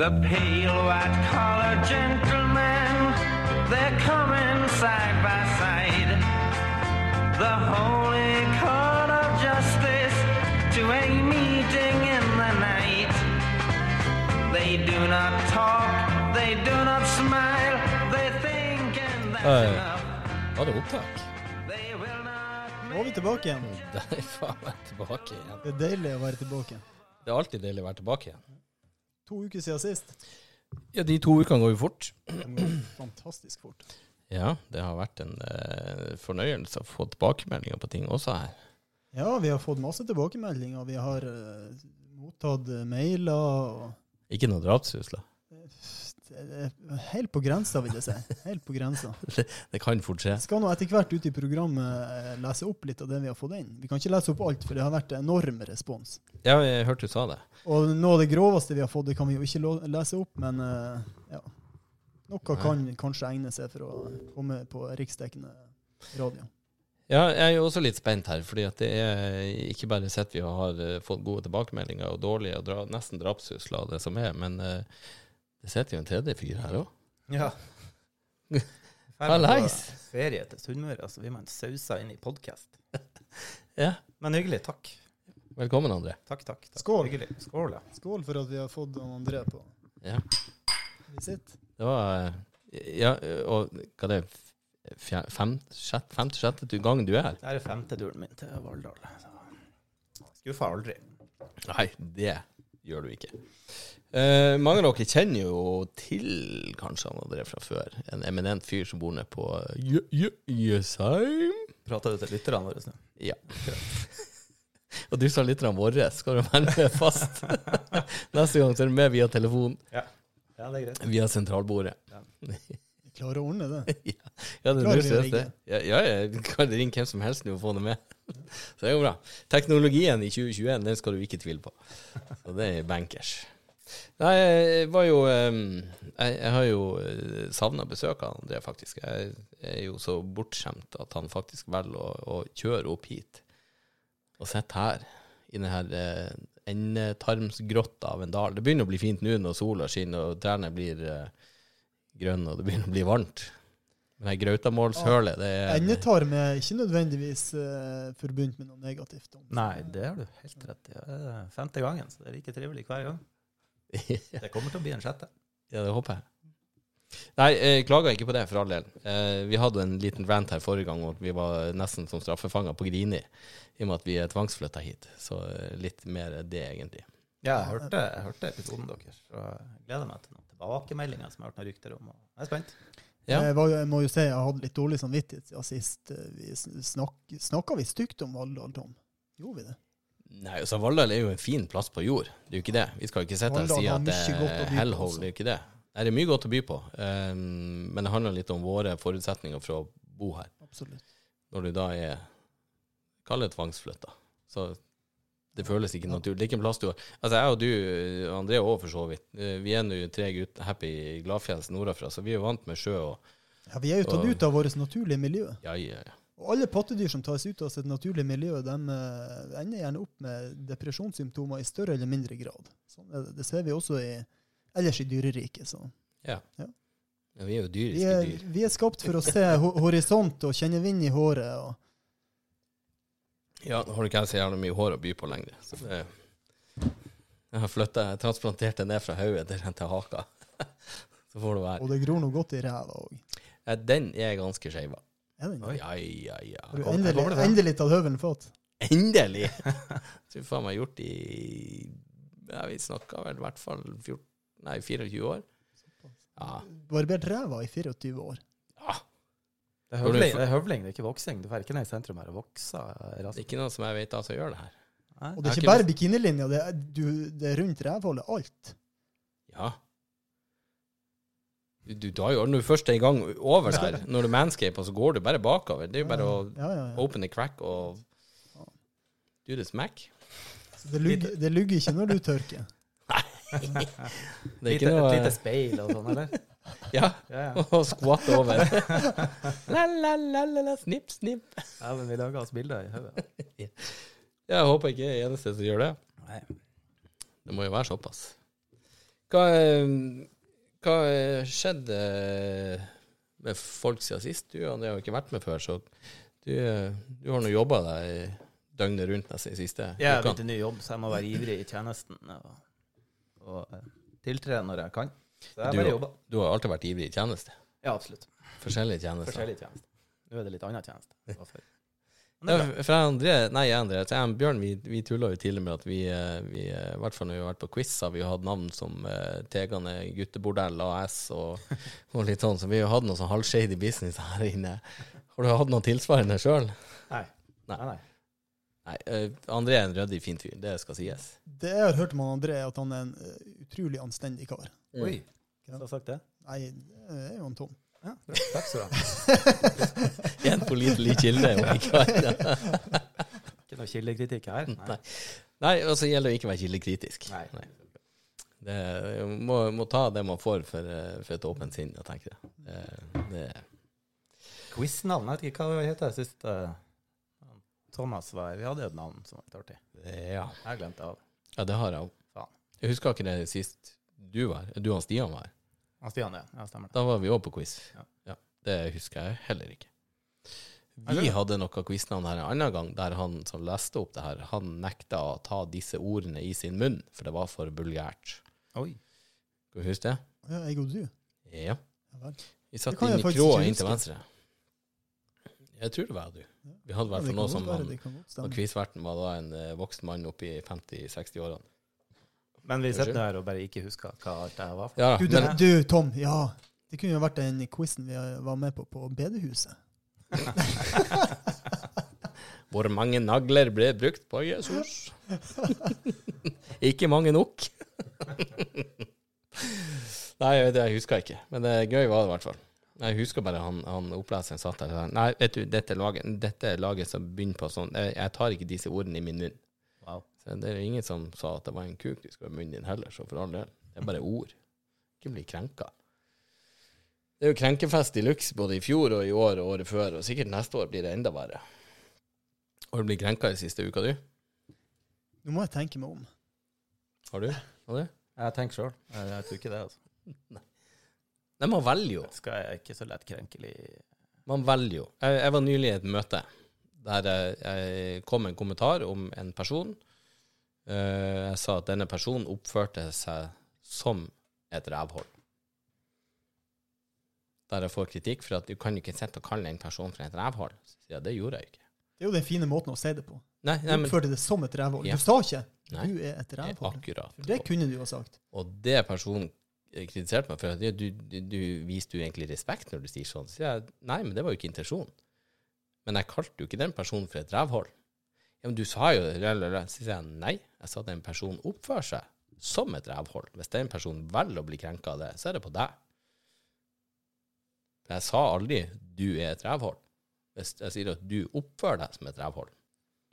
The pale white collar gentlemen, they're coming side by side. The holy court of justice to a meeting in the night. They do not talk, they do not smile, they think and that's enough. Var det opptak? They will not Nå er vi tilbake igjen. Det er faen meg tilbake igjen. Det er deilig å være tilbake. Det er alltid deilig å være tilbake igjen. To uker siden sist. Ja, de to ukene går jo fort. Går fantastisk fort. Ja, det har vært en eh, fornøyelse å få tilbakemeldinger på ting også her. Ja, vi har fått masse tilbakemeldinger. Vi har eh, mottatt eh, mailer. og Ikke noe drapstrusler. Helt på grensa, vil jeg si. Helt på grensa. Det kan fort skje. Skal nå etter hvert ut i programmet eh, lese opp litt av det vi har fått inn. Vi kan ikke lese opp alt, for det har vært enorm respons. Ja, jeg hørte du sa det. Og noe av det groveste vi har fått, det kan vi jo ikke lese opp, men eh, ja. Noe kan kanskje egne seg for å komme på riksdekkende radio. Ja, jeg er jo også litt spent her, fordi at det er ikke bare sett vi har eh, fått gode tilbakemeldinger og dårlige og dra, nesten drapstrusler og det som er, men eh, det sitter jo en tredje fyr her òg. Ja. Hallais. Ferie til Sunnmøre, så blir man sausa inn i podkast. Ja. Men hyggelig. Takk. Velkommen, André. Takk, takk. takk. Skål. Hyggelig. Skål, ja. Skål for at vi har fått han André på Ja. visitt. Det var eh, Ja, og hva det er det, femte, sjette gang du er her? Det er femte turen min til Valldal. Skuffa aldri. Nei, det gjør du ikke. Eh, mange av dere kjenner jo til kanskje han André fra før. En eminent fyr som bor nede på Jø- Jø- Jøsheim. Prater du til lytterne våre nå? Ja. Og du sa lytterne våre, skal du være med fast. Neste gang så er du med via telefon, Ja. ja, det er greit. via sentralbordet. Jeg klarer å ordne det. Ja, det er Klarer vi å ringe? det. Ja, ja, jeg kan ringe hvem som helst nå og få det med. Så det går bra. Teknologien i 2021, den skal du ikke tvile på. Så det er bankers. Nei, jeg var jo eh, Jeg, jeg har jo savna besøk av André, faktisk. Jeg er jo så bortskjemt at han faktisk velger å, å kjøre opp hit og sitte her i denne eh, endetarmsgrotta av en dal. Det begynner å bli fint nå når sola skinner og trærne blir eh, grønne og det begynner å bli varmt. Men det her Grautamålshølet, det er Endetarm er ikke nødvendigvis uh, forbundet med noe negativt. om. Nei, det har du helt rett i. Det er femte gangen, så det er like trivelig hver gang. Det kommer til å bli en sjette. Ja, det håper jeg. Nei, jeg klager ikke på det, for all del. Eh, vi hadde en liten rant her forrige gang, og vi var nesten som straffefanger på Grini, i og med at vi er tvangsflytta hit. Så eh, litt mer det, egentlig. Ja, jeg hørte, jeg hørte episoden deres, så jeg gleder meg til noen tilbakemeldinger som jeg har hørt noen rykter om. og Jeg er spent. Ja. Jeg, var, jeg må jo si jeg hadde litt dårlig samvittighet siden sist. eh, Vi snak, Snakka vi stygt om Valldal, Tom? Gjorde vi det? Nei, altså Valldal er jo en fin plass på jord. Det er jo ikke det. Vi skal jo ikke sitte her og si at det er på hellhole. Det er jo ikke det. Nei, det er mye godt å by på. Um, men det handler litt om våre forutsetninger for å bo her. Absolutt. Når du da er Kall det tvangsflytta. Så det føles ikke naturlig. Det er ikke en plass du har Altså, jeg og du, André òg for så vidt, eh, vi er nå tre gutter happy gladfjells nordafra, så vi er vant med sjø og Ja, Vi er jo tatt ut av vårt naturlige miljø. Ja, ja, ja. Og alle pattedyr som tas ut av sitt naturlige miljø, de eh, ender gjerne opp med depresjonssymptomer i større eller mindre grad. Sånn det. det ser vi også i, ellers i dyreriket. Ja. Ja. Ja, vi er jo Vi, dyriske er, dyr. vi er skapt for å se horisont og kjenne vind i håret. Og, Ja, nå har ikke jeg så gjerne mye hår å by på lenger. Så det, jeg har flytta, jeg transplanterte ned fra hodet til, haka. Så får det være. og det gror noe godt i ræva òg. Ja, den er ganske skeiv. Er den det? Ja, ja, ja. Har du Kom- endelig, kommer det frem? endelig tatt høvelen fått? Endelig! Så faen meg gjort i ja, Vi snakka vel i hvert fall 14, nei, 24 år. Ja. Barbert ræva i 24 år. ja. Det er høvling, det er høvling, det er ikke voksing. Du får ikke ned i sentrum her og vokse. Det er ikke noen som jeg vet av som gjør det her. Nei? Og det er ikke ikke bare bikinilinja, det er, du, det er rundt rævhullet. Alt. Ja. Du, tar jo Når du først er i gang over der, når du manscaper, så går du bare bakover. Det er jo bare å ja, ja, ja. open the crack og do the smack. Så det, lugger, det lugger ikke når du tørker. Det er Lite, ikke noe et lite speil og sånn, eller? Ja, Ja, ja. og skvatt over. la, la, la, la, la, snipp, snipp. ja men vi lager oss bilder i hodet. Jeg håper ikke jeg er eneste som gjør det. Nei. Det må jo være såpass. Hva, eh, hva eh, skjedde eh, med folk siden sist? Du André, har jo ikke vært med før, så du, eh, du har nå jobba deg døgnet rundt nesten i siste Jeg har begynt en ny jobb, så jeg må være ivrig i tjenesten og, og tiltre når jeg kan. Så jeg Du- bare. Du har alltid vært ivrig i tjeneste. Ja, absolutt. Forskjellige tjenester. Forskjellige tjenester. Nå er det litt annen tjeneste. Ja, er for jeg André, nei, André, så jeg og Bjørn, vi, vi tulla jo tidligere med at vi, eh, vi eh, i hvert fall når vi har vært på quiz, har vi jo hatt navn som uh, Tegane guttebordell AS og, og litt sånn, så vi har jo hatt noe sånn halvshady business her inne. Har du hatt noe tilsvarende sjøl? Nei. Nei. Nei, nei. Eh, André er en ryddig, fin fyr, det skal sies. Det jeg har hørt om André, er at han er en utrolig anstendig kar. Oi, hvem så har sagt det? Nei, det er jo han Tom. Ja. Takk skal du ha. En pålitelig kilde. ikke. Noe kildekritikk her? Nei. Nei, og så gjelder det å ikke være kildekritisk. Nei. Det, må, må ta det man får for, eh, for et åpent sinn, jeg tenker det. Det, det, Quiznavn? Jeg vet ikke hva det heter sist. uh, Thomas var Vi hadde jo et navn som var litt artig. ja. Jeg glemte av. ja, det har jeg òg. Jeg husker ikke det sist du var Du og Stian var her. Han Stian, ja. Ja, stemmer det. Da var vi òg på quiz. Ja. Ja, det husker jeg heller ikke. Vi hadde noe quiznavn her en annen gang, der han som leste opp det her, han nekta å ta disse ordene i sin munn, for det var for bulgært. Oi. Skal du huske det? Ja, jeg og du. Ja. Ja. Vi satt i ikke inn til venstre. Jeg tror det var du. Vi hadde i Ja, hvert fall noe som han Og quizverten var da en eh, voksen mann oppe i 50-60-årene. Men vi sitter her og bare ikke husker hva alt det her var for. Ja, Du, det, men du, Tom. Ja, det kunne jo vært den quizen vi var med på på bedehuset. hvor mange nagler ble brukt på Jesus? ikke mange nok. Nei, jeg vet det, jeg husker ikke. Men det gøy var det i hvert fall. Jeg husker bare han, han oppleseren satt der og sa Nei, vet du, dette laget, dette laget som begynner på sånn Jeg, jeg tar ikke disse ordene i min munn. Så det er ingen som sa at det var en kuk du skulle ha i munnen din heller, så for all del. Det er bare ord. Ikke bli krenka. Det er jo krenkefest i luxe både i fjor og i år og året før, og sikkert neste år blir det enda verre. Har du blitt krenka i siste uka, du? Nå må jeg tenke meg om. Har du? Har du? Jeg tenker sjøl. Jeg, jeg tror ikke det. altså. Nei, man velger jo. Skal jeg ikke så lett krenkelig Man velger jo. Jeg, jeg var nylig i et møte der jeg, jeg kom med en kommentar om en person. Eh, jeg sa at denne personen oppførte seg som et rævhold. Der jeg får kritikk for at du kan ikke sitte og kalle en person for et rævhold. Så sier jeg det gjorde jeg ikke. Det er jo den fine måten å si det på. Nei, Du nei men oppførte det som et rævhold. Ja. Du sa ikke Nei. du er et rævhold. akkurat. Det kunne du ha sagt. Og det personen kritiserte meg for, at du, du, du viste jo egentlig respekt når du sier sånn. Så sier jeg nei, men det var jo ikke intensjonen. Men jeg kalte jo ikke den personen for et rævhold. Ja, men du sa jo det. Så sier jeg nei, jeg sa at en person oppfører seg som et rævhold. Hvis den personen velger å bli krenka av det, så er det på deg. Jeg sa aldri 'du er et rævhold'. Hvis jeg sier at du oppfører deg som et rævhold.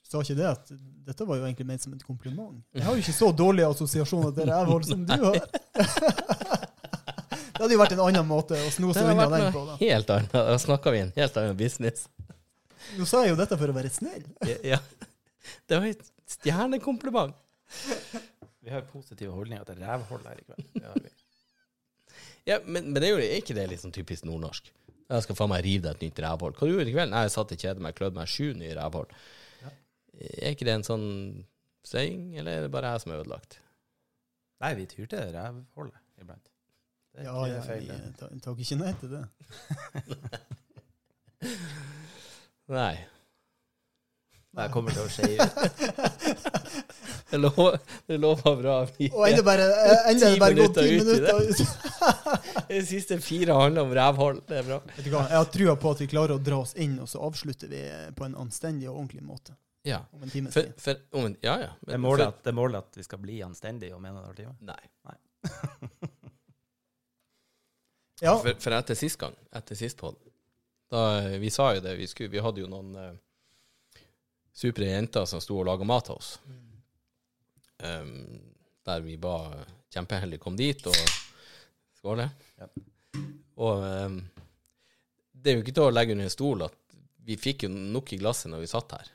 Du sa ikke det at dette var jo egentlig ment som et kompliment. Jeg har jo ikke så dårlige assosiasjoner til rævhold som du har. Det hadde jo vært en annen måte å sno seg unna den på. da. helt annet. Da snakka vi en helt annen business. Nå sa jeg jo dette for å være snill. Ja. Det var et stjernekompliment. Vi har positive holdninger til rævhold her i kveld. Det har vi. Ja, men, men det er jo er ikke det litt sånn typisk nordnorsk. Jeg skal faen meg rive deg et nytt rævhold. Hva du gjorde du i kveld? Nei, jeg satt i kjede meg, klødde meg sju nye rævhold. Er ikke det en sånn saying, eller er det bare jeg som er ødelagt? Nei, vi tyr til rævholdet iblant. Det er Ja, ikke ja, feil. jeg tar- tar ikke nei til det. Nei. Jeg kommer til å skeie Det lover, det lover bra. Vi, Og enda bare, enda ti det bare gått ti minutter ut de siste fire handler om rævhold. Det er bra. Vet du hva, Jeg har trua på at vi klarer å dra oss inn, og så avslutter vi på en anstendig og ordentlig måte. Ja. Om en times For, tid. for, om, ja, ja. Det er målet at, det er målet at vi skal bli anstendige og en halv time? Nei. Nei. Ja, For, for etter sist gang, etter sist podd, da Vi sa jo det, vi, skulle, vi hadde jo noen uh, supre jenter som sto og laga mat til oss. Um, der vi var kjempeheldige kom dit, og Skål, Ja. Og um, det er jo ikke til å legge under en stol at vi fikk jo nok i glasset når vi satt her.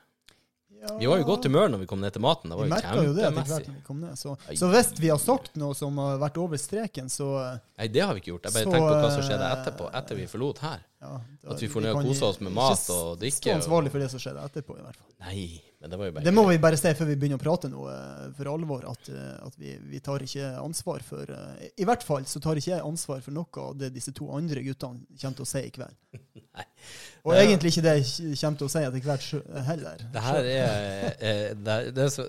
Ja, Vi var jo i godt humør når vi kom ned til maten. Det Vi var jo jo det etter hvert når vi kom ned. Så, så hvis vi har sagt noe som har vært over streken, så eh, Nei, det har vi ikke gjort. Jeg bare Så, tenkte på hva som skjedde etterpå, etter vi forlot her. ja, da- At vi får ned og kose oss med mat og drikke. Ikke Stå ansvarlig for det som skjedde etterpå, i hvert fall. Nei, men det var jo bare Det må vi bare si før vi begynner å prate nå, eh, for alvor, at, eh, at vi, vi tar ikke ansvar for eh, I hvert fall så tar ikke jeg ansvar for noe av det disse to andre guttene kommer til å si i kveld. Nei. Og Ja. egentlig ikke det jeg kommer til å si etter hvert heller. Det her er, det er, det er så,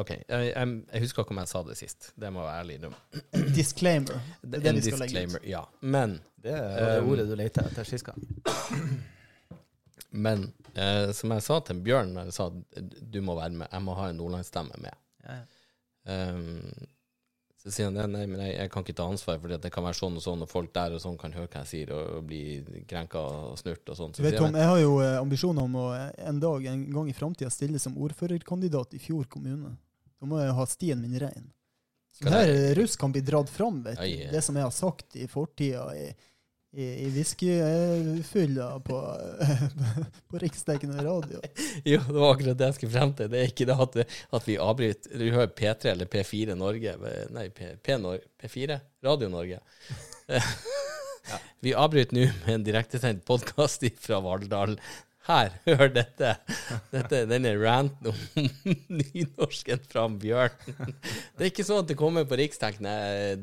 OK, jeg, jeg, jeg husker ikke om jeg sa det sist. Det må jeg være ærlig innrømme. Disclaimer. Det er det En vi skal legge ut. disclaimer, ja. Men Det er det ordet du leter etter sist gang. Men eh, som jeg sa til Bjørn når jeg sa at du må være med, jeg må ha en nordlandsstemme med. Ja, ja. Um, så sier han det, nei, men jeg, jeg kan ikke ta ansvar, for det kan være sånn og sånn, og folk der og sånn kan høre hva jeg sier, og, og bli krenka og snurt og sånn. Så jeg, jeg har jo eh, ambisjoner om å eh, en dag, en gang i framtida, stille som ordførerkandidat i Fjord kommune. Da må jeg ha stien min rein. Sånn her eh, russ kan bli dratt fram, vet du. Det som jeg har sagt i fortida, i, i, whiskyfylla på, på riksdekkende radio. jo, det var akkurat det jeg skulle frem til. Det er ikke det at, at vi avbryter Du hører P3 eller P4 Norge Nei, P, P, P4 Radio Norge. Vi avbryter nå med en direktesendt podkast fra Vardal. Her, hør dette. dette denne ranten om nynorsken fra Bjørn. Det er ikke sånn at det kommer på riksdekkende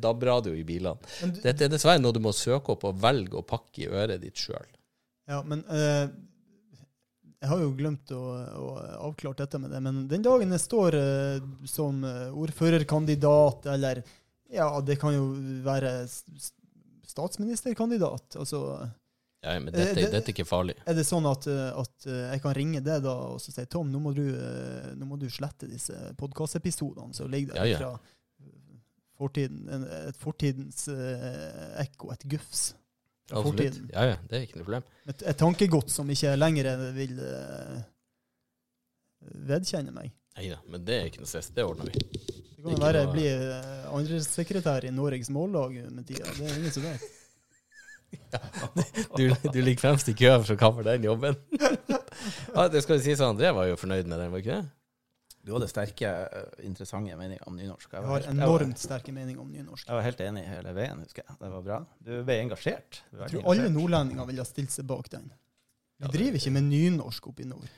DAB-radio i bilene. Dette er dessverre noe du må søke opp og velge å pakke i øret ditt sjøl. ja, men uh, jeg har jo glemt å, å avklare dette med det, men den dagen jeg står uh, som eh, ordførerkandidat, eller ja, det kan jo være statsministerkandidat, altså Ja, men dette, Eh, det- dette er ikke farlig. Er det sånn at, eh, at eh, jeg kan ringe deg da og så si Tom, nå må du, nå må du slette disse podkastepisodene som ligger der Ja, ja. fra fortiden, et fortidens ekko, et gufs fra Absolutt. fortiden. Ja, ja, det er ikke noe problem. Et, et tankegods som ikke lenger vil vedkjenne meg. Nei da, men det er ikke noe stress. Det ordner vi. Det kan være jeg blir andresekretær i Norges Mållag med tida. Det er ingen som vet. Du, du ligger fremst i køen for å kappe den jobben. ja, det skal sies at André var jo fornøyd med den, var ikke det? Du hadde sterke, eh, interessante meninger om nynorsk. Jeg var har helt- jeg var- enormt sterke meninger om nynorsk. Jeg var helt enig hele veien, husker jeg. Det var bra. Du ble engasjert. Du ble Jeg tror engasjert. alle nordlendinger ville ha stilt seg bak den. Vi driver ikke med nynorsk oppe i nord.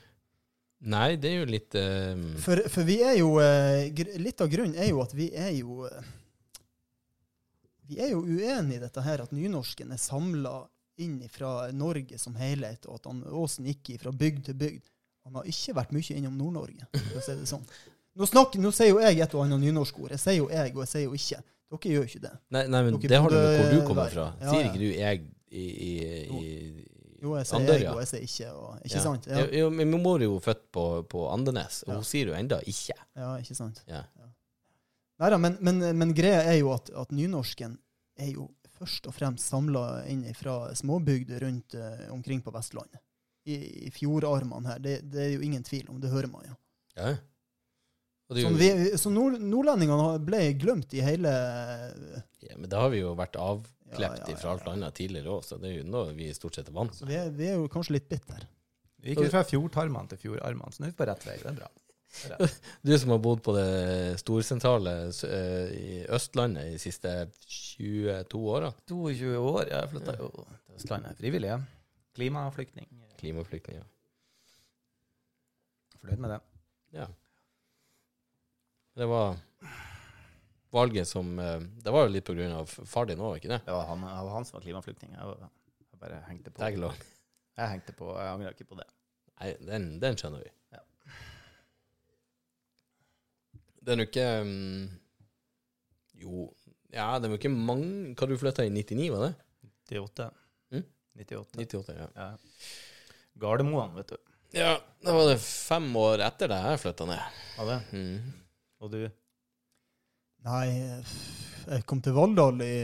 Nei, det er jo litt eh, For, for vi er jo eh, gr- Litt av grunnen er jo at vi er jo eh, Vi er jo uenige i dette her, at nynorsken er samla inn fra Norge som helhet, og at han, Åsen gikk fra bygd til bygd. Han har ikke vært mye innom Nord-Norge, for å si det sånn. Nå, snakker, nå sier jo jeg et og annet nynorskord. Jeg sier jo jeg, og jeg sier jo ikke. Dere gjør ikke det. Nei, nei men Dere det har du med hvor du kommer fra. Ja, Sier ikke du 'jeg' i, i, i Jo, jeg sier Ander, jeg, og jeg sier ikke. Og, ikke Ja. sant? Ja. Jo, min mor er jo født på, på Andenes, og Ja. hun sier jo enda 'ikke'. ja ikke sant? Ja. Neida, men, men, men greia er jo at, at nynorsken er jo først og fremst samla inn fra småbygder rundt eh, omkring på Vestlandet. I, i fjordarmene her. Det, det er jo ingen tvil om, det hører man jo. Ja. ja. det Så, vi, så nord, nordlendingene ble glemt i hele ja, men da har vi jo vært avklept Ja, ja, ja, fra alt annet tidligere òg, så det er jo noe vi stort sett er vant Så vi er, vi er jo kanskje litt bitter. Vi gikk fra fjordtarmene til fjordarmene, så nå er vi på rett vei. Det er bra. Du som har bodd på det storsentrale eh, i Østlandet de siste 22 åra, 22 år, ja. jeg flytta jo til Østlandet frivillig. ja. Klimaflyktning. klimaflyktninger. Fornøyd med det. Ja. Det var valget som eh, Det var jo litt på grunn av far din òg, ikke det? Var han, han som var klimaflyktning. Jeg, jeg bare hengte på. Jeg hengte på, jeg angrer ikke på det. Nei, den, den skjønner vi. Ja. Det er jo ikke um, Jo, ja, det jo ikke mange Hva du flytta i 99, var det? 98. Mm? 98. 98, ja. Ja. Gardermoen, vet du. Ja, da var det fem år etter det jeg flytta ned. Var det? Mm. Og du? Nei, jeg kom til Valldal i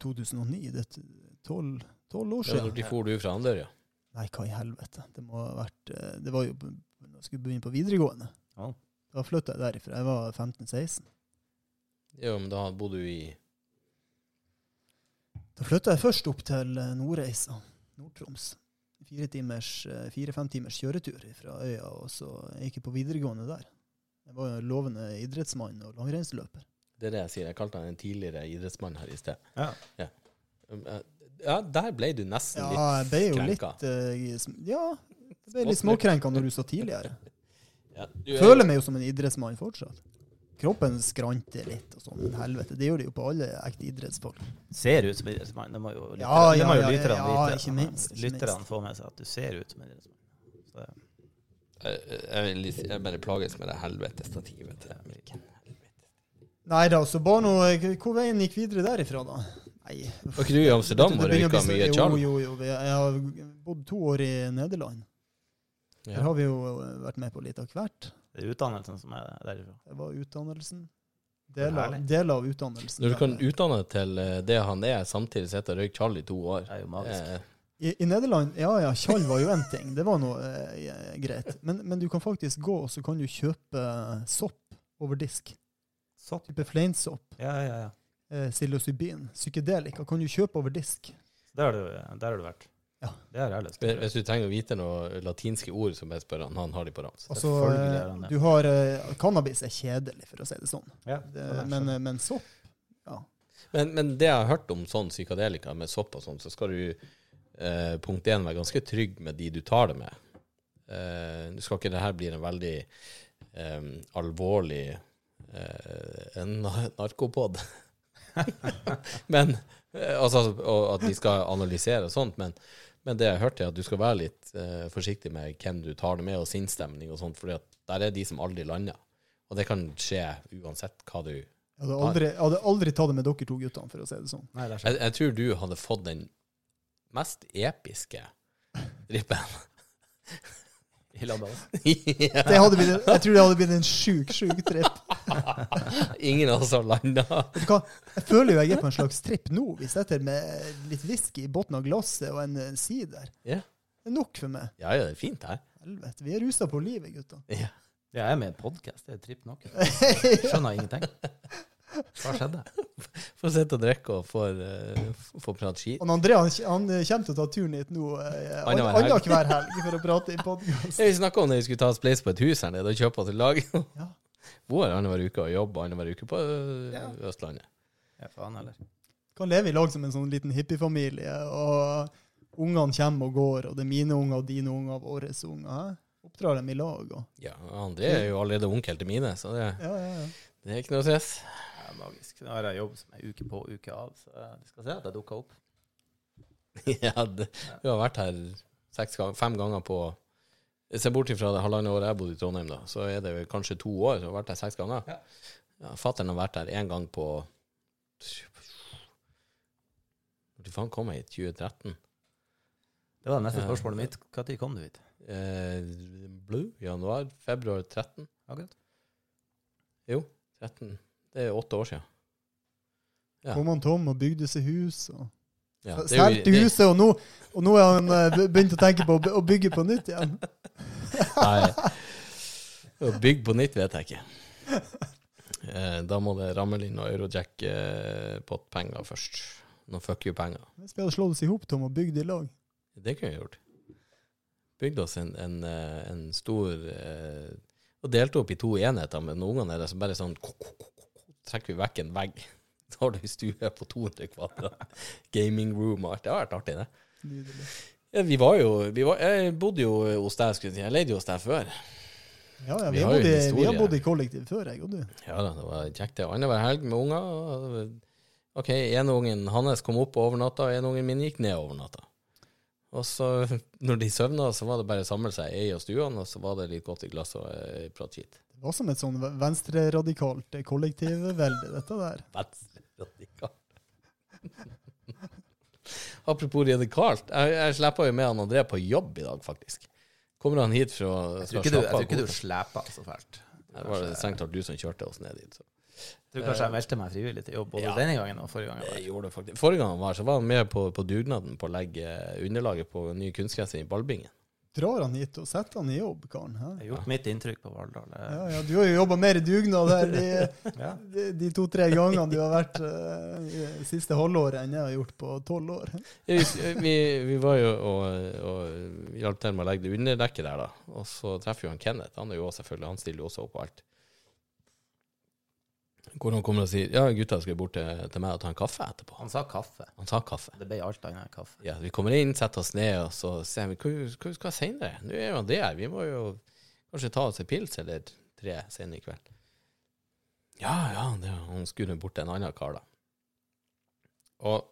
2009. Det er tolv år år Det var siden. når for du fra Andørja. Nei, hva i helvete. Det må ha vært eh, Det var jo da jeg skulle begynne på videregående. Ja. Da flytta jeg derifra. Jeg var 15-16. Jo, men da bodde du i Da flytta jeg først opp til eh, Nordreisa, Nord-Troms. fire timers, eh, fire-fem timers kjøretur fra øya, og så gikk jeg på videregående der. Jeg var jo en lovende idrettsmann og langrennsløper. Det er det jeg sier. Jeg kalte han en tidligere idrettsmann her i sted. Ja. Um, eh, Ja, der ble du nesten Ja, litt jeg ble jo litt krenka. Ja, jeg ble litt småkrenka når du sa tidligere. Ja, du er- Føler meg jo som en idrettsmann fortsatt. Kroppen skranter litt og sånn, helvete. Det gjør det jo på alle ekte idrettsfolk. Ser ut som idrettsmann. Det må jo, lytterne- Ja, ja, ja, ja, ja, ikke minst, ikke Lytterne minst. får med seg at du ser ut som idrettsmann. Så det- Jeg, jeg, jeg bare plages med det helvetestativet til Ameriken. Nei da, så bare nå Hvor veien gikk videre derifra, da? Nei. Var ikke du i Amsterdam og røyka mye tjall? Jo, jo, jo. Jeg har bodd to år i Nederland. Der Ja. har vi jo vært med på litt av hvert. Det er utdannelsen som er derifra. Det var utdannelsen. Deler, del av utdannelsen. Når du kan utdanne deg til eh, det han er, samtidig sitter og røyker tjall i to år Det er jo magisk. eh, I, I Nederland, ja ja, tjall var jo én ting. Det var noe eh, greit. Men, men du kan faktisk gå, og så kan du kjøpe sopp over disk. Sopp. Type fleinsopp. Ja, ja, ja. Eh, psilocybin. Psykedelika kan du kjøpe over disk. Der har du, der har du vært. Ja. Det har jeg lyst til. hvis du trenger å vite noen latinske ord, så bare spør han. Han har de på rams. Altså, Selvfølgelig eh, han du har uh, Cannabis er kjedelig, for å si det sånn. Ja, Det, men, eh, men sopp Men, men det jeg har hørt om sånn psykadelika med sopp og sånn, så skal du uh, punkt én være ganske trygg med de du tar det med. Uh, Nå skal ikke det her bli en veldig um, alvorlig uh, en narkopod. men altså, og at vi skal analysere og sånt, men, men det jeg hørte, er at du skal være litt eh, forsiktig med hvem du tar det med, og sinnsstemning og sånt, for der er de som aldri lander. Og det kan skje uansett hva du Jeg hadde aldri, jeg hadde aldri tatt det med dere to guttene, for å si det sånn. Nei, det er Jeg, jeg tror du hadde fått den mest episke drippen. I landet ja. Det hadde blitt, jeg tror det hadde blitt en sjuk, sjuk tripp. Ingen av oss har landa. Vet du hva? Jeg føler jo jeg er på en slags tripp nå. Vi sitter med litt whisky i bunnen av glasset og en eh, sider. Yeah. Det er nok for meg. ja, ja, det er fint her. Helvete, vi er rusa på livet, gutta. Ja. Ja, jeg er med i en podkast. Det er tripp nok. Skjønner ingenting. Hva skjedde? Får sitte og drikke og får, uh, få prate skit. Og André han, han kommer til å ta turen hit nå eh, Annenhver helg. helg for å prate i podkast. Vi snakka om det vi skulle ta oss place på et hus her nede og kjøpe oss et lag. Ja. Bor annenhver uke og jobber annenhver uke på øh, Ja. Østlandet. Ja, faen heller. Kan leve i lag som en sånn liten hippiefamilie. Og ungene kommer og går, og det er mine unger og dine unger og våre unger. hæ? Oppdrar dem i lag. Og, Ja, André er jo allerede onkel til mine, så det, ja, ja, ja. det er ikke noe stress. Ja, magisk. Nå har jeg jobb som er uke på uke av, så du skal se at jeg dukker opp. ja, det, vi har vært her gang, fem ganger på Se bort ifra det halvannet året jeg bodde i Trondheim, da, så er det kanskje to år. Så jeg har vært her seks ganger. Ja. Ja, Fatter'n har vært her én gang på Når faen kom jeg hit? 2013? Det var det neste spørsmålet mitt. Når kom du hit? Eh, Blue? Januar? Februar 13? Akkurat. 13. Det er åtte år siden. Ja. Kom han Tom og bygde seg hus. og Ja, er jo- Solgte huset, og nå, og nå er han eh, begynt å tenke på å bygge på nytt igjen. Nei. Å bygge på nytt vet jeg ikke. Eh, Da må det ramle inn noe Eurojack-pott-penger først. Noen fuck you-penger. Hvis vi hadde slått oss i hop, Tom, og bygd i lag. Det kunne vi gjort. Bygd oss en, en, eh, en stor eh, Og delte opp i to enheter med noen ungene der, så bare sånn trekker vi vekk en vegg. Da har du stue på 200 kvadrat. Gaming room og alt. Det har vært artig, det. Nydelig. Ja, vi var jo vi var, Jeg bodde jo hos deg, skulle jeg si. Jeg leide jo hos deg før. Ja, ja, Vi vi, har bodde, vi har bodd i kollektiv før, jeg og du. Ja da, det var kjekt. det. Annenhver helg med unger. OK, OK, ungen hans kom opp over natta, og ungen min gikk ned over natta. Og så, når de søvna, så var det bare å samle seg i ei av stuene, og så var det litt godt i glass og eh, prat skitt. Det var som et sånn venstreradikalt kollektivvelde, dette der. Venstre radikal. Apropos radikalt, jeg, jeg slipper jo med han André på jobb i dag, faktisk. Kommer han hit fra Jeg tror ikke du, jeg tror ikke du sleper så fælt. Det var strengt tatt du som kjørte oss ned dit. Så. Jeg tror kanskje jeg meldte meg frivillig til jobb både Ja. denne gangen og forrige gang. jeg Jeg gjorde det faktisk. Forrige gang var, så var han med på, på dugnaden på å legge underlaget på ny kunstgress i ballbingen. Drar han hit og setter han i jobb, karen. Jeg har gjort mitt inntrykk på Valldal. Ja, ja, du har jo jobba mer i dugnad her de, Ja. de, de to-tre gangene du har vært uh, i siste halvåret enn jeg har gjort på tolv år. Ja, Vi, vi, vi var jo og, og hjalp til med å legge det underdekket der, da. Og så treffer jo han Kenneth. Han er jo også selvfølgelig, han stiller jo også opp på alt. Hvor han kommer og sier ja, gutta skal bort til, til meg og ta en kaffe etterpå. Han sa kaffe. Han sa kaffe. Det ble alt annet enn kaffe. Ja, vi kommer inn, setter oss ned, og så ser vi hva skal senere. Nå er jo det der. Vi må jo kanskje ta oss en pils eller tre senere i kveld. Ja, ja, det, han skulle bort til en annen kar, da. Og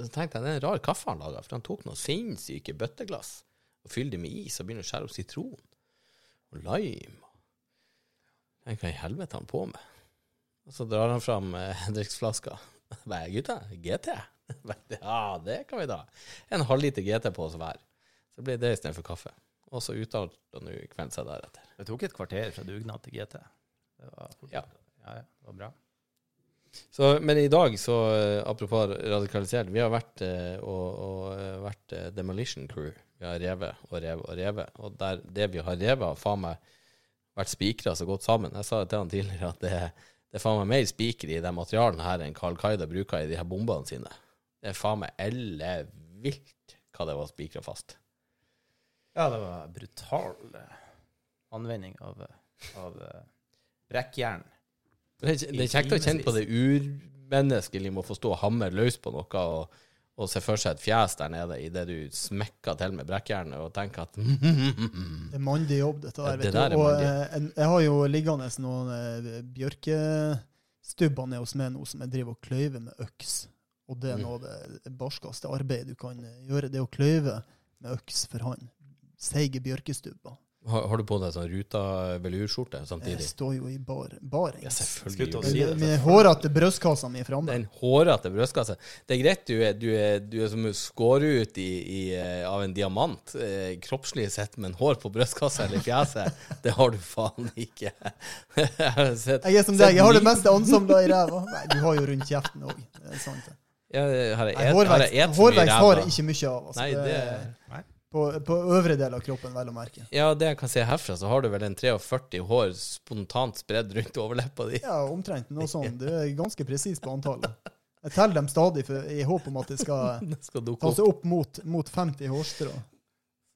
så tenkte jeg, det er en rar kaffe han laga, for han tok noen sinnssyke bøtteglass og fylte dem med is og begynner å skjære opp sitron og lime. Hva i helvete han på med? Og så drar han fram eh, Henriks-flaska. Hva er gutta? GT? Ja, det kan vi da. En halvliter GT på oss hver. Så blir det istedenfor kaffe. Og så uttalte nå kvelden seg deretter. Det tok et kvarter fra dugnad til GT. Det var, Ja. ja, ja, det var bra. Så, men i dag, så eh, apropos radikalisert, vi har vært, eh, og, og eh, vært eh, demolition crew. Vi har revet og revet og revet. Og der, det vi har revet, har faen meg vært spikra så godt sammen. Jeg sa det til han tidligere at det, det er faen meg mer spiker i de materialene her enn Carl Qaida bruker i de her bombene sine. Det er faen meg ellevilt hva det var spikra fast. Ja, det var brutal eh, anvending av, av eh, brekkjern. Det det er kjekt å kjenne på det urmenneskelige med å få stå og hamre løs på noe og, og se for seg et fjes der nede idet du smekker til med brekkjernet og tenker at Det er mandig jobb, dette Ja, der. det vet der du. er Og eh, jeg har jo liggende noen eh, bjørkestubber nede hos meg nå som jeg driver og kløyver med øks. Og det er Mm. noe av det barskeste arbeidet du kan eh, gjøre, det å kløyve med øks for hånd. Seige bjørkestubber. Har, har du på deg sånn ruta velurskjorte samtidig? Jeg står jo i bar, barengs. Ja, selvfølgelig. å si det. Med hårete brystkassa mi framme. Den en hårete brystkassa. Det er greit, du er, du er, du er som skåret ut i, i, eh, av en diamant, eh, kroppslig sett, men hår på brystkassa eller fjeset, det har du faen ikke. Jeg sett, Jeg er som deg, jeg har det meste ansamla i ræva. Nei, du har jo rundt kjeften òg. Det er sant. det. Ja, har jeg Nei, et, har Hårvekst, jeg et hårvekst har jeg ikke mye av. Altså. Nei, det. På, på øvre del av kroppen, vel å merke. Ja, det jeg kan se herfra, så har du vel en 43 hår spontant spredd rundt overleppa di. Ja, omtrent noe sånt. Du er ganske presis på antallet. Jeg teller dem stadig for, i håp om at det skal Det skal ta seg opp mot, mot 50 hårstrå.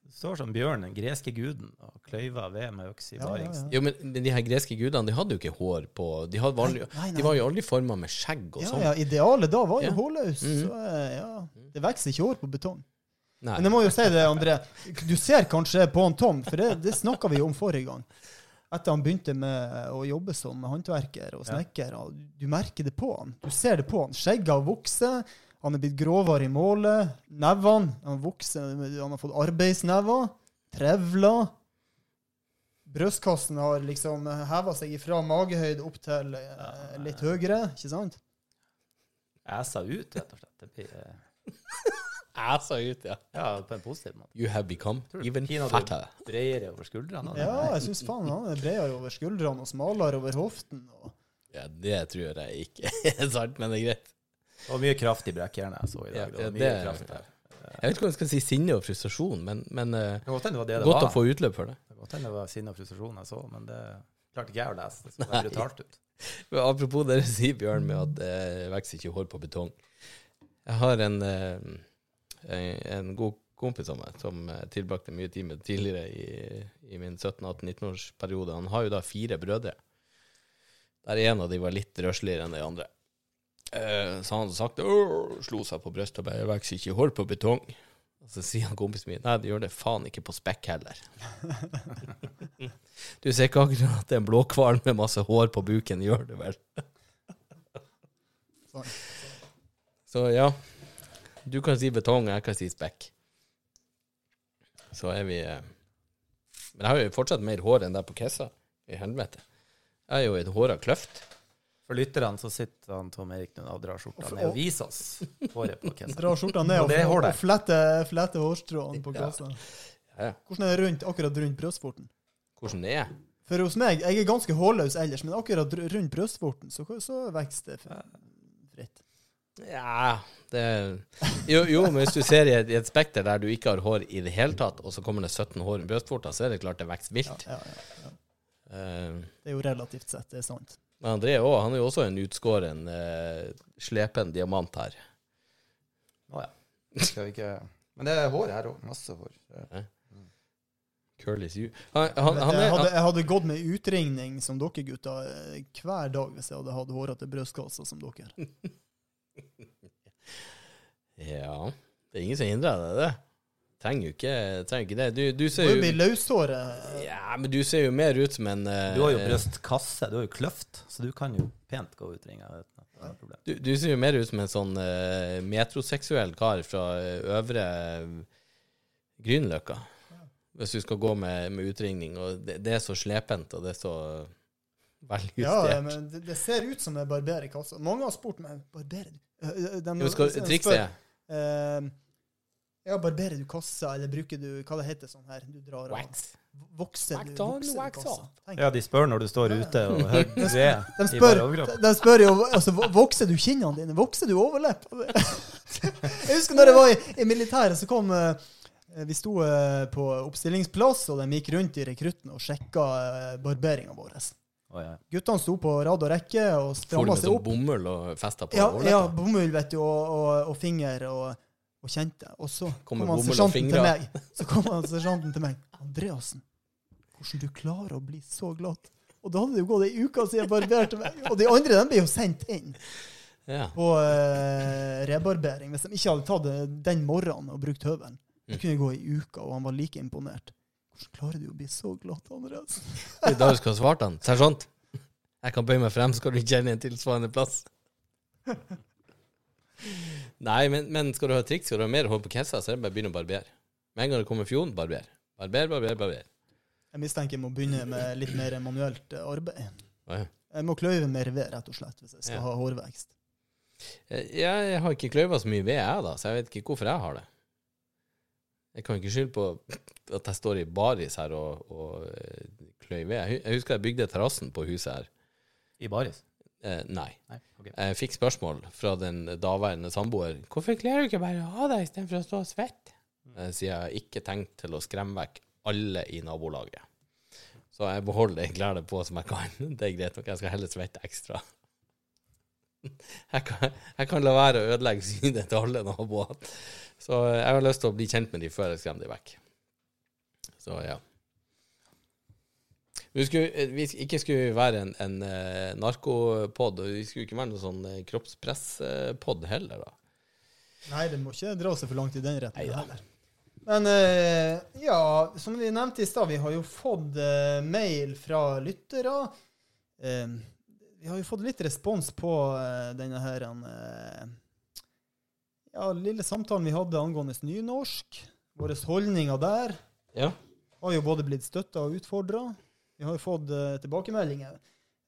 Du står som Bjørn, den greske guden, og kløyva ved med øks i Ja, ja, ja. Jo, men de her greske gudene, de hadde jo ikke hår på De, hadde vanlig, Nei, nei, nei. de var jo aldri forma med skjegg og Ja, sånn. ja, idealet da var jo Ja. hårløs. -hmm. Så eh, ja, det vokser ikke hår på betong. Nei. Men jeg må jo si det, André. Du ser kanskje på han Tom, for det, det snakka vi om forrige gang. Etter han begynte med å jobbe som håndverker og snekker. Du merker det på han. Du ser det på han. Skjegget har vokst. Han er blitt grovere i målet. Nevene han, han har fått arbeidsnever. Trevler. Brystkassen har liksom heva seg fra magehøyde opp til eh, litt høyere, ikke sant? Æsa ut, rett og slett. Det blir, eh, Æsa ut, ja. ja, på en positiv måte. You have become even Kina fatter. Bredere over skuldrene. Ja, jeg syns faen han er bredere over skuldrene og smalere over hoften. Og Ja, det tror jeg ikke er sant, men det er greit. Og mye kraft i brekkjernet jeg så i dag. ja, det var mye det- kraft der. Jeg vet ikke om jeg skal si sinne og frustrasjon, men, men eh, Det godt det var det det godt var. å få utløp for det. Det kan godt hende det var sinne og frustrasjon jeg så, men det klarte ikke jeg å lese. Det så brutalt ut. Men Apropos det du sier, Bjørn, med at det vokser ikke hår på betong. Jeg har en, eh, en, en god kompis av meg som jeg tilbrakte mye tid med tidligere i, i min 17-18-19-årsperiode. Han har jo da fire brødre. Der en av de var litt røsligere enn de andre. Eh, Så han sakte «Åh», slo seg på brystet og bare 'Jeg vokser ikke hår på betong'. Og så sier han kompisen min 'Nei, du gjør det faen ikke på spekk heller'. du ser ikke akkurat at en blåhval med masse hår på buken gjør det vel? sånn. Så ja, du kan si betong, jeg kan si spekk. Så er vi eh, Men jeg har jo fortsatt mer hår enn deg på Kessa. I helvete. Jeg er jo et håra kløft. For lytterne så sitter han Tom Erik nå og drar skjorta ned og viser oss håret på Kessa. Dra skjorta ned Og og, er hålet. flette, hårstråene på Ja. kassa. Ja. Hvordan er det rundt, akkurat rundt brystvorten? Hvordan det er. For hos meg, jeg er ganske hårløs ellers, men akkurat rundt brystvorten så, så vokser det fritt. Ja det, jo, jo, men hvis du ser i et, i et spekter der du ikke har hår i det hele tatt, og så kommer det 17 hår i brystvorta, så er det klart det vokser Ja, vilt. ja, ja. Uh, Det er jo relativt sett, det er sant. men André òg, han er jo også en utskåren, uh, slepen diamant her. Å ja. Skal vi ikke Men det er hår her òg. Masse hår. Curly you. Han, han, han jeg, hadde, jeg hadde gått med utringning som dere gutter eh, hver dag hvis jeg hadde hatt hårete brystkasser som dere. ja, det er ingen som hindrer deg det. Trenger jo ikke, trenger ikke det. Du, du ser jo Du blir løshåret. Ja, men du ser jo mer ut som en eh, Du har jo brystkasse, du har jo kløft, så du kan jo pent gå ut ringa uten er problem. Du, du ser jo mer ut som en sånn uh, metroseksuell kar fra eh, øvre Grünerløkka. Hvis du skal gå med, med utringning, og det, det er så slepent, og det er så veljustert. Ja, men det, det ser ut som en barberer kassa. Mange har spurt meg barberer du de- Jo, skal, trikset er uh, Ja, barberer du kassa, eller bruker du Hva det heter sånn her? Du drar av. Vokser Wax du, vokser du wax kassa? Tenk. Ja, de spør når du står ute og hører De ved i spør, de spør jo altså, Vokser du kinnene dine? Vokser du overlepp? Jeg husker når jeg var i, i militæret, så kom eh, Vi sto eh, på oppstillingsplass, og de gikk rundt i rekrutten og sjekka barberinga vår. Å, ja. Guttene sto på rad og rekke og stramma seg sånn opp. bomull og festa på Ja, overleppa? ja, bomull, vet du, og, og, og finger og, og kjente. Og så Kommer kom han sersjanten til meg. Så kom han sersjanten til meg. Andreassen, hvordan du klarer å bli så glatt? Og da hadde det jo gått ei uke siden jeg barberte meg. Og de andre de ble jo sendt inn Ja. på uh, rebarbering hvis de ikke hadde tatt det den morgenen og brukt høvelen. Det Mm. kunne gå ei uke, og han var like imponert. Hvordan klarer du å bli så glatt, Andreas? Det Da du skal ha svart han. Sersjant, jeg kan bøye meg frem, skal du kjenne en tilsvarende plass. Nei, men, men skal du ha triks, skal du ha mer hår på kessa, så er det bare å begynne å barbere. Med en gang det kommer fjon, barber. Barber, barber, barber. Jeg mistenker jeg må begynne med litt mer manuelt arbeid. Jeg må kløyve mer ved, rett og slett, hvis jeg skal Ja. ha hårvekst. Eh, Jeg, jeg har ikke kløyva så mye ved, jeg, da, så jeg vet ikke hvorfor jeg har det. Jeg kan ikke skylde på at jeg står i baris her og, og eh, kløy ved. Jeg husker jeg bygde terrassen på huset her. I baris? Eh, nei. Nei, okay. Jeg fikk spørsmål fra den daværende samboer Hvorfor kler du ikke bare av deg istedenfor å stå og svette? Mm. Sier jeg har ikke tenkt til å skremme vekk alle i nabolaget. Så jeg beholder de klærne på som jeg kan. Det er greit nok. Jeg skal heller svette ekstra. Jeg kan, jeg kan la være å ødelegge synet til alle naboer. Så jeg har lyst til å bli kjent med dem før jeg skremmer dem vekk. Så ja. Vi skulle, eh, vi ikke skulle være en, en eh, narkopod, og vi skulle ikke være noen sånn eh, kroppspresspod heller, da. Nei, det må ikke dra seg for langt i den retningen heller. Men eh, ja, som vi nevnte i stad, vi har jo fått eh, mail fra lyttere. Eh, vi har jo fått litt respons på eh, denne her eh, ja, lille samtalen vi hadde angående nynorsk. Våre holdninger der Ja. har jo både blitt støtta og utfordra. Vi har jo fått uh, tilbakemeldinger.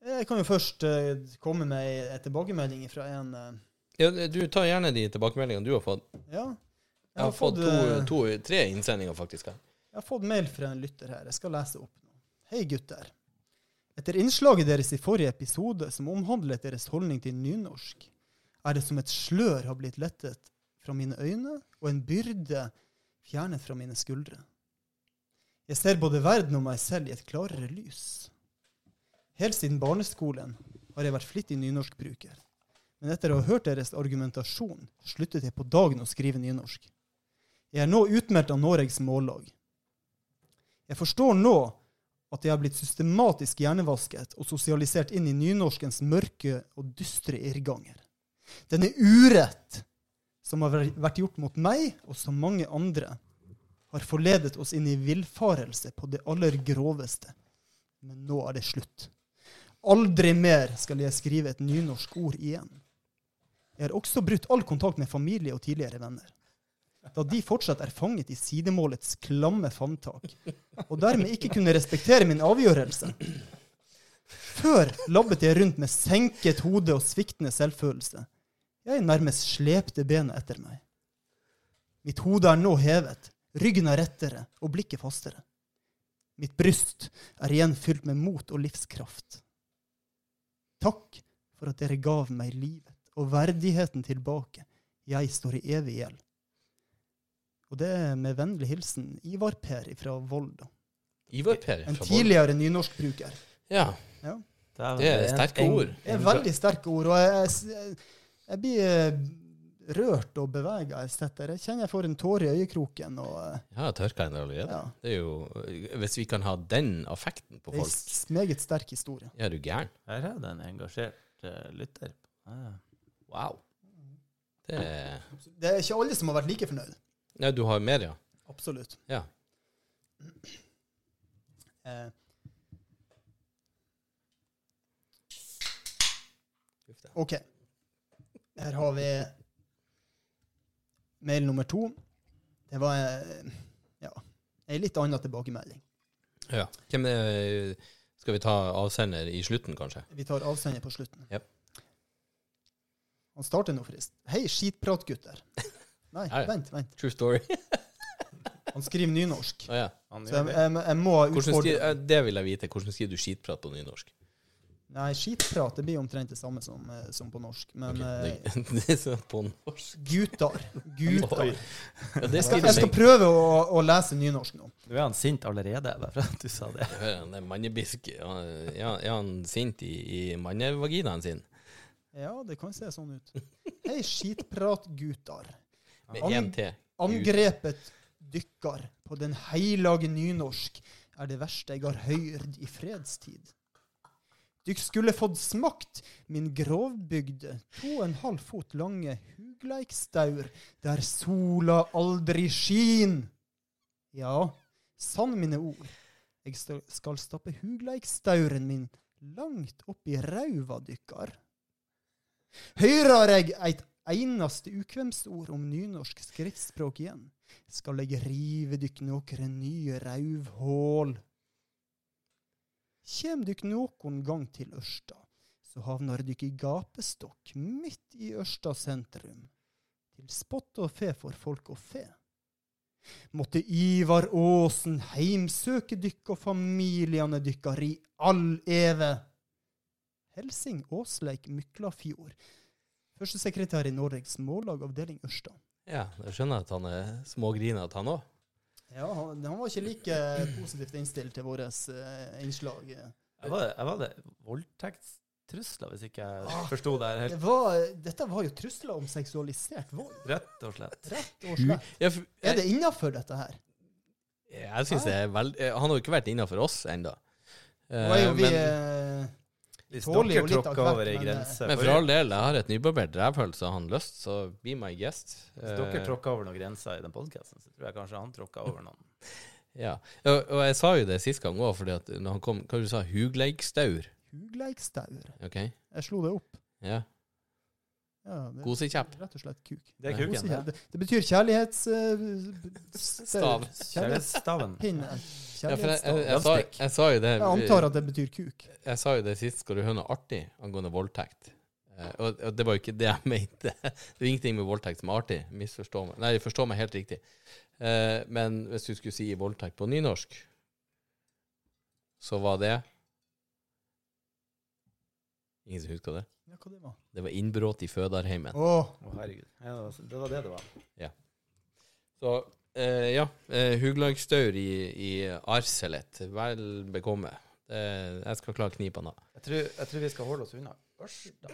Jeg kan jo først uh, komme med en tilbakemelding fra en uh, ja, du tar gjerne de tilbakemeldingene du har fått. Ja. Jeg har fått to, eh, to, tre innsendinger, faktisk. Jeg har fått mail fra en lytter her. Jeg skal lese opp nå. Hei, gutter. Etter innslaget deres i forrige episode, som omhandlet deres holdning til nynorsk, er det som et slør har blitt lettet fra mine øyne, og en byrde fjernet fra mine skuldre. Jeg ser både verden og meg selv i et klarere lys. Helt siden barneskolen har jeg vært flittig nynorskbruker. Men etter å ha hørt deres argumentasjon, sluttet jeg på dagen å skrive nynorsk. Jeg er nå utmeldt av Noregs Mållag. Jeg forstår nå at jeg har blitt systematisk hjernevasket og sosialisert inn i nynorskens mørke og dystre irrganger. Denne urett som har vært gjort mot meg og så mange andre, har forledet oss inn i villfarelse på det aller groveste. Men nå er det slutt. Aldri mer skal jeg skrive et nynorsk ord igjen. Jeg har også brutt all kontakt med familie og tidligere venner da de fortsatt er fanget i sidemålets klamme favntak, og dermed ikke kunne respektere min avgjørelse. Før labbet jeg rundt med senket hode og sviktende selvfølelse. Jeg nærmest slepte benet etter meg. Mitt hode er nå hevet, ryggen er rettere og blikket fastere. Mitt bryst er igjen fylt med mot og livskraft. Takk for at dere gav meg livet og verdigheten tilbake. Jeg står i evig gjeld. Og det er med vennlig hilsen Ivar Per fra Volda. Ivar Per fra Volda. tidligere nynorskbruker. Ja, ja. det er en- sterke en- ord. Det er veldig sterke ord, og jeg, jeg, jeg blir eh, rørt og bevega. Jeg sitter. Jeg kjenner jeg får en tåre i øyekroken. Og, ja, tørka en allerede. ja, Det er jo, hvis vi kan ha den affekten på folk det er en meget sterk historie. er du gæren? Her er det en engasjert uh, lytter. Ah. Wow. Det er Det er ikke alle som har vært like fornøyd. Nei, du har mer, ja. Absolutt. Ja. Eh, OK. Her har vi mail nummer to. Det var eh, ja, ei litt annen tilbakemelding. ja. Hvem er Skal vi ta avsender i slutten, kanskje? Vi tar avsender på slutten. Ja. Han starter nå, forresten. Hei, skitpratgutter. Nei, Ja, ja. vent, vent. True story. Han skriver nynorsk. Ah, ja. Han Så jeg, jeg, jeg må utfordre skriver, eh, det vil jeg vite. Hvordan skriver du skitprat på nynorsk? Nei, skitprat det blir omtrent det samme som, eh, som på norsk. Men Ok, eh, det, det er sånn på norsk. gutar. Gutar. Ja, det Jeg skal, jeg skal prøve å, å lese nynorsk nå. Nå er han sint allerede, bare for at du sa det. Han er mannebisk. Ja, er han sint i, i mannevaginaen sin? Ja, det kan se sånn ut. Hei, skitpratgutar. Med én T. Angrepet dykkar på den heilage nynorsk er det verste jeg har høyrd i fredstid. Dykk skulle fått smakt min grovbygde, to og en halv fot lange hugleikstaur, der sola aldri skin. Ja, sann mine ord. Jeg skal stappe hugleikstauren min langt opp i rauva dykkar. Høyrar jeg eit einaste ukvemsord om nynorsk skriftspråk igjen, skal eg rive dykk nokre nye rauvhål. Kjem dykk nokon gang til Ørsta, så havnar dykk i gapestokk midt i Ørsta sentrum, til spott og fe for folk og fe. Måtte Ivar Aasen heimsøke dykk og familiane dykkar i all eve. Helsing Åsleik Myklafjord, førstesekretær i Norges Mållag avdeling Ørsta. Ja, jeg skjønner at han er smågrinete, han òg. Ja, han, han var ikke like positivt innstilt til vårt eh, innslag. Jeg var, jeg var det voldtektstrusler, hvis ikke jeg Ah. forsto det her Det var, dette var jo trusler om seksualisert vold, Rett og slett. rett og slett. Ja, for- Er det innafor dette her? Jeg synes det er veld... eh, Han har jo ikke vært innafor oss ennå. Uh, jo vi eh, Hvis dere litt tråkker over ei eh, grense men for all del, jeg har et nybarbert rævhull, som han lyst, så be my guest. Hvis dere Eh, tråkker over noen grenser i den podkasten, så tror jeg kanskje han tråkker over noen. Ja, og, og jeg sa jo det sist gang òg, fordi at når han kom Hva du sa du? Hugleikstaur? Hugleikstaur. OK? Jeg slo det opp. Ja. Ja, det, Kosekjepp. rett og slett kuk. Det er kuken. Kosekjepp. det. Det, det betyr kjærlighets... Uh, Stav. Kjærlighetsstaven. Pinne. Ja, jeg, jeg, jeg, sa, jeg sa jo det Jeg antar at det betyr kuk. Jeg sa jo det sist, skal du høre noe artig angående voldtekt? Eh, og, og det var jo ikke det jeg mente. Det er ingenting med voldtekt som er artig. Misforstå meg. Nei, forstå meg helt riktig. Eh, men hvis du skulle si voldtekt på nynorsk, så var det Ingen som husker det? Ja, hva det var? Det var innbrudd i fødarheimen. Åh, Å, herregud. Ja, det var- det var det det var. Så eh, ja, eh, Huglagsstaur i, i Arselet. Vel bekomme. Eh, jeg skal klare knipene av. Jeg tror, jeg tror vi skal holde oss unna Ørsta.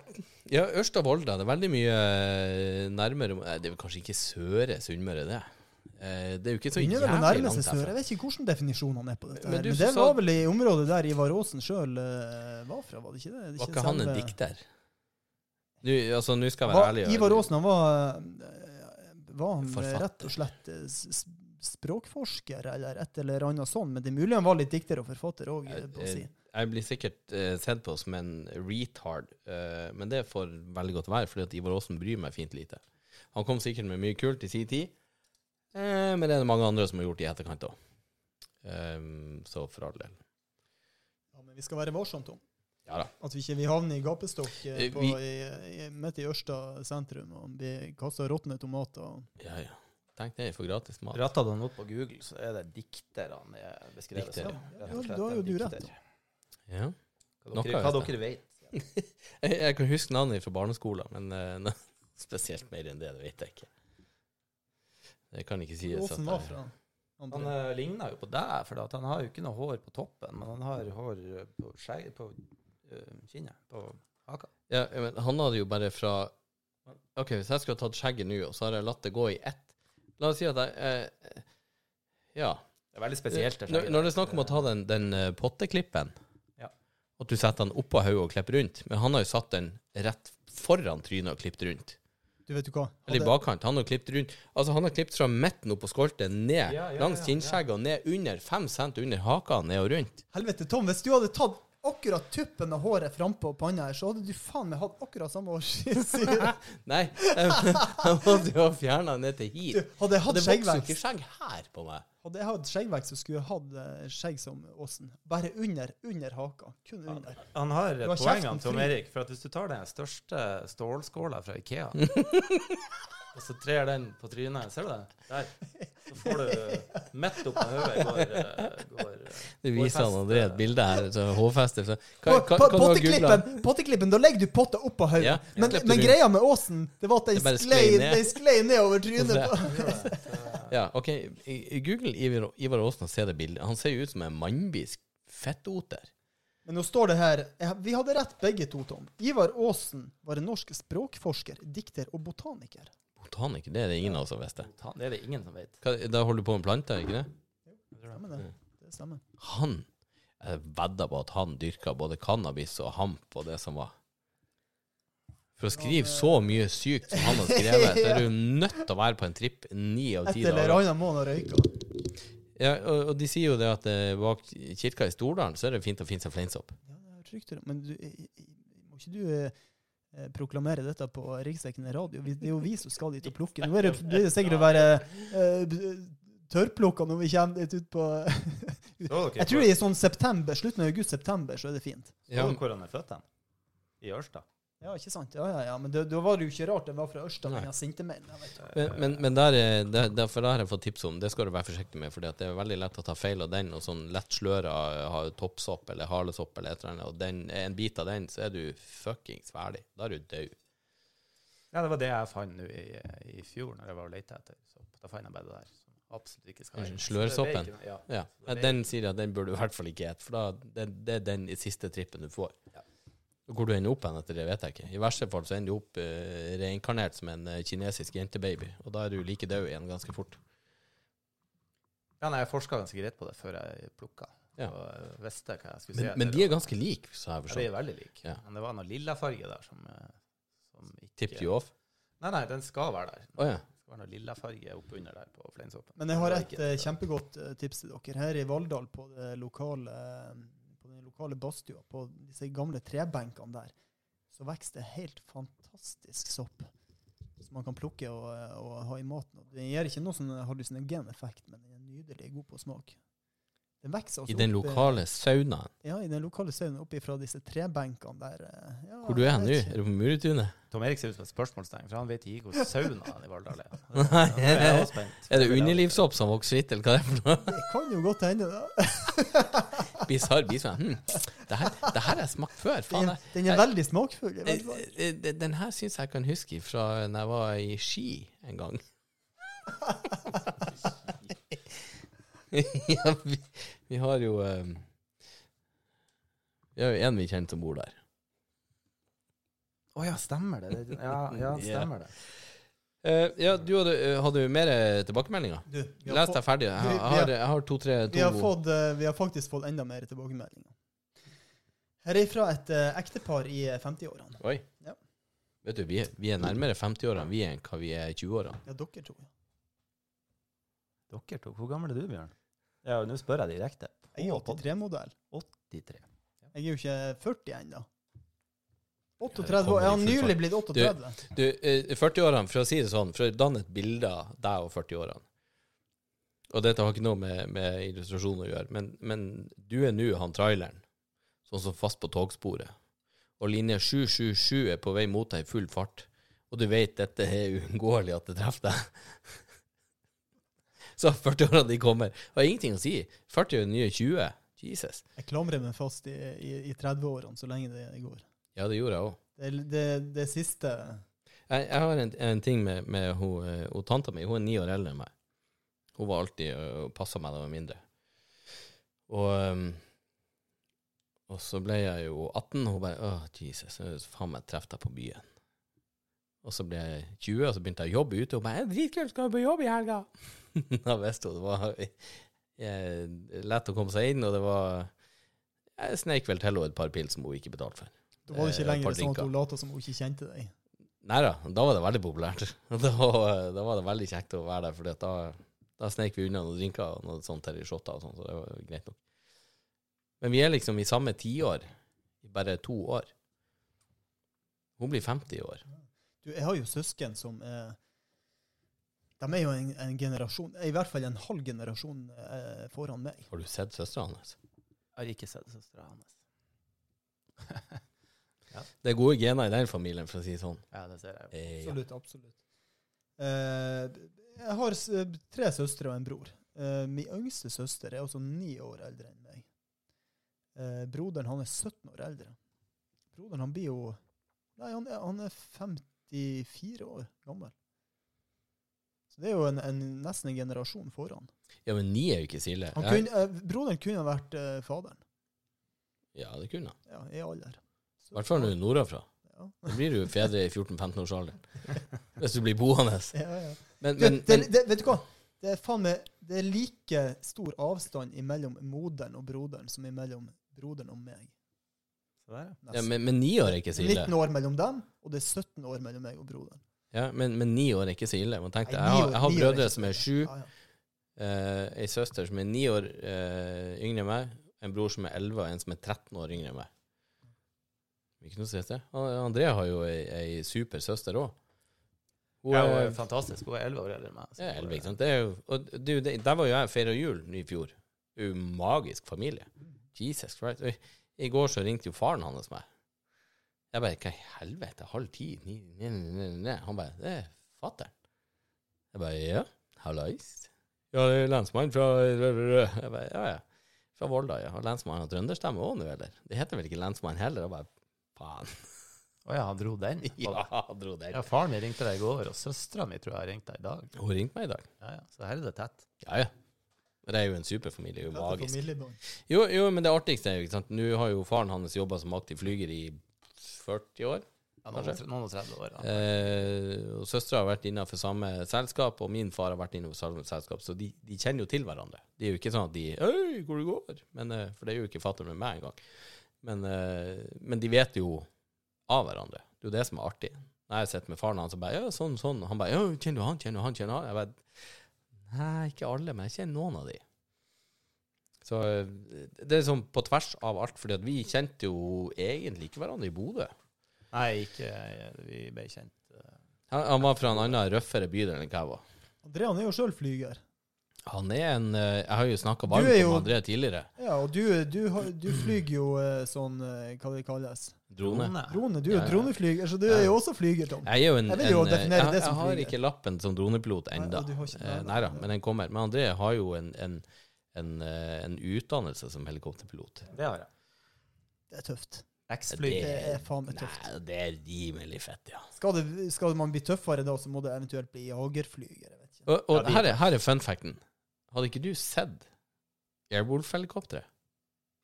Ja, Ørsta-Volda. Det er veldig mye eh, nærmere Det er vel kanskje ikke Søre Sunnmøre, det. Eh, Det er jo ikke så jævlig langt derfra. Jeg vet ikke hvordan definisjonene er på dette. Men her. Men det var vel i området der Ivar Aasen sjøl var fra, var det ikke det? det? Var ikke han en dikter? Nå altså, skal jeg være ærlig. Ivar Aasen han var, eh, var han Forfatter. rett og slett eh, språkforsker eller et eller annet sånt. Men det er mulig han var litt dikter og forfatter òg, si. Jeg blir sikkert eh, sett på som en retard, eh, men det får veldig godt være, fordi at Ivar Aasen bryr meg fint lite. Han kom sikkert med mye kult i sin tid, eh, men det er det mange andre som har gjort i etterkant òg. så for all del. Ja, men vi skal være varsomme, Tom. Ja da. At vi ikke vi havner i gapestokk eh, Eh, på, i, i, midt i Ørsta sentrum og blir kasta råtne tomater. Ja, ja. Tenk det, for gratis mat. Ratta du den opp på Google, så er det dikterne er beskrevet Diktere. som. Ja, da har jo du rett. Ja. Hva dere, hva dere vet. Jeg, jeg kan huske navnet fra barneskolen, men eh, spesielt mer enn det, det vet jeg ikke. Det kan ikke sies. Åsen var fra Han uh, ligner jo på deg, for at han har jo ikke noe hår på toppen, men han har hår på, skje, på kinnet, på haka. Ja, men han hadde jo bare fra OK, hvis jeg skulle tatt skjegget nå, og så har jeg latt det gå i ett La oss si at jeg eh, Ja. Det er veldig spesielt. det skjegget når det er snakk om å ta den, den eh, potteklippen, Ja. at du setter den oppå hodet og klipper rundt, men han har jo satt den rett foran trynet og klippet rundt. Du vet du hva? Eller i bakkant. Han har klippet rundt Altså, han har klippet fra midten opp på skolten, ned Ja, ja, langs ja, kinnskjegget og ned under fem cent under haka, ned og rundt. Helvete, Tom, hvis du hadde tatt akkurat tuppen av håret frampå panna her, så hadde du faen meg hatt akkurat samme hårsyre. Nei, han måtte jo ha fjerna ned til Du, hit. Hadde jeg hatt det vokser jo ikke skjegg her på meg. hadde jeg hatt skjeggvekst, så skulle jeg hatt eh, skjegg som Åsen. Bare under, under haka. Kun under. Han har Du et har poeng, Tom. Erik. For at hvis du tar den største stålskåla fra Ikea, og så trer den på trynet, ser du det? Der. Så får du midt opp på hodet går, eh, går eh, viser han. André et bilde her. Så hårfester. Så, hva, hva, hva du har googlet? potteklippen, potteklippen, da legger du potta oppå hodet. Ja, men, men greia med Åsen, det var at Det den sklei, sklei ned. sklei ned over trynet. På- Ja, OK. Google Ivar, Ivar Aasen og se det bildet. Han ser jo ut som en mannbisk fettoter. Men nå står det her Vi hadde rett begge to, Tom. Ivar Aasen var en norsk språkforsker, dikter og botaniker. Botaniker, det er det ingen av oss som visste. Ta- Det er det ingen som vet. Hva, da holder du på med planter, ikke det? Det Stemmer det? Det stemmer. Han Jeg vedder på at han dyrka både cannabis og hamp og det som var. For å skrive så mye sykt som han har skrevet, så er du nødt til å være på en tripp ni av ti dager. Etter må han røyke. røyka. Ja, og, og de sier jo det at eh, bak kirka i Stordalen så er det fint å finne seg fleinsopp. Ja, det er trygt. Men du, i- i- må ikke du eh, proklamere dette på riksdekkende radio? Det er jo vi som skal dit og plukke. Nå er det, blir det sikkert å være uh, tørrplukka når vi kommer dit ut på Jeg tror i sånn september, slutten av august-september, så er det fint. så Ja, hvor han er født hen? I Ørsta? Ja, ikke sant? Ja, ja, ja. Men da var det jo ikke rart den var fra Ørsta, men jo. Men, men, men der, er- der, derfor der har jeg fått tips om, det skal du være forsiktig med, for det er veldig lett å ta feil av den, og sånn lett sløra har toppsopp eller halesopp eller et eller annet, og den, en bit av den, så er du fuckings ferdig. Da er du død. Ja, det var det jeg fant nå i, i fjor, når jeg var og lette etter sopp. Da fant jeg bare det der. Som absolutt ikke skal være. Slørsoppen? Så Ja. Ja, Så Den sier jeg at den burde du i hvert fall ikke spise, for da, det, det er den i siste trippen du får. Ja. Hvor du ender opp hen etter det, vet jeg ikke. I verste fall så ender du opp uh, reinkarnert som en uh, kinesisk jentebaby, og da er du like død igjen ganske fort. Ja, nei, jeg forska ganske greit på det før jeg plukka. Ja. Og visste hva jeg skulle se Men, men de er ganske like, sa jeg forstått. Ja, de er veldig like. Ja. Men det var noe lillafarge der som, eh, som ikke Tipped you off? Nei, nei, den skal være der. Oh, ja. Det skal være noe lillafarge oppunder der på fleinsoppen. Men jeg har et eh, kjempegodt eh, tips til dere. Her i Valldal, på, det lokale, lokale badstua, på disse gamle trebenkene der, så vokser det helt fantastisk sopp. Som man kan plukke og, og ha i maten. Og Det gir ikke noe sånn hallusinogen effekt, men den er nydelig, god på smak. Den vokser altså I den eh, lokale saunaen. Ja, i den lokale saunaen oppe fra disse trebenkene der. eh, Ja, Hvor du er nå? Er du på Muretunet? Tom Erik ser ut som et spørsmålstegn, for han vet ikke hvor sauna er i Valldal er. Nei, er. Er det underlivssopp som vokser hvitt, eller hva det er for noe? Det kan jo godt hende, da. Bisarr bisarr. Hm. Det, her, det her har jeg smakt før. Faen, Den, den er veldig smakfull. Eh, eh, Den her syns jeg kan huske fra da jeg var i Ski en gang. ja, vi, vi har jo um, Vi har jo en vi kjenner som bor der. Å ja, stemmer det. Ja, ja stemmer det. Eh, ja, du hadde, eh, hadde jo mer tilbakemeldinger. Du, Les deg ferdig. Jeg, vi- har- vi jeg, har- har, jeg har to-tre Vi har, fått, eh, vi har faktisk fått enda mer tilbakemeldinger. Her er fra et uh, ektepar i eh, 50-årene. Oi. Ja. Vet du, vi vi er nærmere 50-årene vi enn hva vi er i 20-årene. Ja, dere to. Dere to, hvor gammel er du, Bjørn? Ja, nå spør jeg direkte. Jeg er 83-modell. 83. Jeg er jo ikke 40 ennå. Ja, 38 år. Ja, Jeg har nylig blitt 38. Du, du 40-årene, for å si det sånn, for å danne et bilde av deg og 40-årene Og dette har ikke noe med, med illustrasjon å gjøre, men, men du er nå han traileren, sånn som fast på togsporet. Og linje 777 er på vei mot deg i full fart, og du vet dette er uunngåelig at det treffer deg. Så 40-årene de kommer. Og har ingenting å si. 40 er nye 20. Jesus. Jeg klamrer meg fast i, i, i 30-årene så lenge det går. Ja, det gjorde jeg òg. Det, det, det siste Jeg, jeg har en, en ting med, med hun, eh, hun tanta mi. Hun er ni år eldre enn meg. Hun var alltid og passa meg da jeg var mindre. Og, um, og så ble jeg jo 18, og hun bare Åh, Jesus, faen meg treff deg på byen. Og så ble jeg 20, og så begynte jeg å jobbe ute. Og hun bare 'Dritkult, skal du på jobb i helga?' da visste hun det var eh, lett å komme seg inn, og det var Jeg sneik vel til henne et par pils som hun ikke betalte for. Da var det Eh, ikke lenger sånn at hun lot som hun ikke kjente deg. Nei da, da var det veldig populært. Da, da var det veldig kjekt å være der, for da, da snek vi unna noen drinker og noe sånt til shotter og sånn, så det var greit nok. Men vi er liksom i samme tiår, i bare to år. Hun blir 50 i år. Du, jeg har jo søsken som er De er jo en, en generasjon, i hvert fall en halv generasjon eh, foran meg. Har du sett søstera hans? Jeg har ikke sett søstera hans. Det er gode gener i den familien, for å si det sånn. Ja, det ser jeg jo. Eh, ja. Absolutt. absolutt. Eh, jeg har tre søstre og en bror. Eh, min yngste søster er også ni år eldre enn meg. Eh, broderen han er 17 år eldre. Broderen han blir jo Nei, han er, han er 54 år gammel. Så det er jo en, en, nesten en generasjon foran. ja, men ni er jo ikke så ille. Kunne, eh, broderen kunne ha vært eh, faderen. Ja, det kunne han. Ja, i alder. I hvert fall når du er nordafra. Ja. Da blir du jo fedre i 14-15-årsalderen. Hvis du blir boende. Ja, ja. Men, men, det, det, det, vet du hva? Det er faen meg Det er like stor avstand mellom moderen og broderen som mellom broderen og meg. Så der, ja. men, men ni år er ikke så ille. 19 år mellom dem, og det er 17 år mellom meg og broderen. Ja, men, men ni år er ikke så ille. Man tenkte, Nei, jeg, har, jeg har år brødre som er sju. Ja, ja. eh, ei søster som er ni år eh, yngre enn meg, en bror som er elleve, og en som er 13 år yngre enn meg. Ikke noe stress, det. André har jo ei, ei super søster òg. Hun Ja, er fantastisk. Hun er elleve år eldre enn meg. ja, hun 11, er- ikke sant. Det er jo, og du, det, der var jo jeg feira jul i fjor. Det er jo magisk familie. Jesus Christ. I, går så ringte jo faren hans meg. Jeg bare Hva i helvete? Halv ti? Ni, ni, ni, ni. Han bare Det er fatter'n. Jeg bare Ja, hallais. Ja, det er lensmann fra Jeg bare Ja, ja. Fra Volda, ja. Har lensmannen trønderstemme òg nå, eller? Det heter vel ikke lensmann heller? Jeg bare Faen. Å ja, han dro den? Ja, dro den. Ja, faren min ringte deg i går, og søstera mi tror jeg har ringt deg i dag. Hun ringte meg i dag. Ja, ja. Så her er det tett. Ja, ja. Det er jo en superfamilie. Det er jo magisk. Jo, jo, men det artigste er jo ikke sant Nå har jo faren hans jobba som aktiv flyger i 40 år. Ja, noen, og tre- noen og 30 år. Ja. Eh, og søstera har vært innenfor samme selskap, og min far har vært innenfor samme selskap, så de, de kjenner jo til hverandre. Det er jo ikke sånn at de Øy, hvor det går? Men, eh, for det er jo ikke fatter'n med meg engang. Men, eh, men de vet jo av hverandre. Det er jo det som er artig. Når jeg sitter med faren hans og bare Ja, sånn, sånn. Han bare Ja, kjenner du han? Kjenner du han? Kjenner han? Jeg bare Nei, ikke alle, men jeg kjenner noen av de. Så eh, det er sånn på tvers av alt, fordi at vi kjente jo egentlig ikke hverandre i Bodø. Nei, ikke Vi ble kjent. eh, Han, han var fra en annen røffere bydel enn hva jeg var. Andrean han er jo sjøl flyger. Han er en eh, Jeg har jo snakka varmt jo- om André tidligere. Ja, og du, du, du flyger jo eh, sånn eh, Hva det kalles? Drone. Drone. Du er jo ja. droneflyger, så du Ja. er jo også flyger, Tom. Jeg er jo en, Jeg vil jo en, definere jeg, det som flyger. jeg har flyger. ikke lappen som dronepilot ennå. men den kommer. Men André har jo en, en, en, en utdannelse som helikopterpilot. Det har jeg. Det er tøft. X-flyg. Det er faen meg tøft. Nei, det er rimelig fett, ja. Skal, det, skal man bli tøffere da, så må det eventuelt bli jagerflyger. Og, og Ja, her, er, her er fun facten. Hadde ikke du sett Airwolf-helikopteret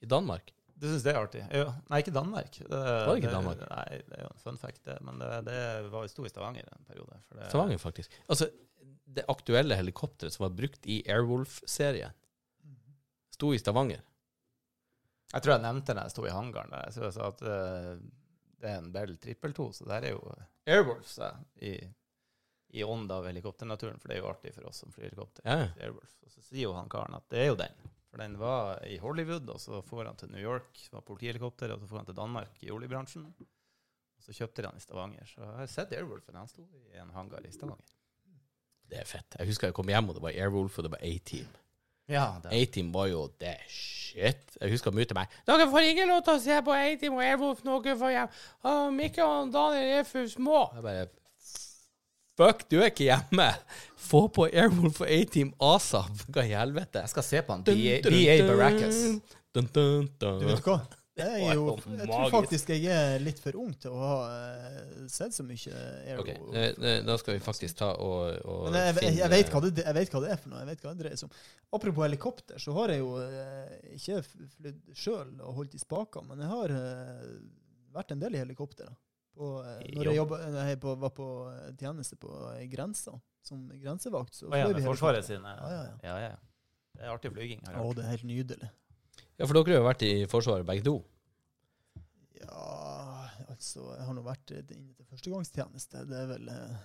i Danmark? Du syns det er artig? Ja. Nei, ikke Danmark. Det, det ikke Danmark? Nei, det er jo en fun fact, det. Men det, det var jo sto i Stavanger en periode. Det, Stavanger, faktisk. Altså, det aktuelle helikopteret som var brukt i Airwolf-serien, sto i Stavanger. Jeg tror jeg nevnte det jeg sto i hangaren der. Så jeg sa at uh, det er en Bell 222, så det her er jo Airwolf sa jeg, i, i ånd av helikopternaturen, for det er jo artig for oss som flyr helikopter. Ja. Og så sier jo han karen at det er jo den. For den var i Hollywood, og så får han til New York, var politihelikopter, og så får han til Danmark i oljebransjen. Og så kjøpte de han i Stavanger. Så jeg har sett Airwolfen. Han sto i en hangar i Stavanger. Det er fett. Jeg husker jeg kom hjem, og det var Airwolf, og det var A-Team. Ja. A-Team var jo det shit. Jeg husker mye til meg. Dere får ikke lov til å se på A-Team og Airwolf dere får hjem. Mikkel og Daniel er for små. Jeg bare Fuck, du er ikke hjemme. Få på Airwolf og A-Team asap. Hva i helvete? Jeg skal se på han. BA. Baracus. Du vet hva? Det er jo, jeg tror faktisk jeg er litt for ung til å ha eh, sett så mye Aero. Ok, eh, eh, Da skal vi faktisk ta og, og Men jeg, jeg, jeg, vet hva det, jeg vet hva det er for noe. Jeg vet hva det dreier seg om. Apropos helikopter, så har jeg jo ikke flydd sjøl og holdt i spakene, men jeg har vært en del i helikopter. da. På, eh, når jeg, jobbet, når jeg på, var på eh, tjeneste på eh, grensa, som grensevakt, så Og fløy vi med. Forsvaret sine. Ja, ja, ja. ja, ja. Det er artig flyging. har Å, det er helt nydelig. Ja, for dere har jo vært i Forsvaret begge to. Ja, altså Jeg har nå vært eh, inne til førstegangstjeneste. Det er vel eh,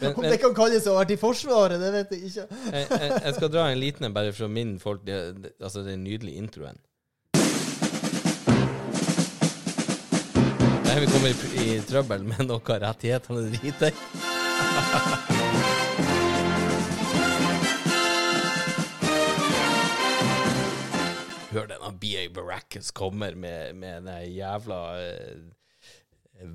Men- Om det kan kalles å ha vært i Forsvaret, det vet jeg ikke. Jeg, jeg, jeg skal dra en liten en bare for å minne folk det, det, Altså den nydelige introen. Vi kommer i, i trøbbel med noe rettighetene driter i. Hør denne BA Baracus kommer med, med den jævla eh,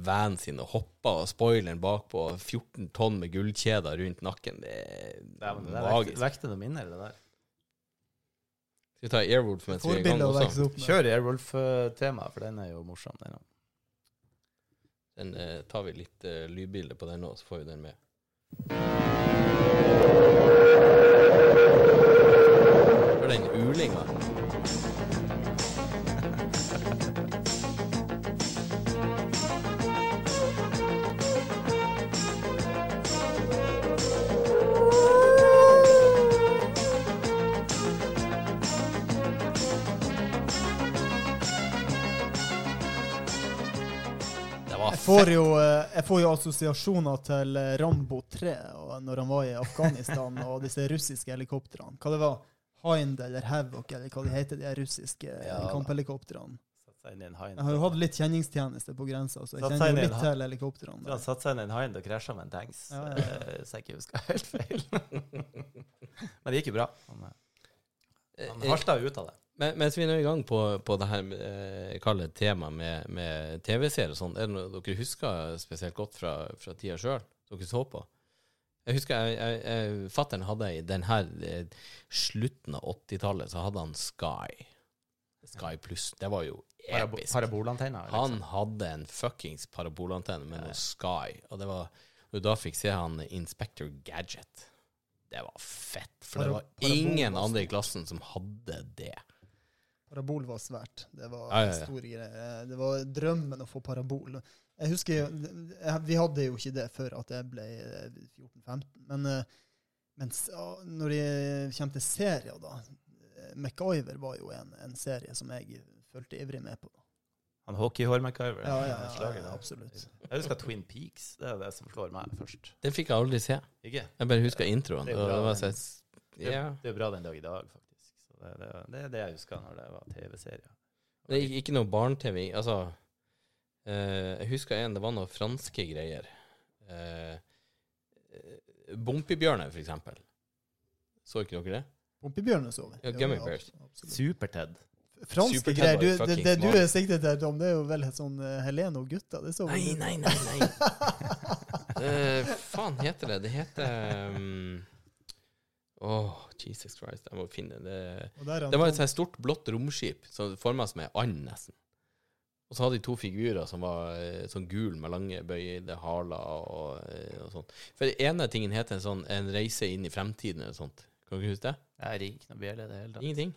van sin og hopper og spoileren bakpå, 14 tonn med gullkjeder rundt nakken. Det er Dæven, det er magisk. vekt- vekter noen minner, det der. Skal vi ta Airwolf mens vi er i gang også? med. Kjør Airwolf-temaet, for den er jo morsom. Den. også. Den eh, tar vi litt eh, lydbilde på den òg, så får vi den med. Hør den ulinga. Får, jo, eh, jeg får jo assosiasjoner til eh, Rambo 3, og når han var i Afghanistan, og disse russiske helikoptrene. Hva det var? Hind eller Havoc, eller hva de heter, de russiske Ja, kamphelikoptrene. Jeg har jo hatt litt kjenningstjeneste på grensa, så jeg kjenner jo litt til helikoptrene. Så han satte seg inn i en hind og krasja med en tanks, Ja, ja, ja. eh, så jeg ikke husker helt feil. Men det gikk jo bra. Han, eh, han Eh, harsta ut av det. Men, mens vi er i gang på, på det her eh, kalle tema med, med TV-serier og sånn, er det noe dere husker spesielt godt fra, fra tida sjøl? Dere så på? Jeg husker jeg, jeg, jeg, Fattern hadde i den her eh, slutten av 80-tallet, så hadde han Sky. Sky Pluss. Det var jo episk. Parabolantenne? Liksom. Han hadde en fuckings parabolantenne med noe Sky, og det var og da fikk se han Inspector Gadget. Det var fett, for det var ingen andre i klassen som hadde det. Parabol var svært. Det var Ja, ja, ja. en stor greie. Det var drømmen å få parabol. Jeg husker Vi hadde jo ikke det før at jeg ble eh, 14-15. Men, eh, men s- ja, når det kommer til serier, da eh, MacGyver var jo en, en serie som jeg fulgte ivrig med på. Han hockeyhår-MacGyver. Ja, ja, ja, ja, absolutt. Jeg husker Twin Peaks. Det er det som slår meg først. Det fikk jeg aldri se. Ikke? Jeg bare husker introen. Det er bra, det var den. sånn- det er bra den dag i dag, faktisk. Det, det, det er det jeg husker når det var TV-serier. Det er ikke- noe barne-TV. Altså eh, Jeg husker en, det var noen franske greier. Eh, Bompibjørnet, Bompibjørner, for eksempel. Så ikke dere det? Bompibjørnet så vi. Ja, Gummy ja, Bears. Super-Ted. Franske Super greier. Du, det, det du er siktet til, Tom, det er jo vel et sånn uh, Helene og gutta. Det så Nei, nei, nei. nei. Eh, faen heter det? Det heter um, Åh, Jesus Christ. Jeg må finne det. Og Det var et sånt stort, blått romskip som forma som ei and, nesten. Og så hadde de to figurer som var eh, sånn gul med lange bøyde haler og, eh, og sånn. For den ene tingen heter en sånn En reise inn i fremtiden eller sånt. Kan du huske det? Jeg ringer ikke noe bjelle i det hele tatt. Ingenting?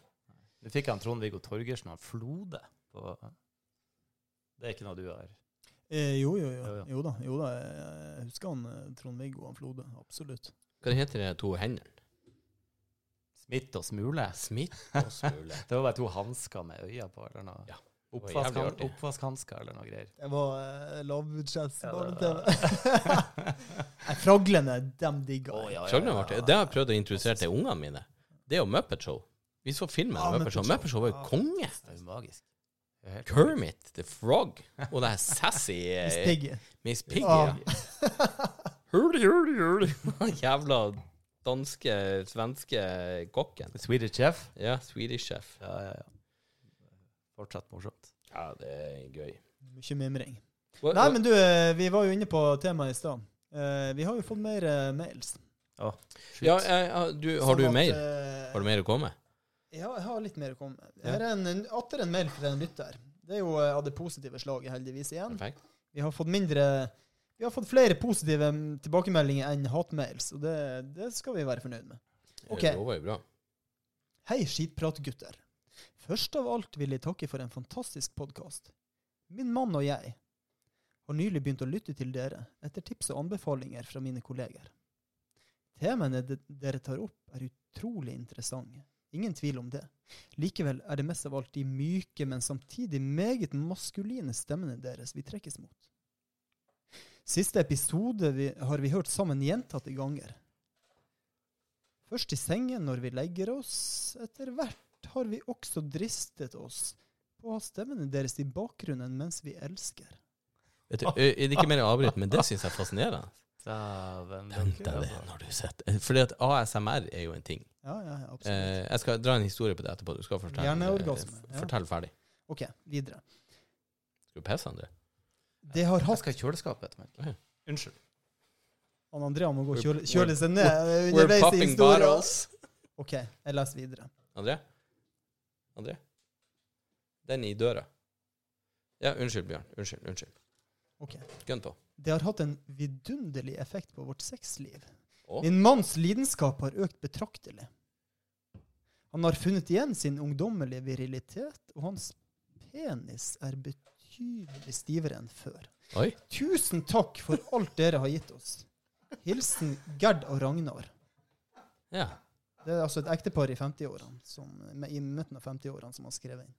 Du fikk han Trond-Viggo Torgersen av Flode på Det er ikke noe du har Eh, jo, jo, jo. Jo, da. Jo da. Jeg husker han eh, Trond-Viggo og han Flode. Absolutt. Hva heter de to hendene? Smitt og Smule. Smitt og smule. Det var bare to hansker med øyne på, eller noe. Ja, Oppvask, oppvaskhansker eller noe greier. Det var uh, lavbudsjetts Ja, det barne-TV. Ja, Fraglene, dem digga jeg. jeg. ja, ja, ja, ja. Det har jeg prøvd å introdusere til ungene mine. Det er jo Muppet Show. Vi så filmen Ja, av Muppet Show. Muppet Show. Var jo Ja. konge. Det er jo magisk. Er Kermit the Frog. Og det her sassy eh, Miss Piggy. Miss Piggy. Ja. Hurdy, hurdy, hurdy. Jævla danske, svenske kokken. Swedish Chef. Ja, Swedish chef. Ja, ja, ja. Fortsatt morsomt. Ja, det er gøy. Mye mimring. What, Nei, men du, eh, vi var jo inne på temaet i stad. Uh, Vi har jo fått mer uh, mails. ja, ja, ja, du, har du at, mer? Har du mer å komme med? Ja, jeg har litt mer å komme med. Her er en, en, atter en mail fra en lytter. Det er jo av det positive slaget, heldigvis, igjen. Perfekt. Vi har fått mindre Vi har fått flere positive tilbakemeldinger enn hatmails, og det, det skal vi være fornøyd med. Ok. Det var jo bra. Hei, skitpratgutter. Først av alt vil jeg takke for en fantastisk podkast. Min mann og jeg har nylig begynt å lytte til dere etter tips og anbefalinger fra mine kolleger. Temaene de- dere tar opp, er utrolig interessante. Ingen tvil om det. Likevel er det mest av alt de myke, men samtidig meget maskuline stemmene deres vi trekkes mot. Siste episode vi, har vi hørt sammen gjentatte ganger. Først i sengen når vi legger oss. Etter hvert har vi også dristet oss på å ha stemmene deres i bakgrunnen mens vi elsker. Vet du, ø, er det ikke mer å avbryte, men det syns jeg er fascinerende. Dæven, Tenk deg det når du sitter Fordi at ASMR er jo en ting. Ja, ja, absolutt. Eh, jeg skal dra en historie på det etterpå. Du skal fortelle. Hjerneorgasme, ja. Fortell ferdig. OK, videre. Skal du pisse, André? Det har Jeg hatt skal i kjøleskapet etter meg. Unnskyld. Han Andrea må gå og kjøle, kjøle seg ned we're, We're underveis i popping historien. bottles. OK, jeg leser videre. André? André? Den i døra. Ja, unnskyld, Bjørn. Unnskyld. unnskyld. Ok. Gønn på. Det har hatt en vidunderlig effekt på vårt sexliv. Å? Min manns lidenskap har økt betraktelig. Han har funnet igjen sin ungdommelige virilitet, og hans penis er betydelig stivere enn før. Oi. Tusen takk for alt dere har gitt oss. Hilsen Gerd og Ragnar. Ja. Det er altså et ektepar i 50-årene, med- i midten av 50-årene som har skrevet inn.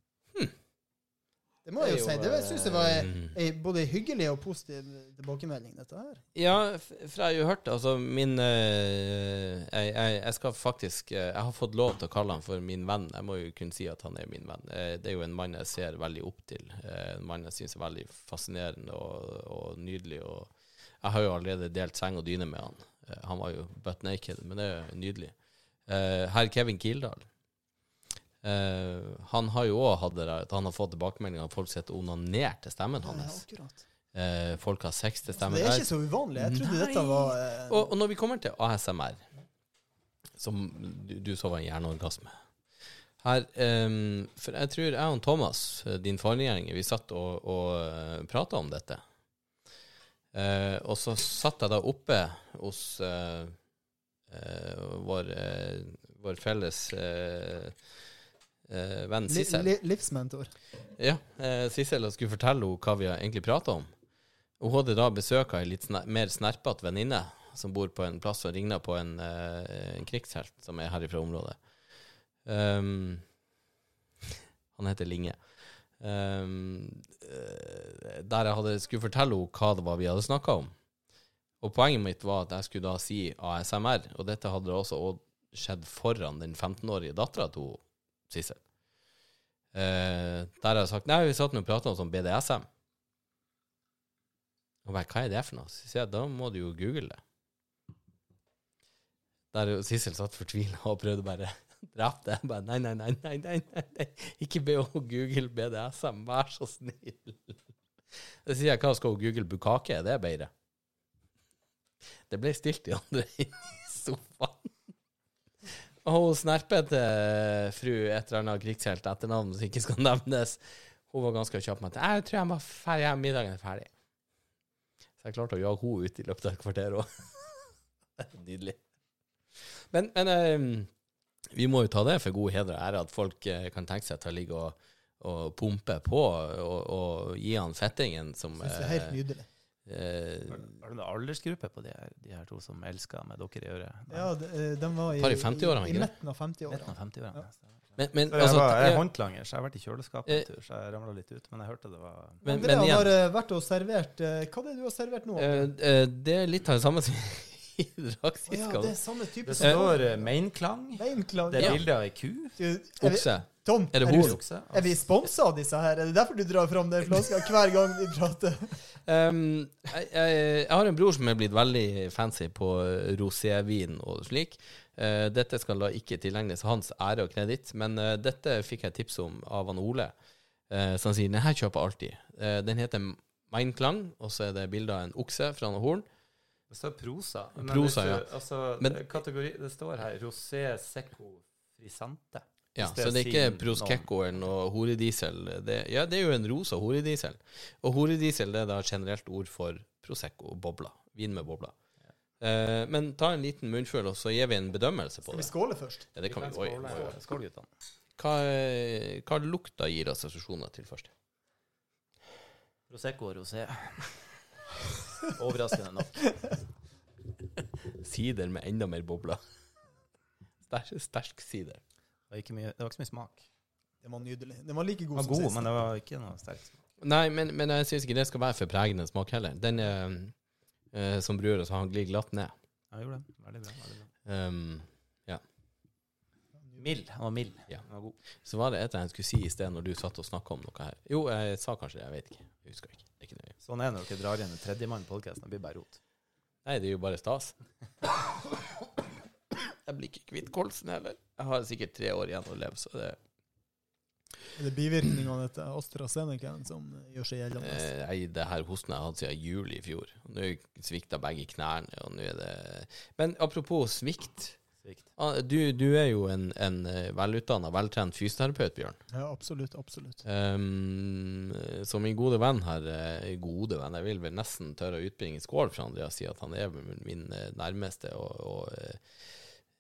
Det må jeg jo Det er si. jo, Det syns jeg var ei, eh, både hyggelig og positiv tilbakemelding, dette her. Ja, for jeg har jo hørt det. Altså, min eh, jeg, jeg, jeg skal faktisk eh, Jeg har fått lov til å kalle han for min venn. Jeg må jo kunne si at han er min venn. Eh, det er jo en mann jeg ser veldig opp til. Eh, en mann jeg syns er veldig fascinerende og, og nydelig. Og jeg har jo allerede delt seng og dyne med han. Eh, han var jo butt naked, men det er jo nydelig. Eh, herr Kevin Kildahl. Eh, han har jo òg hatt det der at han har fått tilbakemeldinger at folk sitter og onanerer til stemmen Ja, hans. akkurat. Eh, folk har sex til Så stemmen. det er ikke så uvanlig. Jeg trodde Nei. dette var eh, og, og når vi kommer til ASMR, som du, du så var en hjerneorgasme her, ehm, For jeg tror jeg og Thomas, eh, din forgjenger, vi satt og, og prata om dette. Eh, og så satt jeg da oppe hos eh, eh, vår, eh, vår felles eh, eh, venn Sissel. li, livsmentor. Ja, eh, Sissel og skulle fortelle henne hva vi egentlig prata om. Og hun hadde da besøk av ei litt sner mer snerpete venninne som bor på en plass og ringer på en, eh, en krigshelt som er herifra området. Um, han heter Linge. Um, eh, der jeg hadde, skulle fortelle henne hva det var vi hadde snakka om. Og poenget mitt var at jeg skulle da si ASMR, og dette hadde også skjedd foran den 15-årige dattera til hun, Sissel. Eh, der har jeg sagt Nei, vi satt og prata om sånn BDSM. Og bare, hva er det for noe? Så sier jeg, da må du jo google det. Der Sissel satt fortvila og prøvde bare drepe det. Bare, nei, nei, nei, nei, nei, nei, ikke be henne google BDSM, vær så snill. Så sier jeg, hva skal hun google bukake? Er det bedre? Det ble stilt i andre i sofaen. Og hun snerpete fru et eller annet krigshelt etternavn som ikke skal nevnes, hun var ganske kjapp med at jeg tror jeg var ferdig, hjem, middagen er ferdig. Så jeg klarte å jage henne ut i løpet av et kvarter òg. Nydelig. Men, men eh, vi må jo ta det for god heder og ære at folk eh, kan tenke seg til å ligge og, og pumpe på og, og gi han fettingen som Syns det er helt nydelig. Eh, Har du noen aldersgruppe på de her, de her to som elsker med dere i øret? Ja, de, eh, de var i, i 50-årene, i, midten av 50-årene. Midten av 50-årene. men, men Jeg, altså, var, jeg er håndlanger, så jeg har vært i kjøleskapet Eh, en tur, så jeg ramla litt ut. Men jeg hørte det var men, men igjen har eh, vært og servert eh, Hva er det du har servert nå? Eh, eh, det er litt av det samme som i Å ja, det er samme type Det som står uh, mainklang. Det er Ja. bilde av ei ku. Okse. Tom, Er det er, vi, er vi sponsa av disse her? Er det derfor du drar fram den flaska hver gang vi prater? Um, jeg, jeg, jeg har en bror som er blitt veldig fancy på eh, rosévin og slik. Uh, dette skal da ikke tilegnes hans ære og kreditt, men uh, dette fikk jeg tips om av han Ole. Uh, så han sier den her kjøper alltid. Den heter Meinklang, og så er det bilde av en okse fra noe horn. Det står prosa. Prosa, du- ja. Altså, Men- kategori, det står her rosé secco frisante. Ja, så det er ikke noen- Prosecco eller noe horediesel. Det, ja, det er jo en rosa horediesel. Og horediesel det er da generelt ord for Prosecco, bobler. Vin med bobler. Eh, men ta en liten munnfull, og så gir vi en bedømmelse på det. Skal vi skåle først? Ja, det kan vi. Oi, oi, oi. Skål, Skål, guttene. Hva, hva lukta gir assosiasjoner til først? Prosecco og rosé. Overraskende nok. Sider med enda mer bobler. Sterk, sterk sider. Det var ikke, mye, det var ikke så mye smak. Den var nydelig. Den var like Den god var som god, sist. men det var ikke noe sterk smak. Nei, men, men jeg syns ikke det skal være for pregende smak heller. Den er eh, som bruer oss, han glir glatt ned. Ja, jeg gjorde det. Veldig bra. Veldig bra. Um, Mild. Han var mild. Ja. Han var god. så var det et jeg skulle si i sted når du satt og snakka om noe her. Jo, jeg sa kanskje det, jeg vet ikke. Jeg husker ikke. Det er ikke nøye. Sånn er det når dere drar igjen en tredjemann i podkasten. Det blir bare rot. Nei, det er jo bare stas. Jeg blir ikke kvitt kolsen heller. Jeg har sikkert tre år igjen å leve, så det Er det bivirkningene etter AstraZeneca som gjør seg gjeldende? Nei, jeg, Det her hosten jeg har hatt siden juli i fjor. Nå svikta begge knærne, og nå er det Men apropos svikt. Svikt. Ah, Du, du er jo en, en velutdanna, veltrent fysioterapeut, Bjørn. Ja, absolutt. Absolutt. Um, så min gode venn her eh, Gode venn, jeg vil vel nesten tørre å utbringe skål for Andreas, si at han er min, eh, nærmeste og, og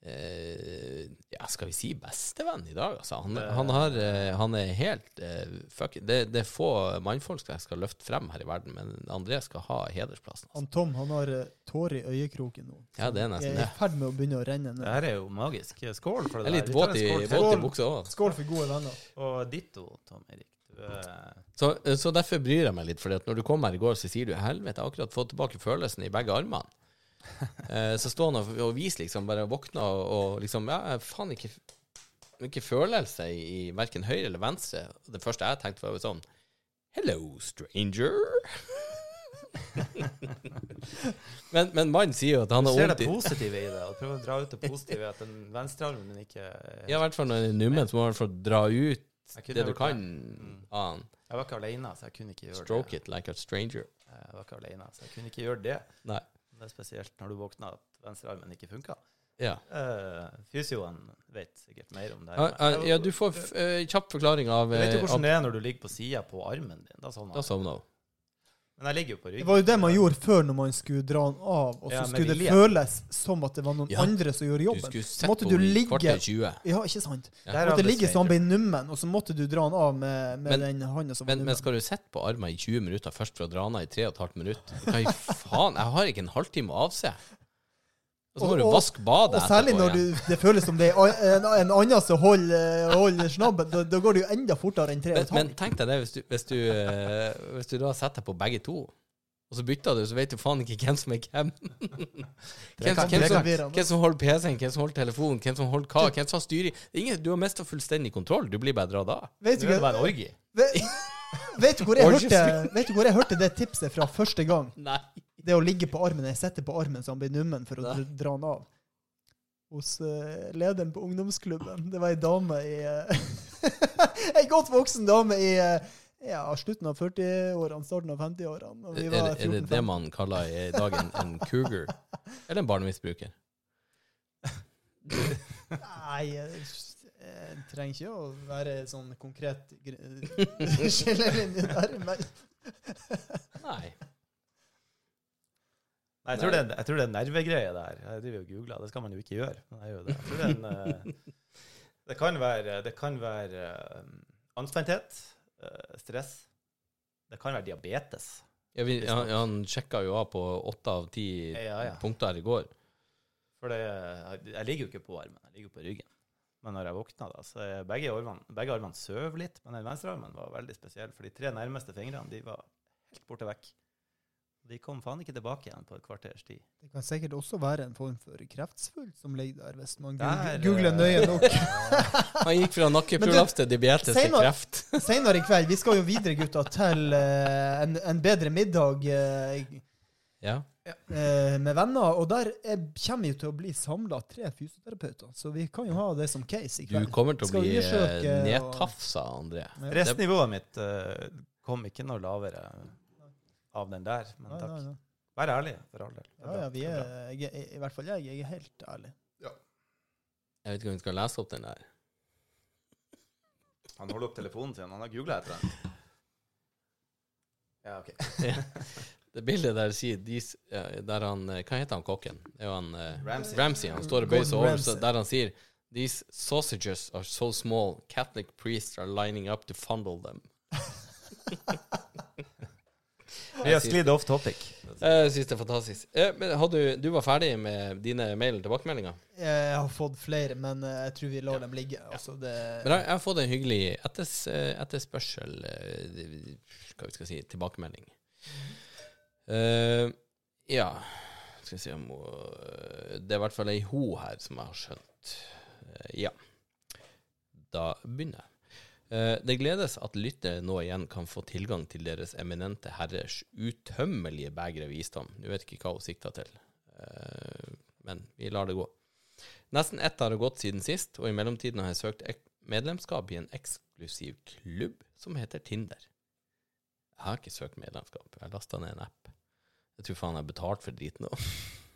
eh, eh, ja, skal vi si bestevenn i dag, altså. Han, han, har, eh, han er helt eh, fuck, det, det er få mannfolk jeg skal løfte frem her i verden, men André skal ha hedersplassen. Altså. Han Tom han har uh, tårer i øyekroken nå. Ja, det er nesten Jeg er det. i ferd med å begynne å renne Det her er jo magisk. Skål for Jeg det er litt våt i, i buksa òg. Skål for gode venner. Og ditto, Tom Erik. Er Så, så derfor bryr jeg meg litt, for når du kom her i går, så sier du helvete, jeg har akkurat fått tilbake følelsen i begge armene. Eh, så står han og, og viser liksom, bare våkner og, og liksom Ja, jeg faen ikke ikke følelse i, i verken høyre eller venstre. Det første jeg tenkte, var sånn Hello, stranger. men, men mannen sier jo at han har Du har ser det positive i det, og prøver å dra ut det positive i at den venstrearmen din ikke Ja, i hvert fall når den er nummen, så må du i hvert fall dra ut det du kan Mm. av den. Jeg var ikke alene, så jeg kunne ikke gjøre Stroke det. it like a stranger. Jeg var ikke alene, så jeg kunne ikke gjøre det. Nei. Det er spesielt når du våkner at venstrearmen ikke funka. Ja. Uh, fysioen vet sikkert mer om det. Ja, Uh, ja, ja, du får eh, kjapp forklaring av, Du vet jo eh, hvordan det er når du ligger på sida på armen din. Da sovner Da du. Men jeg ligger jo på ryggen. Det var jo det man gjorde før når man skulle dra den av, og så Ja, skulle det føles som at det var noen Ja. andre som gjorde Du jobben. skulle Så måtte på du ligge kvarter 20. Ja, ikke sant? Ja. Måtte ligge så han ble nummen, og så måtte du dra den av med, med Men- den hånda som var Men, men skal du sitte på armen i 20 minutter først for å dra den av i 3 15 minutter? Hva i faen? Jeg har ikke en halvtime å avse. Og så må du vaske badet Og særlig når du, det føles som det er en, en annen som holder, holder snabben. Da, da går det jo enda fortere enn tre og et halvt. men tenk deg det, hvis du, hvis, du, eh, hvis du da setter på begge to, og så bytter du, så vet du faen ikke hvem som er hvem. Hvem, hvem, som, hvem som holder PC-en, hvem som holder telefonen, hvem som holder hva, hvem som har styring. Ingen, du har mista fullstendig kontroll. Du blir bare dratt av. Vet du, det bare en orgi. vet, vet, du hvor jeg hørte, vet du hvor jeg hørte det tipset fra første gang? Nei. Det å ligge på armen. Jeg setter på armen så han blir nummen for å Nei. dra- han av. Hos uh, lederen på ungdomsklubben. Det var ei dame i uh, Ei godt voksen dame i uh, ja, slutten av 40-årene, starten av 50-årene. og Er, det- er det det man kaller i dag en, en cougar? Eller en barnemisbruker? Nei, jeg, jeg trenger ikke å være sånn konkret skillelinje der. Nei. Jeg tror, det jeg tror det er nervegreie der. Jeg driver og googler, det skal man jo ikke gjøre. Men jeg gjør det. Jeg tror det, en, eh, det kan være, det kan være eh, anspenthet, eh, stress. Det kan være diabetes. Ja, vi, ja, han sjekka jo av på åtte av ti Ja, ja. punkter i går. For det, jeg ligger jo ikke på armen, jeg ligger på ryggen. Men når jeg våkna, da, så er begge armene, begge armene søv litt. Men den venstre armen var veldig spesiell, for de tre nærmeste fingrene de var helt borte vekk. De kom faen ikke tilbake igjen på et kvarters tid. det kan sikkert også være en form for kreftsvulst som ligger der, hvis man Der, googler, googler nøye nok. Han gikk fra nakkeprolaps til diabetes til kreft. Senere i kveld, vi skal jo videre, gutta, til eh, en, en bedre middag eh, Ja. eh, med venner. Og der er, kommer jo til å bli samla tre fysioterapeuter, så vi kan jo ha det som case i kveld. Du kommer til å bli eh, nedtafsa, André. Ja. Stressnivået mitt eh, kom ikke noe lavere av den der, men Nei, takk. nei, nei. Vær ærlig, for all del. Ja, ja, vi er, jeg, I hvert fall jeg. Jeg er helt ærlig. Jeg vet ikke om vi skal lese opp den der. Han holder opp telefonen sin. Han har googla etter den. Ja, OK. Det bildet der sier de, der han, eh, Hva heter han kokken? Det er jo han eh, Ramsay. Han står og bøyer seg over, så der han sier These sausages are so small, Catholic priests are lining up to fondle them. Vi har sklidd off topic. Jeg syns det er fantastisk. Eh, men hadde du, du var ferdig med dine mail og tilbakemeldinger? Jeg har fått flere, men eh, jeg tror vi lar dem ligge. Altså, det, Men jeg, har fått en hyggelig etters, eh, etterspørsel eh, Hva vi skal si tilbakemelding. Uh, ja Skal vi se om hun Det er i hvert fall ei ho her som jeg har skjønt. Eh, ja. Da begynner jeg. Eh, det gledes at lyttere nå igjen kan få tilgang til deres eminente herrers utømmelige begre visdom. Du vet ikke hva hun sikta til, eh, men vi lar det gå. Nesten ett har det gått siden sist, og i mellomtiden har jeg søkt medlemskap i en eksklusiv klubb som heter Tinder. Jeg har ikke søkt medlemskap, jeg har lasta ned en app. Jeg tror faen jeg har betalt for driten nå.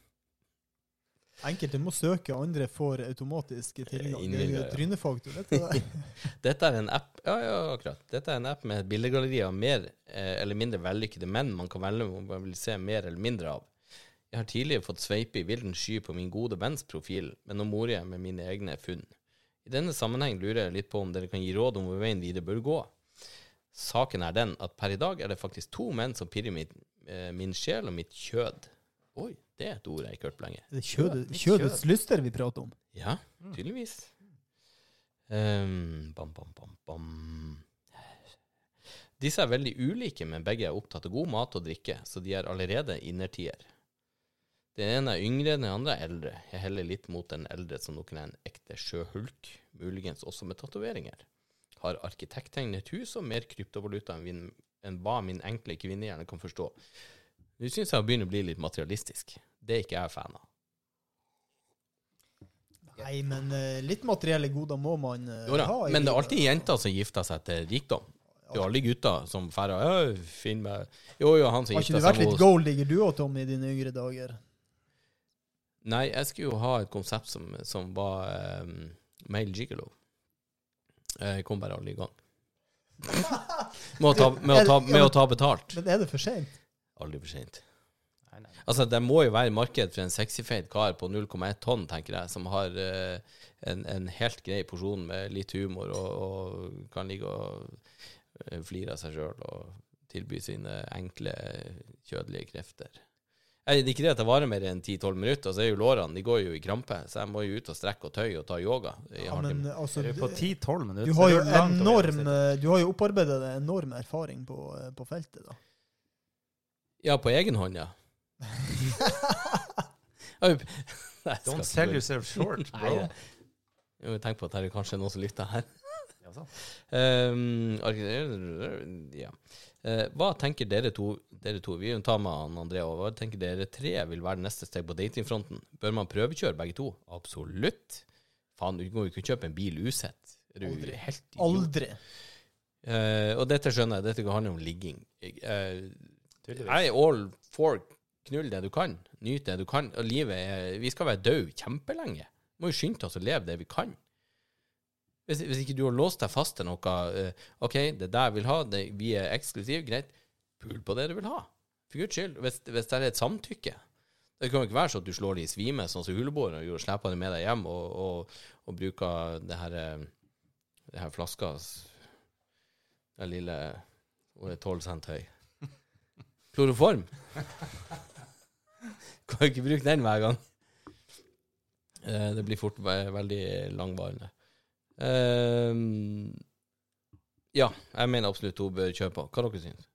enkelte må søke, andre får automatisk tilgang. Er jo Innvilget, dette. Dette er en app Ja, ja, akkurat. Dette er en app med et bildegalleri av mer eh, eller mindre vellykkede menn man kan velge om man vil se mer eller mindre av. Jeg har tidligere fått sveipe i vilden sky på min gode venns profil, men nå morer jeg med mine egne funn. I denne sammenheng lurer jeg litt på om dere kan gi råd om hvor veien videre bør gå. Saken er den at per i dag er det faktisk to menn som pirrer min, eh, min sjel og mitt kjød. Oi, det er et ord jeg ikke har hørt på lenge. Det er kjødet, kjødets lyster vi prater om. Ja, tydeligvis. Um, bam, bam, bam, bam. Disse er veldig ulike, men begge er opptatt av god mat og drikke, så de er allerede innertier. Den ene er yngre, den andre er eldre. Jeg heller litt mot den eldre, som nok er en ekte sjøhulk, muligens også med tatoveringer. Har arkitekttegnet et hus og mer kryptovaluta enn, min, enn hva min enkle kvinnehjerne kan forstå. Nå syns jeg begynner å bli litt materialistisk. Det er ikke jeg fan av. Nei, men uh, litt materielle goder må man uh, Jo da, ha. men det er alltid jenter som gifter seg til rikdom. Det er alle gutter som drar Finn meg Jo, jo, han som Har ikke du vært litt hos golddigger du òg, Tom, i dine yngre dager? Nei, jeg skulle jo ha et konsept som, som var um, male gigolo. Jeg kom bare aldri i gang. med, å ta, med, å ta, med å ta betalt. Men er det for seint? Aldri for seint. Nei, nei. Altså, det må jo være marked for en sexyfeit kar på 0,1 tonn, tenker jeg, som har uh, en, en helt grei porsjon med litt humor og, og kan ligge og eh, flire av seg sjøl og tilby sine enkle, kjødelige krefter. Jeg, det er ikke det at det varer mer enn 10-12 minutter, så er jo lårene de går jo i krampe, så jeg må jo ut og strekke og tøye og ta yoga. i Ja, men altså, Er på 10-12 minutter? du har jo enorm Du har jo opparbeidet deg enorm erfaring på, eh, på feltet, da. Ja, på egen hånd, ja. Nei, Don't sell yourself short, Nei, bro. Jo, Tenk på at det er kanskje noen som lytter her. Um, ja. uh, hva tenker dere to, dere to Vi tar med han André og Hva tenker dere tre vil være neste steg på datingfronten? Bør man prøvekjøre begge to? Absolutt. Faen, du må jo ikke kjøpe en bil usett. Aldri. Aldri. Uh, og dette skjønner jeg, dette handler om ligging. Eh, jeg er all for knull det du kan, nyt det du kan. Og livet er Vi skal være døde kjempelenge. Vi Må jo skynde oss å leve det vi kan. Hvis, hvis ikke du har låst deg fast til noe uh, OK, det er det jeg vil ha, det, vi er eksklusive, greit. Pul på det du vil ha. For guds skyld. Hvis, hvis det er et samtykke. Det kan jo ikke være sånn at du slår de i svime, sånn som huleboeren gjorde, slipper det med deg hjem og, og, og bruker det her, eh, det her flaska Den lille Hun er tolv cent høy. Kloroform. Kan jo ikke bruke den hver gang. Eh, det blir fort ve- veldig langvarende. Eh, ja, jeg mener absolutt hun bør kjøre på. Hva dere syns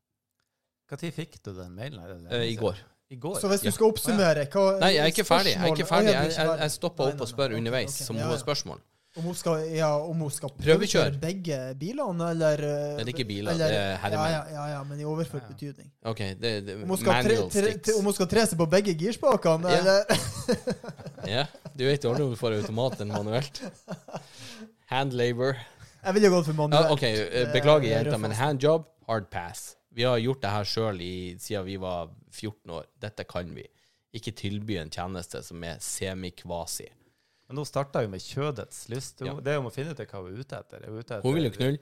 Når fikk du den mailen? Eh, I går. I går? Så hvis Ja. du skal oppsummere hva Nei, jeg er ikke ferdig. Jeg er ikke ferdig. Ja, er Jeg, jeg, jeg stopper opp og spør underveis, som Ja, ja. hovedspørsmål. Om hun skal, ja, om hun skal Prøvekjør. prøvekjøre begge bilene, eller Men ikke biler, eller- det er herremenn. Ja, ja, ja, men i overført betydning. OK, det, det Om hun, tre, tre, tre, om hun skal tre seg på begge girspakene, Ja. eller Ja, du vet jo aldri om du får automat enn manuelt. Hand labor. Jeg ville gått for manuelt. OK, eh, er- beklager, er men hand handjob, hard pass. Vi har gjort det her sjøl siden vi var 14 år. Dette kan vi. Ikke tilby en tjeneste som er semi-kvasi. Men hun starta jo med kjødets lyst. Hun, Ja. Det er om å finne ut hva hun er ute etter. Er hun, ute etter Hun vil jo knulle.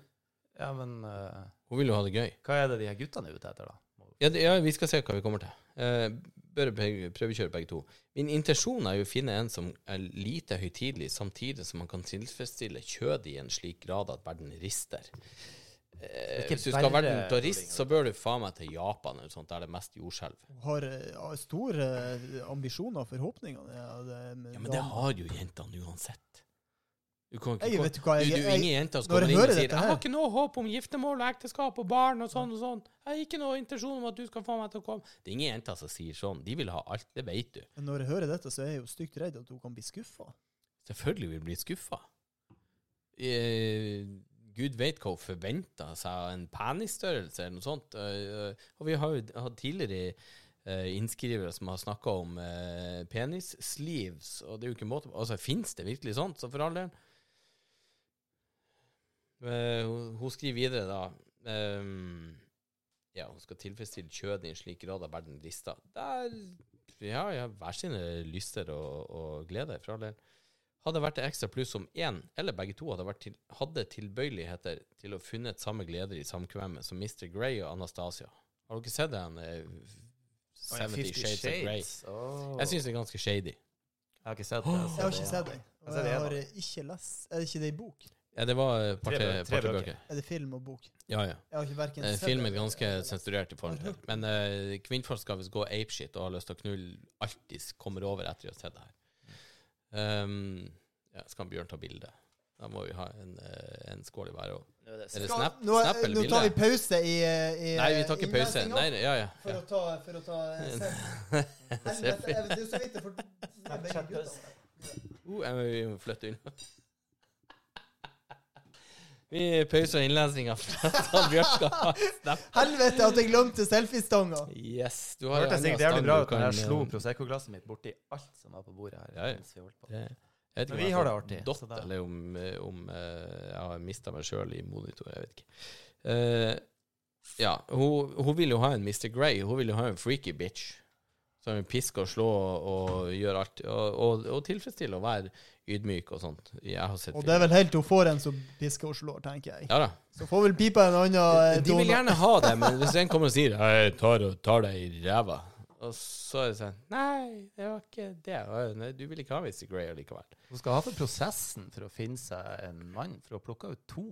Ja, men uh, Hun vil jo ha det gøy. hva er det de her guttene er ute etter, da? Ja, det, ja, vi skal se hva vi kommer til. Uh, bør pe- prøvekjøre begge to. Min intensjon er jo å finne en som er lite høytidelig, samtidig som man kan tilfredsstille kjødet i en slik grad at verden rister. Eh, hvis du skal være en knulling, så bør du faen meg til Japan, eller sånt, der det er mest jordskjelv. Hun har eh, ja, store eh, ambisjoner og forhåpninger. Ja, det, Ja, men det har jo jentene uansett. Du kan ikke Jeg vet du hva, du, jeg- du, ingen jenter som kommer inn og sier 'Jeg har ikke noe håp om giftermål og ekteskap og barn og sånn og sånn'. 'Jeg har ikke noe intensjon om at du skal få meg til å komme'. Det er ingen jenter som sier sånn. De vil ha alt. Det vet du. Men når jeg hører dette, så er jeg jo stygt redd at hun kan bli skuffa. Selvfølgelig vil bli skuffa. Eh, Gud vet hva hun forventa seg en penisstørrelse eller noe sånt. Eh, eh, og vi har jo hatt tidligere eh, innskrivere som har snakka om penissleeves, og det er jo ikke måte på Altså, fins det virkelig sånt? Så for all del. Hun, skriver videre, da ehm, Ja, hun skal tilfredsstille kjødet i en slik grad av verden rister. Der Ja, ja, hver sine lyster og, og gleder, for all del. Hadde vært det ekstra pluss om én eller begge to hadde, vært til, hadde tilbøyeligheter til å funnet samme gleder i samkvemmet som Mr. Grey og Anastasia. Har dere sett den? eh, 70 Shades, of Grey. Oh. Jeg syns det er ganske shady. Jeg har ikke sett det. Jeg har ikke sett den. Jeg Og har sett jeg har ikke lest Er det ikke det i bok? Ja, det var Tre tre bøker. Er det film og bok? Ja, ja. Jeg har ikke hverken Eh, sett Filmen er ganske sensurert i forhold til det. Men uh, kvinnfolk skal visst gå apeshit og har lyst til å knulle alltid kommer over etter å ha sett det her. Um, ja, skal Bjørn ta bilde? Da må vi ha en, eh, en skål i været òg. Er det snap, nå, snap eller nå tar vi pause i, i Nei, vi tar ikke pause. Nei, ja, ja. For ja. å ta, for å ta eh, selfie. Det er så vidt jeg får. Uh, må flytte unna. Vi pauser innlesinga Bjørn skal. Helvete at jeg glemte selfiestanga! Yes. Du har hørtes sikkert jævlig bra ut når jeg slo eh, Prosecco-glasset mitt borti alt som var på bordet her. Ja, ja. vi holdt på. det- Jeg vet ikke Men vi har det artig, Dott, så eller om, eh, om uh, jeg har mista meg sjøl i monitor. Jeg vet ikke. Uh, ja, hun, hun vil jo ha en Mr. Grey. Hun vil jo ha en freaky bitch. Som pisker og slår og, og gjør alt. Og, og, og tilfredsstiller å være ydmyk og sånt. Jeg har sett Og det er vel helt til hun får en som pisker og slår, tenker jeg. Ja da. Så får vel pipa en annen eh, De vil gjerne ha det, men hvis en kommer og sier 'Jeg tar, tar deg i ræva', og så er det sånn Nei, det var ikke det. Nei, du vil ikke ha Mr. Grey likevel. Hun skal ha for prosessen for å finne seg en mann, for å plukke ut to.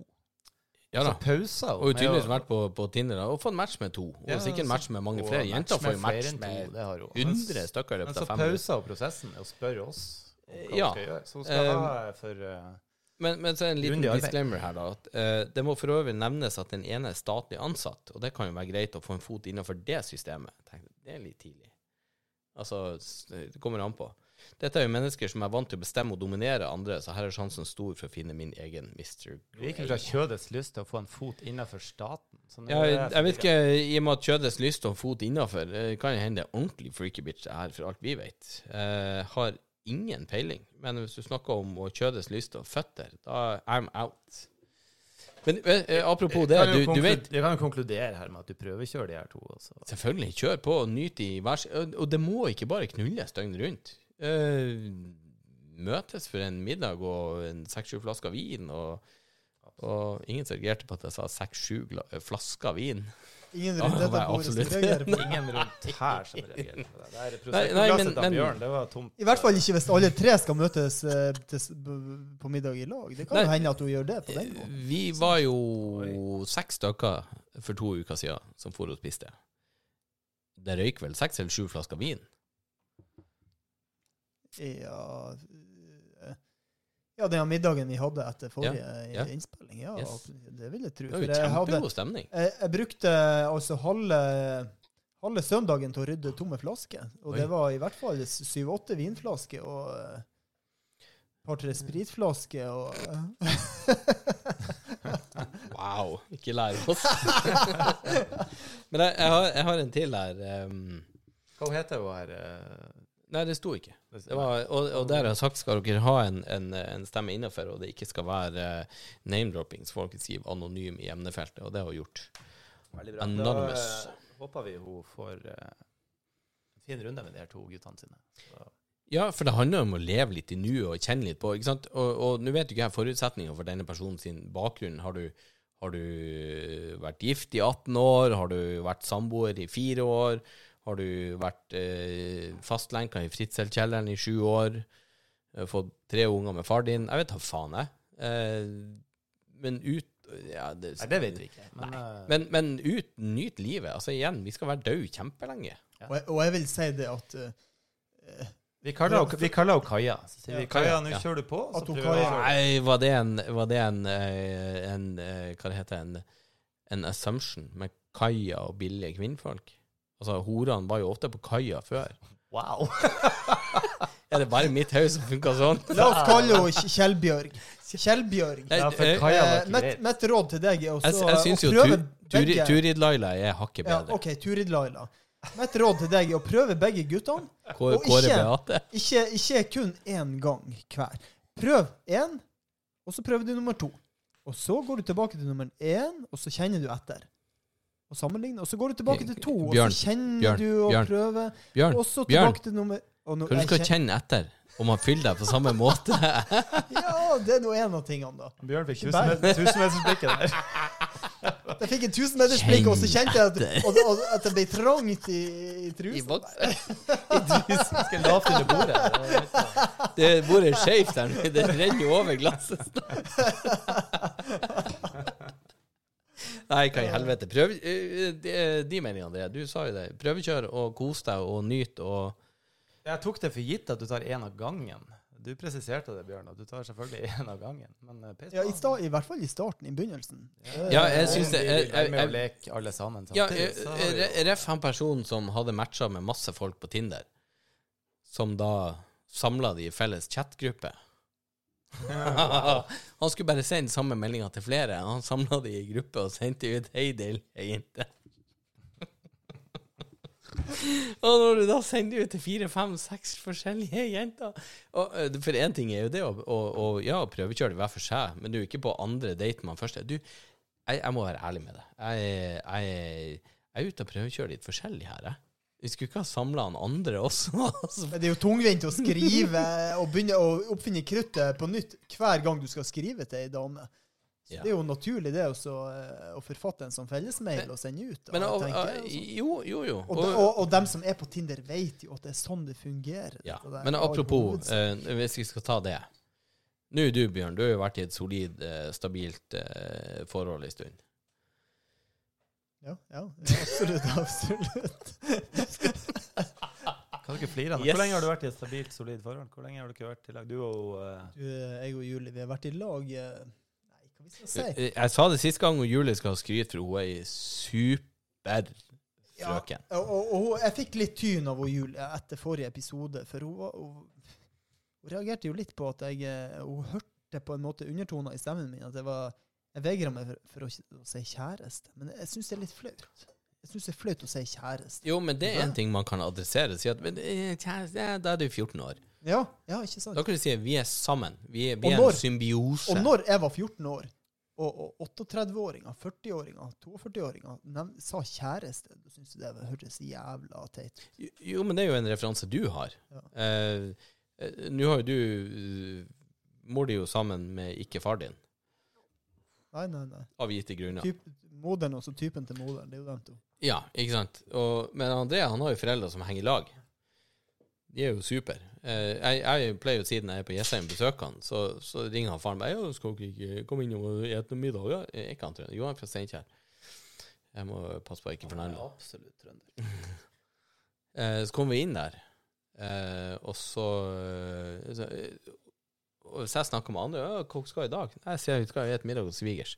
Ja da. Så pauser Og tydeligvis vært på, på Tinder da, og fått match med to. Og Ja, sikkert match med mange flere. Jenter får jo match med det har hun. 100 stykker i Men løpet så av fem minutter. pauser hun prosessen og spør oss om hva Ja. hun skal gjøre. Så hun skal Um, ha for uh, Men, men så en liten disclaimer her, da. At, uh, det må for øvrig nevnes at den ene er statlig ansatt, og det kan jo være greit å få en fot innenfor det systemet. Tenk, det er litt tidlig. Altså, det kommer an på. Dette er jo mennesker som er vant til å bestemme og dominere andre, så her er sjansen stor for å finne min egen Mr. Vi Virker fra kjødets lyst til å få en fot innenfor staten. Sånn Ja, er jeg, jeg vet ikke, i og med at kjødets lyst og fot innafor, kan det hende er ordentlig freaky bitch det her, for alt vi vet. Uh, har ingen peiling. Men hvis du snakker om å kjødes lyst og føtter, da I'm out. Men eh, eh, apropos det, du, du vet Jeg kan jo konkludere her med at du prøvekjører de her to. Også. Selvfølgelig, kjør på og nyt i værs... Og det må ikke bare knulles døgnet rundt. Eh, møtes for en middag og en seks-sju flasker vin, og, og ingen reagerte på at jeg sa seks-sju gla- flasker vin. Ingen rundt dette bordet som reagerer på. Ingen rundt her som reagerer på det. Det er Nei, nei, men- Bjørn, det var tomt. I hvert fall ikke hvis alle tre skal møtes eh, på middag i lag. Det kan jo hende at hun gjør det på den måten. Vi var jo seks stykker for to uker siden som for og spiste. Det røyk vel seks eller sju flasker vin? Ja, eh, ja, den middagen vi hadde etter forrige ja. innspilling. Ja, Yes. det vil jeg tro. Det var jo kjempegod stemning. jeg, jeg brukte altså halve, halve søndagen til å rydde tomme flasker. Og Oi. det var i hvert fall syv-åtte vinflasker og eh, et par-tre spritflasker og Wow, ikke lær oss. Men jeg, jeg, har, jeg har en til her. Um, Hva heter hun her? eh, nei, det sto ikke. Det var, og, og der har jeg sagt skal dere ha en, en, en stemme innenfor, og det ikke skal være uh, name-dropping, så får dere skrive anonym i emnefeltet, og det har hun gjort. Veldig bra. Anonymous. Da eh, håper vi hun får eh, en fin runde med de her to guttene sine. Så, Ja, for det handler om å leve litt i nuet og kjenne litt på. ikke sant? Og, nå vet du ikke jeg forutsetninger for denne personen sin bakgrunn. Har du, har du vært gift i 18 år? Har du vært samboer i fire år? Har du vært eh, fastlenka i fritselkjelleren i sju år? Eh, fått tre unger med far din? Jeg vet da faen, jeg. Eh, men ut ja, det, Nei, det vet vi ikke. Men, eh, Men, men ut, nyt livet. Altså igjen, vi skal være døde kjempelenge. Og, jeg, og jeg vil si det at uh, vi kaller henne vi Kaja. Så sier vi Kaja, Kaja, nå ja. kjører du på. Så At hun prøver Kaja- Nei, var det en, var det en, en Hva det heter en, en assumption med Kaja og billige kvinnfolk? Altså, Horene var jo ofte på kaia før. Wow. Er det bare mitt hus som funker sånn? La oss kalle henne Kjellbjørg. Kjellbjørg. Ja, eh, mitt, råd til deg er også Jeg, jeg syns å jo tu- Turi- begge Turid-Laila er hakket Ja, bedre. OK, Turid-Laila. Mitt råd til deg er å prøve begge guttene. Kåre, og Kåre ikke- Beate. Ikke, ikke kun én gang hver. Prøv én, og så prøver du nummer to. Og så går du tilbake til nummer én, og så kjenner du etter. Og sammenligne. Og så går du tilbake til to, Bjørn, og så kjenner Bjørn, du og Bjørn. prøver. Bjørn, Og så Bjørn. tilbake til nummer og nå- hva du skal kjen- kjenne etter om han fyller deg på samme måte? Ja, det er nå en av tingene, da. Bjørn fikk tusenmetersblikket der. Jeg fikk en tusenmetersblikk, og så kjente jeg at, og, og, at det ble trangt i, i I trusa. boksen. Skal lavt under bordet. Det bordet er skjevt her nå. Det renner jo over glasset. Nei, hva i helvete. Prøv, eh, de, de meningene, det. Du sa jo det. Prøvekjør og kos deg og nyt og Jeg tok det for gitt at du tar én av gangen. Du presiserte det, Bjørn, at du tar selvfølgelig én av gangen. Men eh. Ja, i, sta, I hvert fall i starten, i begynnelsen. Ja, jeg syns det de jeg- med jeg- leke alle sammen Ja, eh, ref han personen som hadde matcha med masse folk på Tinder, som da samla de i felles chatgruppe. han skulle bare sende samme meldinga til flere. Han samla de i gruppe og sendte ut 'Hei, ei jente'. og når du da sender ut til fire, fem, seks forskjellige jenter og, For én ting er jo det å, å, å ja, prøvekjøre det hver for seg, men du er ikke på andre date med først første. Du, jeg, jeg må være ærlig med deg. Jeg, jeg, jeg er ute og prøvekjører litt forskjellig her, jeg. Vi skulle ikke ha samla han andre også. altså. Det er jo tungvint å skrive og begynne å oppfinne kruttet på nytt hver gang du skal skrive til ei dame. Så Ja. Det er jo naturlig det også, eh, å forfatte en sånn fellesmail og sende ut. Men og, jeg, altså. jo, jo, jo. og, de, og, og dem som er på Tinder, vet jo at det er sånn det fungerer. Ja, Det men apropos, eh, hvis vi skal ta det Nå er du, Bjørn, du har jo vært i et solid, eh, stabilt eh, forhold en stund. Ja, ja, ja, absolutt. absolutt. Kan du ikke flire? Yes. Hvor lenge har du vært i et stabilt, solid forhold? Hvor lenge har du ikke vært i lag? Du og uh... Du, jeg og Julie, vi har vært i lag eh, Nei, hva vi skal si? Jeg, Jeg sa det sist gang, og Julie skal ha skryt, for hun er ei super frøken. Og, og, og jeg fikk litt tyn av Julie etter forrige episode, for hun, var, hun, hun reagerte jo litt på at jeg eh, Hun hørte på en måte undertoner i stemmen min at jeg var Jeg vegrer meg for, for å, å si kjæreste, men jeg syns det er litt flaut. Jeg syns det er flaut å si kjæreste. Jo, men det er en ting man kan adressere. Si at men, eh, kjæreste, ja, Da er du 14 år. Ja, ja, ikke sant? Da kan du si at vi er sammen. Vi er, vi er når- en symbiose. Og når jeg var 14 år, og, og 38-åringer, 40-åringer, 42-åringer sa kjæreste, da syns du det hørtes jævla teit ut. Jo, men det er jo en referanse du har. Ja. Eh, eh, Nå har jo du eh, Mor di jo sammen med ikke far din, Nei, nei, nei. av gitte grunner. Typ, moderen også, typen til moderen, det er jo dem to. Ja, ikke sant. Og, men André han har jo foreldre som henger i lag. De er jo super. Eh, jeg, jeg pleier jo å si det når jeg er på Jessheim besøker han, så, så ringer han faren meg. Ja, 'Skal dere ikke komme inn og spise middag?' Ja, er ikke han trønder? Jo, han er fra Steinkjer. Jeg må passe på å ikke fornærme ham. absolutt trønder. Eh, så kom vi inn der, eh, og så, Hvis jeg snakker med andre ja, 'Hva skal jeg i dag?' Jeg sier vi skal spise middag hos svigers.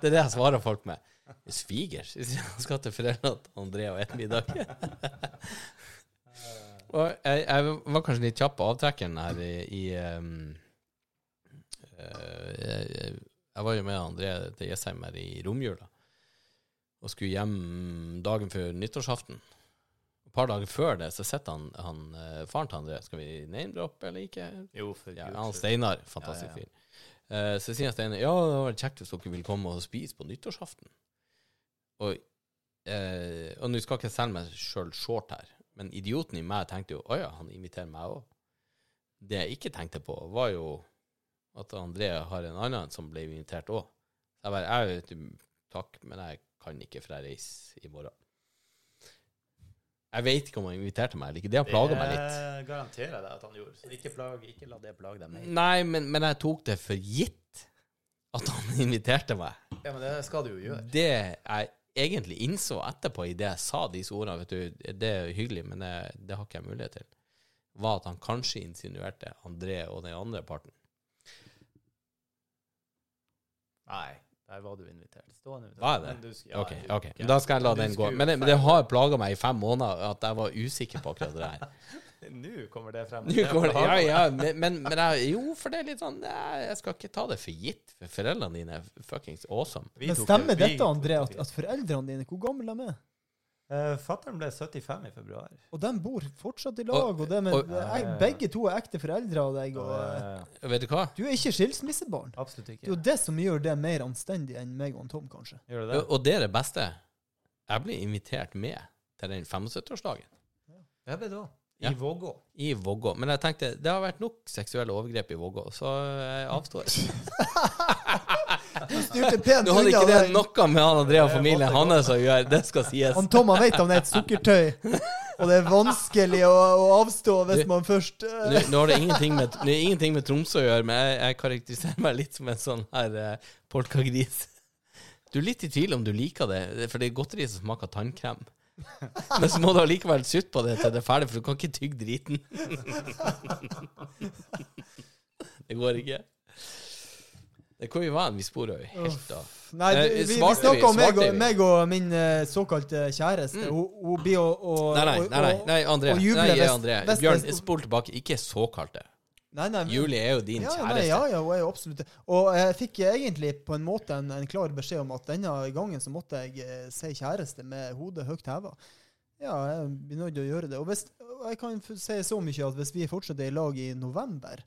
det er det jeg svarer folk med. Svigers? Jeg Han skal til foreldrene til André og spise middag. og jeg, jeg var kanskje litt kjapp på avtrekkeren her i, i um, uh, jeg, jeg var jo med André til Jessheim her i romjula og skulle hjem dagen før nyttårsaften. Par dager før det så sitter han, han eh, faren til André Skal vi name-droppe eller ikke? Jo, for Ja, han Steinar, fantastisk Ja, ja. fyr. uh, så sier han Steinar ja, det var kjekt hvis dere ville komme og spise på nyttårsaften. Og, uh, og nå skal ikke selge meg sjøl short her, Men idioten i meg tenkte jo å ja, han inviterer meg òg. Det jeg ikke tenkte på, var jo at André har en annen som ble invitert òg. Jeg bare jeg, vet Takk, men jeg kan ikke, for jeg reiser i morgen. Jeg vet ikke om han inviterte meg eller ikke. Det har plaga meg litt. Det garanterer jeg deg at han gjorde. Så ikke, plag, ikke la det plage deg mer. Nei, men, men jeg tok det for gitt at han inviterte meg. Ja, men det skal du jo gjøre. Det jeg egentlig innså etterpå, i det jeg sa disse ordene, vet du, det er hyggelig, men det, det har ikke jeg mulighet til, var at han kanskje insinuerte André og den andre parten. Nei, der var du invitert. Stående invitert. Var jeg det? Men du ja, okay, ok. Da skal jeg la den gå. Men det, men det har plaga meg i fem måneder at jeg var usikker på akkurat det her. Nå kommer det frem. Kommer det, ja, ja, men, men, men jeg, jo, for det er litt sånn Jeg jeg skal ikke ta det for gitt, for foreldrene dine er fuckings awesome. Men stemmer dette, André, at, at foreldrene dine Hvor gamle de er Uh, Fattern ble 75 i februar. Og de bor fortsatt i lag, og, Og- med, og- jeg, begge to er ekte foreldre av deg. Og, Og, uh, Vet du hva? du er ikke skilsmissebarn. absolutt Det er jo det som gjør det mer anstendig enn meg og Tom, kanskje. Gjør det? Og og det er det beste. Jeg blir invitert med til den 75-årsdagen Jeg ble det òg. Ja. I Vågå. i Vågå. Men jeg tenkte det har vært nok seksuelle overgrep i Vågå, så jeg avstår. Du styrte pent Nå hadde ikke det noe med han Andrea og familien hans å gjøre, det skal sies. Han Tom han vet han er et sukkertøy, og det er vanskelig å, å avstå hvis Du- man først eh, Nå, nå har det ingenting med, det ingenting med Tromsø å gjøre, men jeg, jeg karakteriserer meg litt som en sånn her uh, polkagris. Du er litt i tvil om du liker det, for det er godteri som smaker tannkrem. Men så må du allikevel sutte på det til det er ferdig, for du kan ikke tygge driten. Det går ikke. Det hvor vi var vi sporer jo helt av. Nei, Eh, du, vi, vi snakka om meg meg og min eh, såkalte kjæreste. Hun, hun blir å å- Nei, nei, nei, nei, André. Nei, André. Bjørn, spol tilbake. Ikke såkalte. Nei, nei, Julie er jo din ja, kjæreste. Nei, ja, ja, hun er jo absolutt det. Og jeg fikk egentlig på en måte en, en klar beskjed om at denne gangen så måtte jeg eh, si kjæreste med hodet høyt heva. Ja, jeg blir nødt til å gjøre det. Og, hvis, jeg kan si så mye at hvis vi fortsetter i lag i november,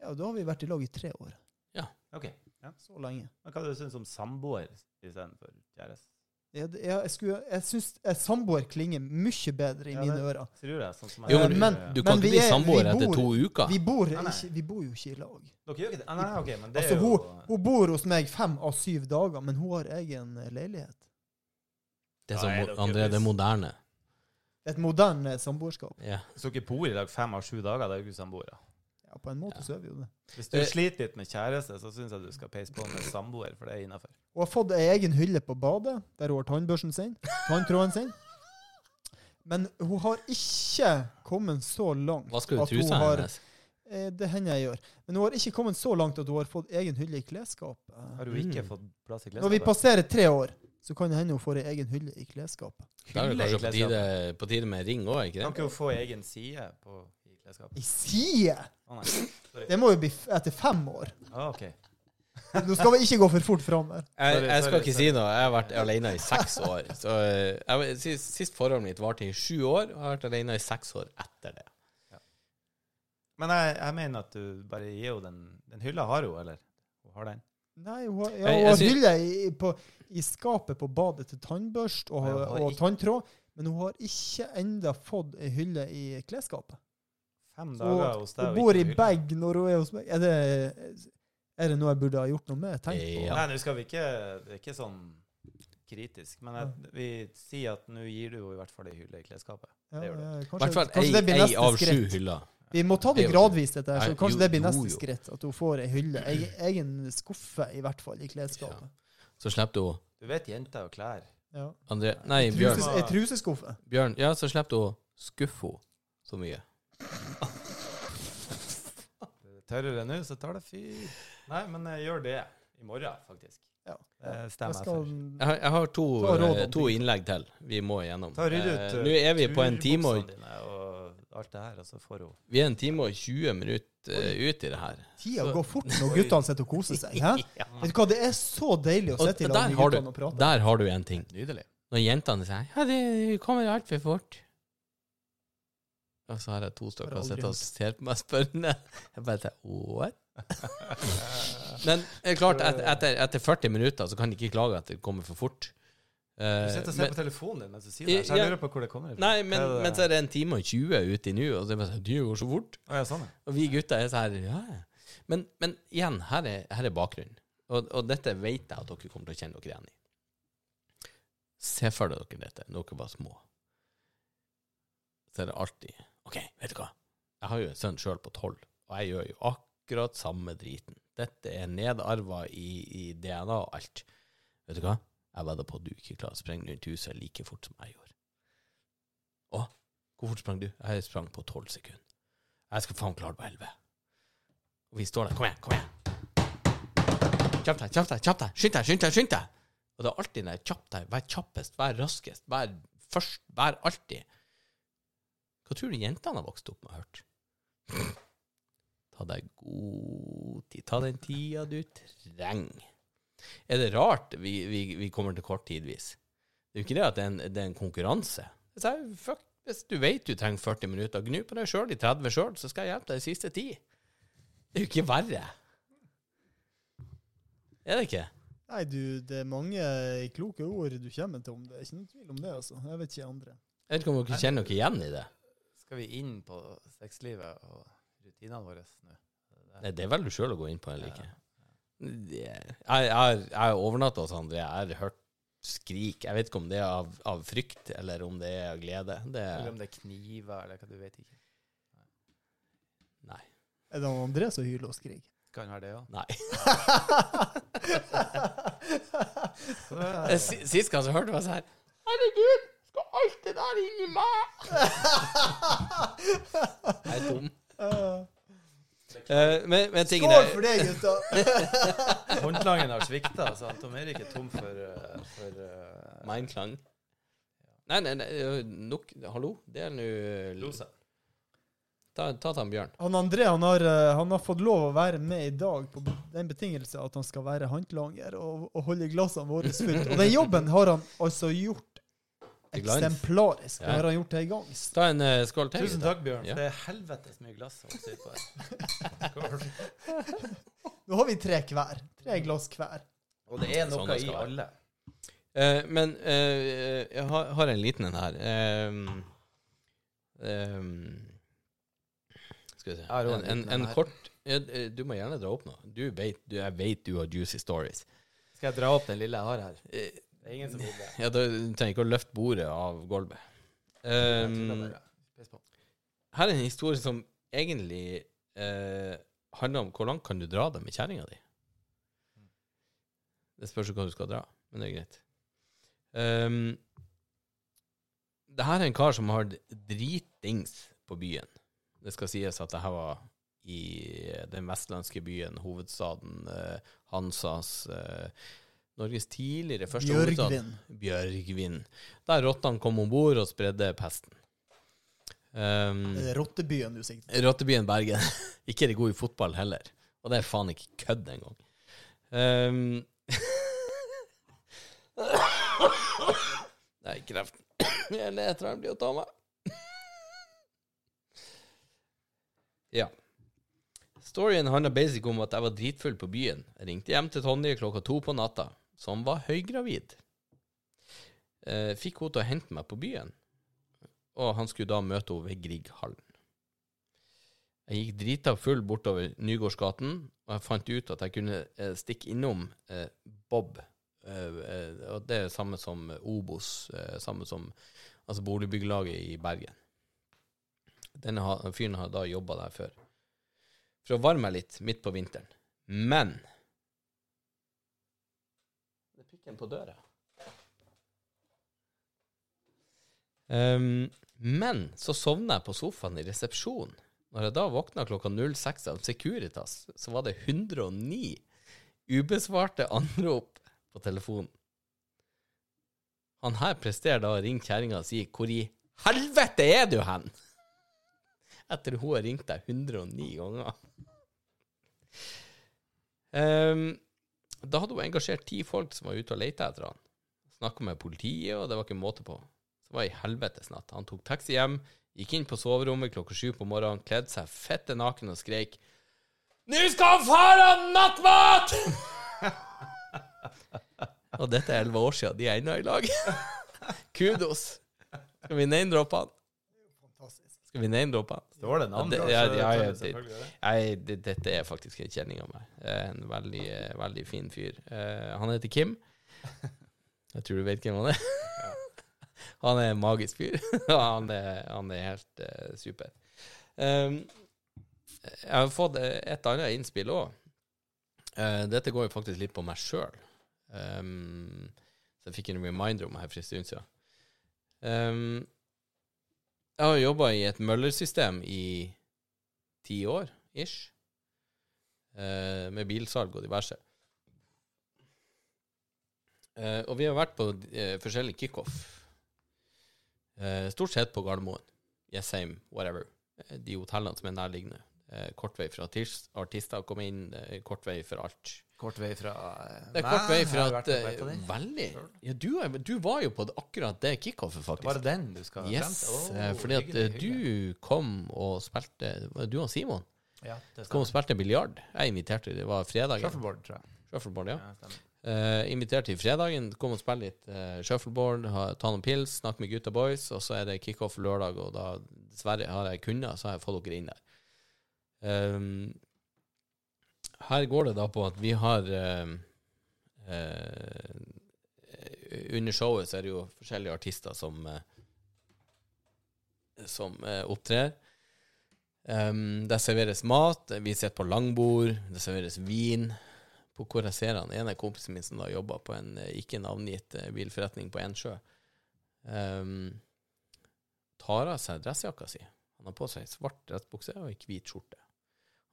ja, da har vi vært i lag i tre år. Ja, Ok. Så lenge. Men hva du syns om samboer istedenfor kjæreste? Jeg, jeg, jeg, skulle- jeg syns eh, samboer klinger mye bedre i Ja, mine ører. Tror jeg, sånn som Jo, Eh, men, men- du kan men ikke bli er- samboer etter to uker. Vi bor, Nei, nei. ikke, vi bor jo ikke i lag. Dere gjør ikke det? Ah, Nei, ok, men det Altså, er hun, jo hun bor hos meg fem av syv dager, men hun har egen eh, leilighet. Det er, Ja, som, er dere André, det er moderne. Et moderne samboerskap. Ja. Så dere bor i lag fem av sju dager, da er dere samboere. Ja, på en måte Ja. så er vi jo det. Hvis du Eh. sliter litt med kjæreste, så syns jeg du skal peise på med samboer, for det er innafor. Hun har fått ei egen hylle på badet, der hun har tannbørsten sin, tanntråden sin. Men hun har ikke kommet så langt Hva skal du at hun har hennes? eh, Det hender jeg gjør. Men hun har ikke kommet så langt at hun har fått egen hylle i klesskapet. Har hun ikke Mm. fått plass i Når vi passerer tre år, så kan det hende hun får ei egen hylle i klesskapet. Da er det kanskje på tide, på tide med ring òg, ikke Kan det? ikke hun få egen side på, i side! Oh, nei. Det må jo bli f etter fem år. Ah, okay. Nå skal vi ikke gå for fort fram her. Jeg, jeg skal ikke si noe. Jeg har vært alene i seks år. Så eh, jeg, sist, sist forholdet mitt varte i sju år, og jeg har vært alene i seks år etter det. Men jeg, jeg mener at du bare gir henne den Den hylla har hun, eller? Hun har den. Nei, hun har, ja, hun har hylle i, på, i skapet på badet til tannbørst og, og tanntråd, men hun har ikke enda fått ei hylle i klesskapet. Fem dager hos deg. hun og bor ikke i bag når hun er hos meg. Er det, er det noe jeg burde ha gjort noe med? Tenkt på? Ja. Nei, nå skal vi ikke Det er ikke sånn kritisk, men jeg, vi sier at nå gir du henne i hvert fall ei hylle i klesskapet. Ja, Det gjør du. I kanskje, hvert fall kanskje ei av sju hyller. Vi må ta det Det jo- gradvis, dette her, så kanskje jo, det blir neste jo. skritt. At hun får ei hylle. Egen, egen skuffe, i hvert fall, i klesskapet. Så slipper hun Du vet jenter og klær. Ja. André Nei, Bjørn. Ei truseskuffe. Bjørn. Ja, så slipper hun skuffe henne så mye. Tørrere nå, så tar det fyr. Nei, men jeg gjør det i morgen, faktisk. Ja. Det stemmer jeg skal. Jeg har, jeg har to, eh, to innlegg til vi må igjennom. Ta rydde ut Eh, uh, Nå er vi på en time og og alt det her, og så får hun Vi er en time og 20 minutter eh, ut i det her. tida Så- går fort når guttene sitter og koser seg. Hæ? Vet du hva, Det er så deilig å sitte i lag med har du- guttene og prate. Der har du en ting. Nydelig. Når jentene sier Ja, det kommer altfor fort. Og så har jeg to stykker som sitter og ser på meg spørrende. Jeg bare tenker What? Men det er klart, et, etter, etter 40 minutter så kan de ikke klage at det kommer for fort. Eh, Du sitter og ser men- på telefonen din mens du sier det, så jeg Ja. lurer på hvor det kommer fra. Nei, men, det- men så er det en time og 20 ute i nu, og så er det bare sånn, det går så fort. Å, ja, sånn, ja. Og vi gutter er sånn ja. Men, men igjen, her er, her er bakgrunnen. Og, og dette vet jeg at dere kommer til å kjenne dere igjen i. Se for dere dette, når dere var små. Så er det alltid OK, vet du hva? Jeg har jo en sønn sjøl på tolv, og jeg gjør jo akkurat samme driten. Dette er nedarva i, i DNA og alt. Vet du hva? Jeg vedder på at du ikke klarer å sprenge rundt huset like fort som jeg gjorde. Å, hvor fort sprang du? Jeg sprang på tolv sekunder. Jeg skal faen klare det på elleve. Og vi står der. Kom igjen, kom igjen. Kjapp deg, kjapp deg, kjapp deg. Skynd deg, skynd deg, skynd deg. Og det er alltid den der kjapp deg. Vær kjappest, vær raskest, vær først, vær alltid. Hva tror du jentene har vokst opp med og hørt? Ta deg god tid. Ta den tida du trenger. Er det rart vi, vi, vi kommer til kort tidvis? Det er jo ikke det at det er en, det er en konkurranse. Jeg sier, fuck, hvis du vet du trenger 40 minutter, gnu på deg sjøl i 30 sjøl, så skal jeg hjelpe deg de siste ti. Det er jo ikke verre. Er det ikke? Nei, du, det er mange kloke ord du kommer til om det. er ikke noen tvil om det, altså. Jeg vet ikke andre. Jeg vet ikke om dere kjenner dere igjen i det. Skal vi inn på sexlivet og rutinene våre nå? Nei, det er vel du sjøl å gå inn på, eller ikke? Det- Jeg, jeg, har- jeg har overnatta hos André. Jeg har hørt skrik. Jeg vet ikke om det er av, av frykt, eller om det er av glede. Det Eller er om det er kniver, eller hva du vet ikke. Nei. Er det André som hyler og skriker? Kan være det, ja. Nei. Sist gang så hørte jeg sånn her Herregud, skal alt det der inn i meg? Jeg er dum. Eh, men, men tingen Skål er for det, gutta! Håndklangen har svikta, så han Tom Erik er tom for, uh, for uh, Mindklang. Nei, nei, nei, nok Hallo, det er nå lose. Ta, ta til han Bjørn. Han André han har, eh, han har fått lov å være med i dag på den betingelse at han skal være håndlanger og, og holde glassene våre fullt. Og den jobben har han altså gjort. Eksemplarisk. Ja. Det har han gjort til gang. Ta en uh, skål til. Tusen takk, Bjørn. Ja. Det er helvetes mye glass å sitte på Nå har vi tre hver. Tre glass hver. Og det er Sånn noe det i være. alle. Uh, men uh, jeg har, har en liten en her. Um, um, skal vi se En, en en, en kort Du må gjerne dra opp noe. Du vet, du, jeg vet du har juicy stories. Skal jeg dra opp den lille jeg har her? Det er ingen som vil det. ja, da du trenger ikke å løfte bordet av gulvet. Um, her er en historie som egentlig eh, handler om hvor langt kan du dra det med kjerringa di. Det spørs hva du skal dra, men det er greit. Um, det her er en kar som har dritings på byen. Det skal sies at det her var i den vestlandske byen, hovedstaden eh, Hansas eh, Norges tidligere første. Bjørgvin. Bjørgvin. Der rottene kom om bord og spredde pesten. Um, rottebyen du sikter. Rottebyen Bergen. ikke er de gode i fotball heller. Og det er faen ikke kødd engang. Um, Nei, kreften Jeg leter han blir å ta meg. ja. Storyen handler basic om at jeg var dritfull på byen. Jeg ringte hjem til Tonje klokka to på natta, som var høygravid. Eh, fikk hun til å hente meg på byen, og han skulle da møte henne ved Grieghallen. Jeg gikk drita full bortover Nygårdsgaten, og jeg fant ut at jeg kunne eh, stikke innom eh, Bob. Og det er samme som Obos, samme som altså boligbyggelaget i Bergen. Denne fyren har da jobba der før. For å varme meg litt midt på vinteren. Men Er på døra. Um, men så sovna jeg på sofaen i resepsjonen. Når jeg da våkna klokka 06 av Securitas, så var det 109 ubesvarte anrop på telefonen. Han her presterer da å ringe kjerringa og si 'Hvor i helvete er du hen?' Etter hun har ringt deg 109 ganger. Ehm, da hadde hun engasjert ti folk som var ute og lette etter han. Snakka med politiet, og det var ikke måte på. Så var det i helvetes natt. Han tok taxi hjem, gikk inn på soverommet klokka sju på morgenen, kledde seg fette naken og skreik Nå skal far ha nattmat! Og dette er elleve år siden. De er ennå i lag. Kudos. Skal vi name-droppe han? Skal vi name-droppe? Står det navn? Ja, det- ja, ja, ja, det- selvfølgelig det. Dette er faktisk en kjenning av meg. Eh, En veldig, eh, veldig fin fyr. Uh, han heter Kim. Jeg tror du vet hvem han er. Han er en magisk fyr. han, er, han er helt uh, super. Um, jeg har fått et annet innspill òg. dette går jo faktisk litt på meg sjøl. Um, så jeg fikk en reminder om meg for en stund siden. Um, jeg har jobba i et møllersystem i ti år, ish. Eh, med bilsalg og diverse. Eh, og vi har vært på eh, forskjellig kickoff. Eh, stort sett på Gardermoen. Jessheim, whatever. Eh, de hotellene som er nærliggende. Eh, kort vei for artister å komme inn, kort vei for alt. Kort vei fra Det er kort vei fra at eh. Veldig. Ja, du, du var jo på det, akkurat det kickoffet, faktisk. Var det den du skal frem Yes, til? eh, fordi at hyggelig, eh, hyggelig. du kom og spilte Du og Simon ja, det kom og spilte biljard. Jeg inviterte, det var fredagen. Shuffleboard, tror jeg. Shuffleboard, ja. Ja, uh, inviterte til fredagen, kom og spille litt uh, shuffleboard, ha, ta noen pils, snakke med gutta boys, og så er det kickoff lørdag, og da dessverre har jeg kunnet, så har jeg fått dere inn der. Ehm, her går det da på at vi har eh, eh, Under showet så er det jo forskjellige artister som eh, som eh, opptrer. Um, det serveres mat, vi sitter på langbord, det serveres vin på hvor jeg ser han En av kompisene mine som da jobber på en eh, ikke navngitt eh, bilforretning på Ensjø, um, tar av seg dressjakka si. Han har på seg svart dressbukse og ei hvit skjorte.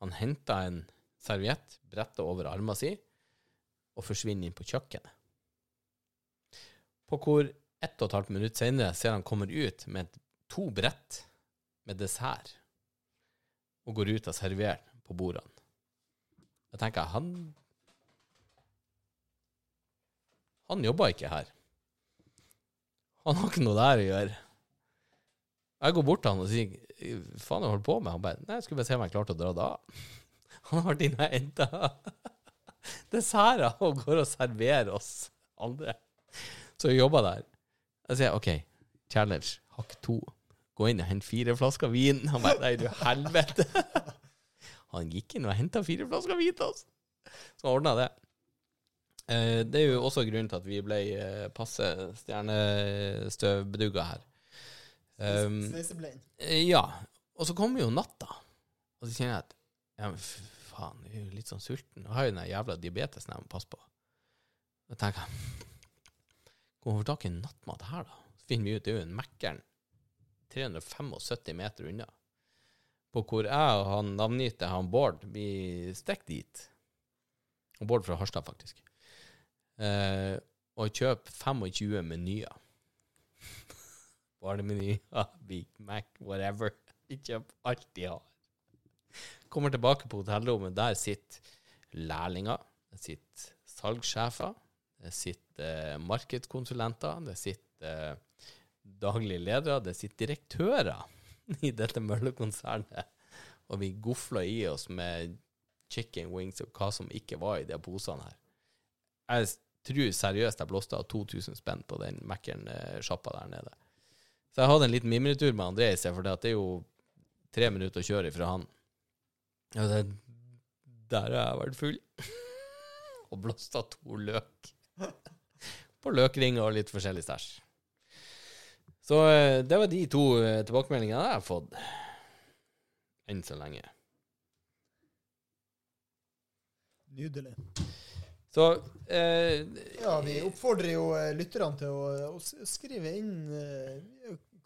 Han henter en serviett, bretter over armen si og forsvinner inn på kjøkkenet. På hvor ett og et halvt minutt senere ser han kommer ut med to brett med dessert og går ut og serverer på bordene. Jeg tenker, han Han jobber ikke her. Han har ikke noe der å gjøre. Jeg går bort til han og sier faen jeg holder på med? Han bare Nei, jeg skulle bare se om jeg klarte å dra det av. Han har og henta desserter og går og serverer oss andre som jobber der. Jeg sier OK, challenge, hakk to. Gå inn og hent fire flasker vin. Han bare Nei, du helvete. Han gikk inn og henta fire flasker vin til oss. Så ordna det. Eh, det er jo også grunnen til at vi ble eh, passe stjernestøvbedugga her. Um, eh, ja. Og så kommer jo natta, og så kjenner jeg at ja, men faen, jeg er litt sånn sulten. Jeg har jo den jævla diabetesen jeg må passe på. Da tenker jeg Hvor får vi tak i nattmat her, da? Så finner vi ut det er jo en Mækkern 375 meter unna. På hvor jeg og han navngitte han Bård blir stekt dit. Og Bård fra Harstad, faktisk. Eh, og kjøper 25 menyer. Barnemenyer, Big Mac, whatever. Vi kjøper alt de har. Kommer tilbake på hotellrommet. Der sitter lærlinger, det sitter salgssjefer, det sitter eh, markedskonsulenter, det sitter eh, daglige ledere, det sitter direktører i dette møllekonsernet. Og vi gofler i oss med chicken wings og hva som ikke var i de posene her. Jeg tror seriøst jeg blåste av 2000 spenn på den Mækkern-sjappa der nede. Så jeg hadde en liten mimretur med André i sted, for det er jo tre minutter å kjøre ifra han. Og det, der har jeg vært full. og blåst av to løk. På løkringer og litt forskjellig stæsj. Så eh, det var de to eh, tilbakemeldingene jeg har fått. Enn så lenge. Nydelig. Så eh, Ja, vi oppfordrer jo eh, lytterne til å, å skrive inn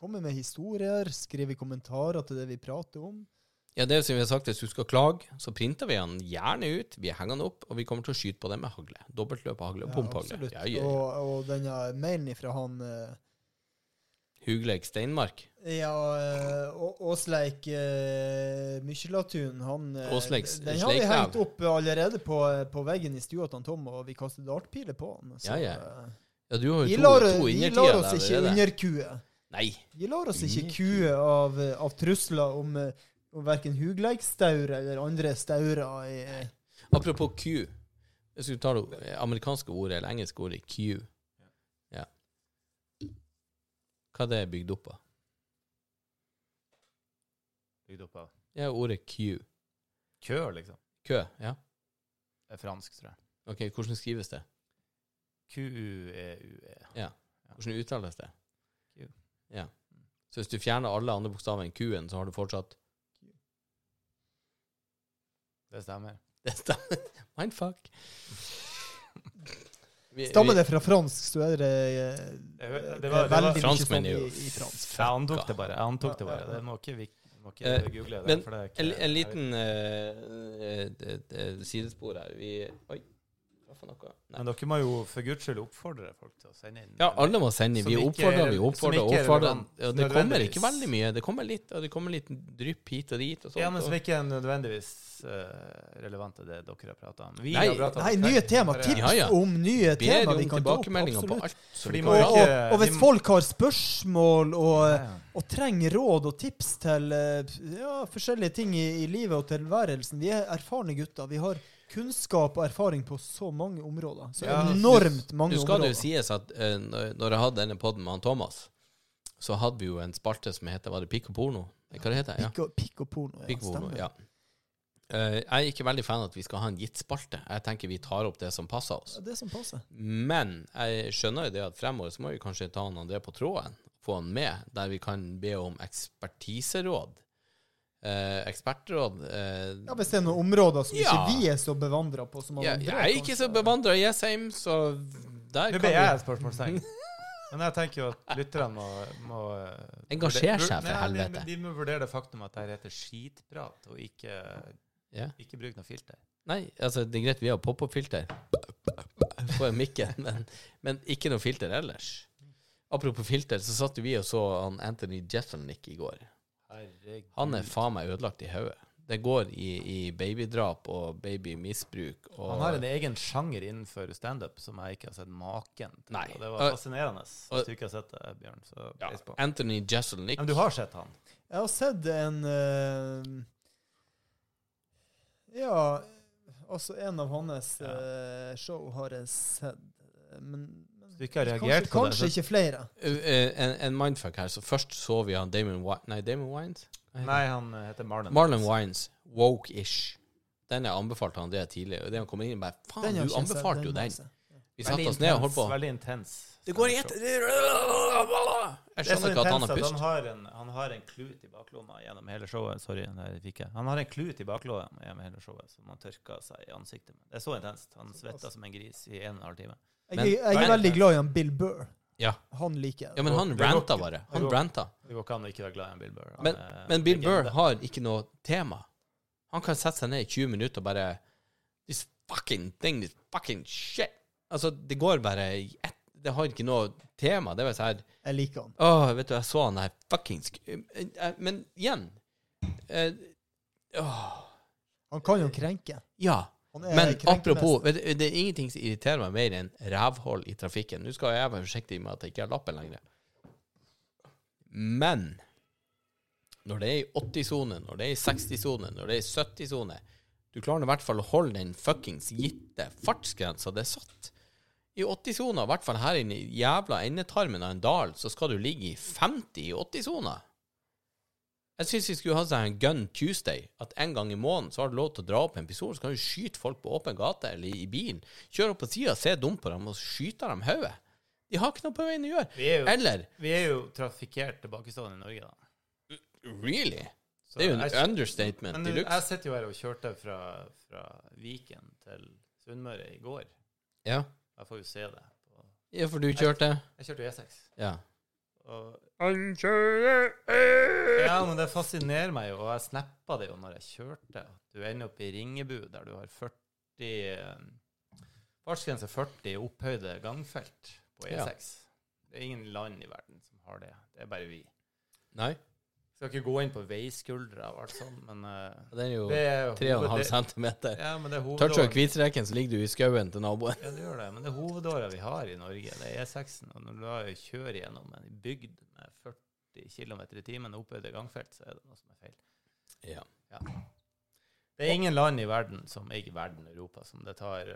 Komme med historier, skrive kommentarer til det vi prater om. Ja, det som vi har sagt, hvis du skal klage, så printer vi den gjerne ut. Vi henger den opp, og vi kommer til å skyte på det med hagle. Dobbeltløp hagle og Ja, pumphagle. Ja, ja, ja. Og, og denne mailen fra han uh, Hugleik Steinmark. Ja, eh, Å- Åsleik uh, Mykjelatun, han uh, Åsleik Den har vi hengt opp allerede på, på veggen i stua til Tom, og vi kastet dartpiler på han. Så, Ja, ja. eh, Ja, du har jo to, lar, to vi lar oss ikke underkue. Nei. Vi lar oss ikke kue av, eh, av trusler om, eh, om verken Hugleikstaur eller andre staurer. i- Apropos Q. Hvis du tar det amerikanske ordet eller engelske ordet Q Ja. Hva er det bygd opp av? Bygd opp av Ja, ordet Q. kø, liksom. Kø, ja. Det er fransk, tror jeg. Ok, hvordan skrives det? Q-U-E-U-E. Ja. Hvordan uttales det? Q. Ja. Så hvis du fjerner alle andre bokstaver enn Q-en, så har du fortsatt Det stemmer. Det stemmer. Mindfuck. Vi- Stammer det fra fransk, så er det, eh, Det, var, det var, veldig mye franskmenn sånn i, i fransk. jeg antok det bare. Jeg antok det bare. Det må ikke, vi må ikke Eh, google det. men for det er ikke, En, en liten eh, sidespor her. Vi Oi, Men dere må jo for guds skyld oppfordre folk til å sende inn. Ja, alle må sende. inn. Vi oppfordrer, er- vi oppfordrer, er oppfordrer. Ja, det kommer ikke veldig mye. Det kommer litt, og det kommer litt drypp hit og dit. Og sånt, Ja, men som ikke er nødvendigvis uh, relevant til det dere har prata om. Vi Nei, om Nei, nye tema. Tips Ja, ja. om nye Ber tema vi kan ta opp. Absolutt. alt. som vi man Og, og, og hvis folk har spørsmål og, og trenger råd og tips til eh, ja, forskjellige ting i, i livet og tilværelsen Vi er erfarne gutter. Vi har kunnskap og erfaring på så mange områder. Så Ja, enormt mange Nå skal det områder. jo sies at uh, når jeg hadde denne podden med han Thomas, så hadde vi jo en spalte som heter Var det Pikk og porno? Hva det heter det? Ja. Pikk og, pikk og porno. Ja, Pikk og porno, stemmer. ja. Uh, jeg er ikke veldig fan av at vi skal ha en gitt spalte. Jeg tenker vi tar opp det som passer oss. Ja, Det som passer. Men jeg skjønner jo det at fremover så må vi kanskje ta han André på tråden, få han med, der vi kan be om ekspertiseråd. Eh, ekspertråd eh, Ja, Hvis det er noen områder som Ja. ikke vi er så bevandra på som ja, andre, Jeg er ikke så bevandra i Jessheim, så der Nå ble jeg et spørsmålstegn. Men jeg tenker jo at lytterne må, må eh, Engasjere seg, for helvete. de-. De må vurdere det faktum at det heter skitprat, og ikke, ja. ikke bruk noe filter. Nei, altså, det er greit, vi har pop-opp-filter på mikken, men, men ikke noe filter ellers. Apropos filter, så satt jo vi og så Anthony Jeffenick i går. Herregud. Han er faen meg ødelagt i hodet. Det går i, i babydrap og babymisbruk og Han har en egen sjanger innenfor standup som jeg ikke har sett maken til. Nei. Og det var fascinerende. Hvis du ikke har sett det, Bjørn, så ja, pris på. Anthony Jeselnik. Men du har sett han? Jeg har sett en uh, Ja, altså en av hans Ja. uh, show har jeg sett. eh, men Du ikke har kanskje, på kanskje det? kanskje ikke flere. Uh, uh, en, en mindfuck her. Så først så vi han Damon Wines Nei, Damon Wines? Nei, han eh, heter Marlon. Marlon Wines. Woke-ish. Den jeg anbefalte han det tidligere. Og det han kom inn bare Faen, du anbefalte jo den. Vi satte oss ned og holdt på. Veldig intens. Det går i ett. Jeg Det er så skjønner ikke at han har pust. han har en, han har en klut i baklomma gjennom hele showet. Sorry, nei, fikk jeg. Han har en klut i baklomma gjennom hele showet som han tørker seg i ansiktet med. Det er så intenst. Han svetter som en gris i en og en halv time. Jeg, Men- jeg er veldig glad i han Bill Burr. Ja. Han liker jeg. ja, men han ranta bare. Han ranta. Det går ikke an å ikke være glad i en Bill Burr. Han Men, er men Bill Burr har ikke noe tema. Han kan sette seg ned i 20 minutter og bare This fucking thing, this fucking shit. Altså, det går bare i ett Det har ikke noe tema. Det var sånn her Jeg liker han. Åh, vet du, jeg så han der fucking sk eh, eh, Men igjen eh, åh, Han kan jo krenke. Ja. Men apropos, vet du, det er ingenting som irriterer meg mer enn rævhold i trafikken. Nå skal jeg være forsiktig med at jeg ikke har lappen lenger. Men når det er i 80-sone, når det er i 60-sone, når det er i 70-sone Du klarer i hvert fall å holde den fuckings gitte fartsgrensa det er satt. I 80-sona, i hvert fall her inne i jævla endetarmen av en dal, så skal du ligge i 50 i 80-sona. Jeg syns vi skulle ha seg en Gun Tuesday. At en gang i måneden så har du lov til å dra opp en pistol, så kan du skyte folk på åpen gate eller i bilen. Kjøre opp på sida, se dumt på dem og skyte dem hodet. De har ikke noe på veien å gjøre. Vi er jo, Eller vi er jo trafikkert tilbakestående i Norge, da. Really? Så Det er jo en jeg- understatement Men de jeg luxe. sitter jo her og kjørte fra, fra Viken til Sunnmøre i går. Ja. Jeg får jo se det. På. ja, for du kjørte? Jeg kjørte E6. Ja. Han kjører ja, men det fascinerer meg jo, og jeg snappa det jo når jeg kjørte. Du ender opp i Ringebu, der du har 40 eh, Fartsgrense 40 opphøyde gangfelt på E6. Det er ingen land i verden som har det. Det er bare vi. Nei, Skal ikke gå inn på veiskuldra og alt sånt, men uh, den er jo det er 3,5 cm. Ja, er Toucher hvitstreken, så ligger du i skauen til naboen. Ja, det gjør det. Men det er hovedåra vi har i Norge. Det er E6-en. Og når du da kjører gjennom en bygd med 40 km i timen opphøyde gangfelt, så er det noe som er feil. Ja. Det er ingen land i verden, som ikke verden, Europa, som det tar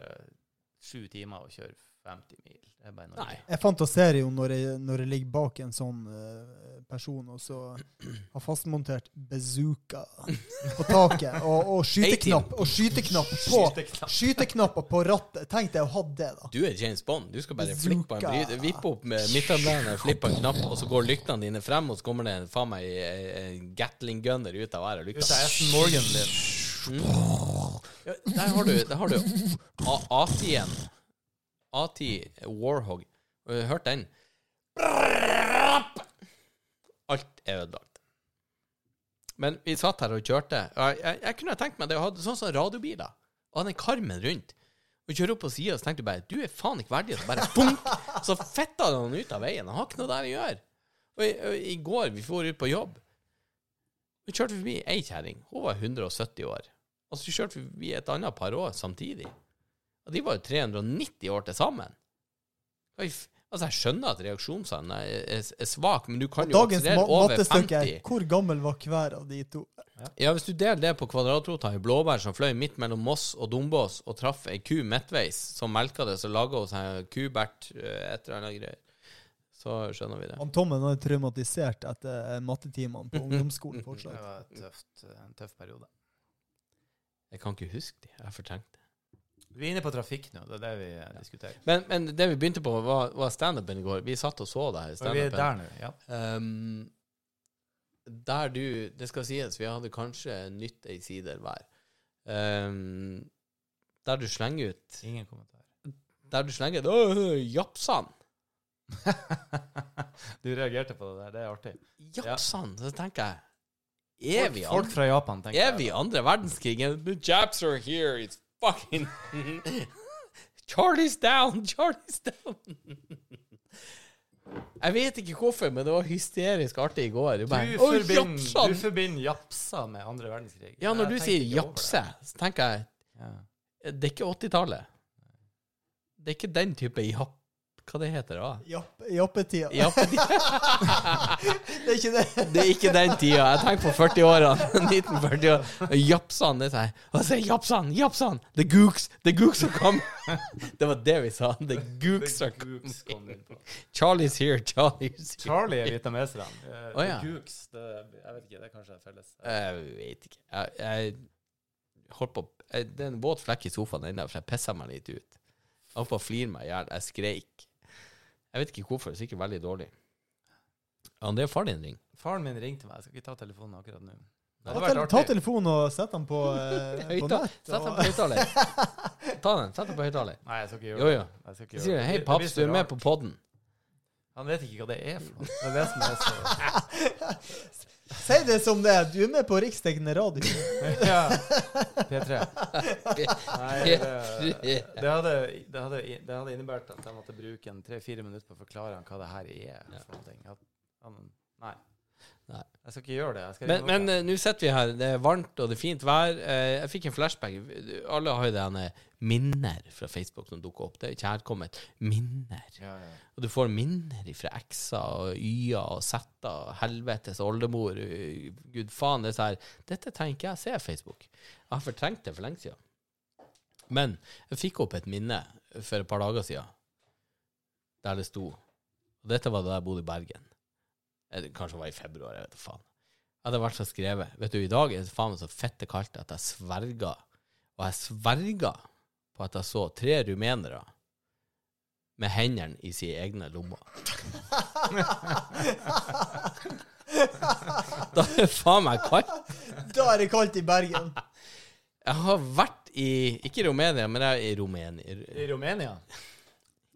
sju timer å kjøre 50 mil. Det er bare Norge. Nei. Jeg fantaserer jo når jeg, når jeg ligger bak en sånn eh, person og så har fastmontert bazooka på taket og, og skyteknapp og skyteknapp på Skyteknapp. Skyteknapper på rattet. Tenk deg å ha det, da. Du er James Bond. Du skal bare flippe på en bry- vippe opp med midthandelen, flippe en knapp, og så går lyktene dine frem, og så kommer det en, faen meg en- Gatling gunner ut av hver av Ut av. Aston Morgan din. Ja, der har du, der har du A- A10-en. A10 Warhog. Du hørt den? Alt er ødelagt. Men vi satt her og kjørte. Jeg, jeg, jeg kunne tenkt meg det å ha sånn som radiobiler. Og ha den karmen rundt. Og kjøre opp på sida, så tenkte du bare Du er faen ikke verdig. Så bare bunk! Så fetta han ut av veien. Han har ikke noe der å gjøre. Og i, og i går, vi for ut på jobb, vi kjørte forbi ei kjerring. Hun var 170 år. Og så kjørte vi forbi et annet par år samtidig. Og de var jo 390 år til sammen. Altså, jeg skjønner at reaksjonsevnen er, svak, men du kan jo akselerere over mattestykke er 50. hvor gammel var hver av de to? Ja, hvis du deler det på kvadratrota i blåbær som fløy midt mellom Moss og Dombås og traff ei ku midtveis som melka det, så laga hun seg kubert, eh, et eller annet greier, så skjønner vi det. Han Tommen er traumatisert etter eh, mattetimene på ungdomsskolen fortsatt. Det var et tøft, en tøff periode. Jeg kan ikke huske de. Jeg har fortrengt det. Vi er inne på trafikk nå, det er det vi eh, diskuterer. Men, men det vi begynte på, var, var standupen i går. Vi satt og så det her. Og vi er standupen. der nå, ja. Der du Det skal sies, vi hadde kanskje nytt ei sider hver. Um, der du slenger ut Ingen kommentar. Der du slenger ut «Åh, Japsan! du reagerte på det der, det er artig. Japsan! Så tenker jeg Er vi, folk an fra Japan, tenker er vi andre verdenskrig? The Japs are here! It's fucking Charlie's down! Charlie's down! Jeg vet ikke hvorfor, men det var hysterisk artig i går. Du, bare, du forbinder, du forbinder japsa med andre verdenskrig. Ja, når Jeg du sier japse, så tenker jeg det. Ja. Det er ikke 80-tallet. Det er ikke den type japp... Hva det heter da? Japp, jappetida. Japp, Det er ikke det. det er ikke den tida. Jeg tenker på 40-årene. 1940 år. Japsan, det sier jeg. Og så Japsan? Japsan! The gooks! The gooks are coming! Det var det vi sa. The gooks are coming. Charlie's here, Charlie's here. Charlie er vietnameserne. Uh, oh, ja. Gooks, det, jeg vet ikke, det er kanskje felles. Jeg vet ikke. Jeg, jeg holdt på Det er en våt flekk i sofaen ennå, for jeg pissa meg litt ut. Jeg holdt på å flire meg i hjel. Jeg skreik. Jeg vet ikke hvorfor. Det er sikkert veldig dårlig. Ja, det er faren din ring. Faren min ringte meg, jeg skal ikke ta telefonen akkurat nå. Ta, tel ta telefonen og sett den på, eh, på nett. Sett den på høyttaler. Ta den. Sett den på høyttaler. Nei, jeg skal ikke Jo, gjøre jo. det. Jeg skal ikke Så gjøre sier det. Hei, paps, du er med på podden. Han vet ikke hva det er for noe. Det er det som er så Si det som det er. Du er med på riksdekkende radio. Ja. P3. Nei, det, det, hadde, det, hadde, det hadde innebært at jeg måtte bruke en tre-fire minutter på å forklare han hva det her er. For noe. At han, nei. Nei. Jeg skal ikke gjøre det. Skal Men, men eh, nå sitter vi her. Det er varmt, og det er fint vær. Eh, Jeg fikk en flashback. Alle har jo denne minner fra Facebook som dukker opp. Det er kjærkomment. Minner. ja, ja. Og du får minner fra X-er og Y-er og Z-er. Helvetes oldemor. Gud faen, det er så her Dette trenger jeg se Facebook. Jeg har fortrengt det for lenge siden. Men jeg fikk opp et minne for et par dager siden der det sto Og dette var da jeg bodde i Bergen. Eller kanskje det var i februar, jeg vet da faen. Jeg hadde vært så skrevet. Vet du, i dag er det faen meg så fette kaldt at jeg sverga. Og jeg sverga på at jeg så tre rumenere med hendene i sine egne lommer. da er det faen meg kaldt. Da er det kaldt i Bergen. Jeg har vært i Ikke i Romania, men jeg er i Romania. I Romania?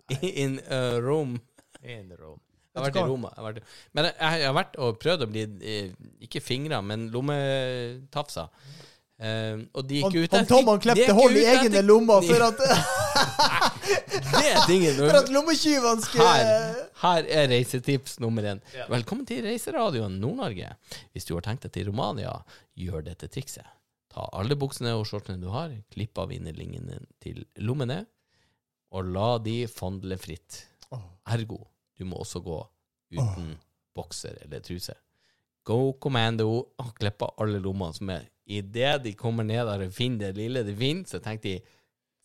In uh, Rome. In Rome. Jeg har vært i Roma. Jeg har vært, men jeg, jeg har vært og prøvd å bli eh, Ikke fingra, men lommetafsa. Eh, og de gikk ut han Tom han klepte hull i egne lommer for at, Det er tingen. for at lommetyvene skulle Her, her er reisetips nummer én. Ja. Velkommen til Reiseradioen Nord-Norge. Hvis du har tenkt deg til Romania, gjør dette trikset. Ta alle buksene og skjortene du har, klipp av innerlingene til lommene, og la de fondle fritt. Ergo, du må også gå uten bokser eller truse. Go commando har klippa alle lommene som er Idet de kommer ned der og finner det lille de finner, så tenker de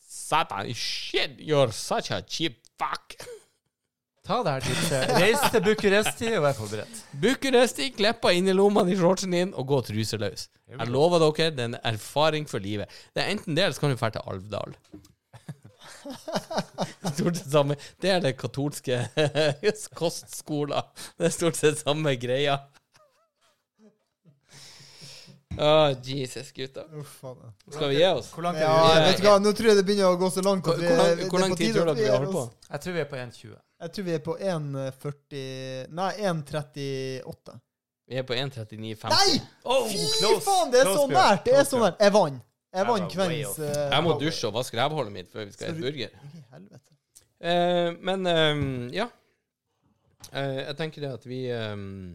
Satan, shit, you're such a cheap fuck. Ta det her tipset. Reis til Bucuresti og vær forberedt. Bucuresti, kleppa inn i lommene i shortsen din og gå truseløs. Jeg lover dere, det er en erfaring for livet. Det er enten det, eller så kan du dra til Alvdal. Stort sett samme Det er det katolske kostskoler. Det er stort sett samme greia. Å, Jesus, gutta. Skal vi gi oss? Hvor langt er Ja, vet du hva, nå tror jeg det begynner å gå så langt Hvor, at vi hvor, lang, hvor lang tid tror dere vi holder på? Jeg tror vi er på 1,20. Jeg tror vi er på 1,40 Nei, 1,38. Vi er på 1.39,50. Nei! Oh, Fy close. faen, det er så nært! Det er så nært. Jeg vant. Jeg vant kveldens eh, Jeg må dusje og vaske rævhullet mitt før vi skal spise burger. Uh. Eh, men ehm, ja. Uh, jeg tenker det at vi um,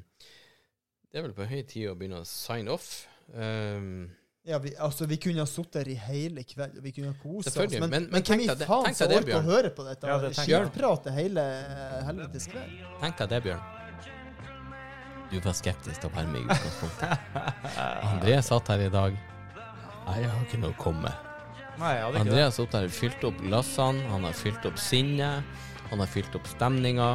Det er vel på høy tid å begynne å sign off. Um, Ja, vi, altså, vi kunne ha sittet her i hele kveld, og vi kunne ha kosa oss. Men, men- men, hvem i faen skal orker å høre på dette Ja, det skitpratet hele eh, helvetes kveld? tenk deg det, Bjørn. Du var skeptisk til å være med i utgangspunktet. André satt her i dag. Nei, jeg har ikke noe å komme med. Nei, jeg hadde ikke det. har sittet der og fylt opp glassene, han har fylt opp sinnet, han har fylt opp stemninga.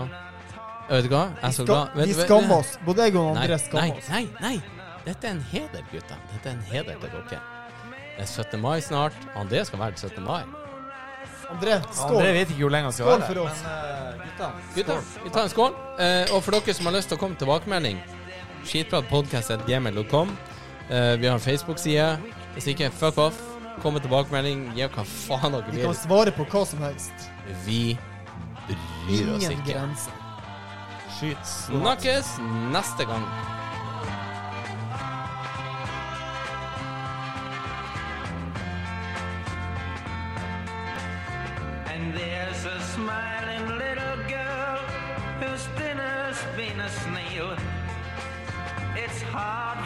Jeg vet du hva? Jeg er så glad. Vet vi du- vet- skammer oss. Både jeg og Nei, André nei, skammer oss. nei, nei. Dette er en heder, gutta. Dette er en heder til dere. Det er 17. mai snart. André skal være til 17. mai. André, André skål. vet ikke hvor lenge han skal Skål være for oss. Men eh, gutta, Gutta, vi tar en skål. Eh, og for dere som har lyst til å komme til tilbakemelding, skitpratpodkast.gmail.com. Eh, vi har en Facebook-side. Hvis ikke, fuck off. Kom med tilbakemelding. Gi hva faen dere Vi kan svare på hva som helst. Vi bryr oss Ingen ikke. grenser. skyt. Snakkes neste gang. And there's a smiling little girl whose dinner's been a snail. It's hard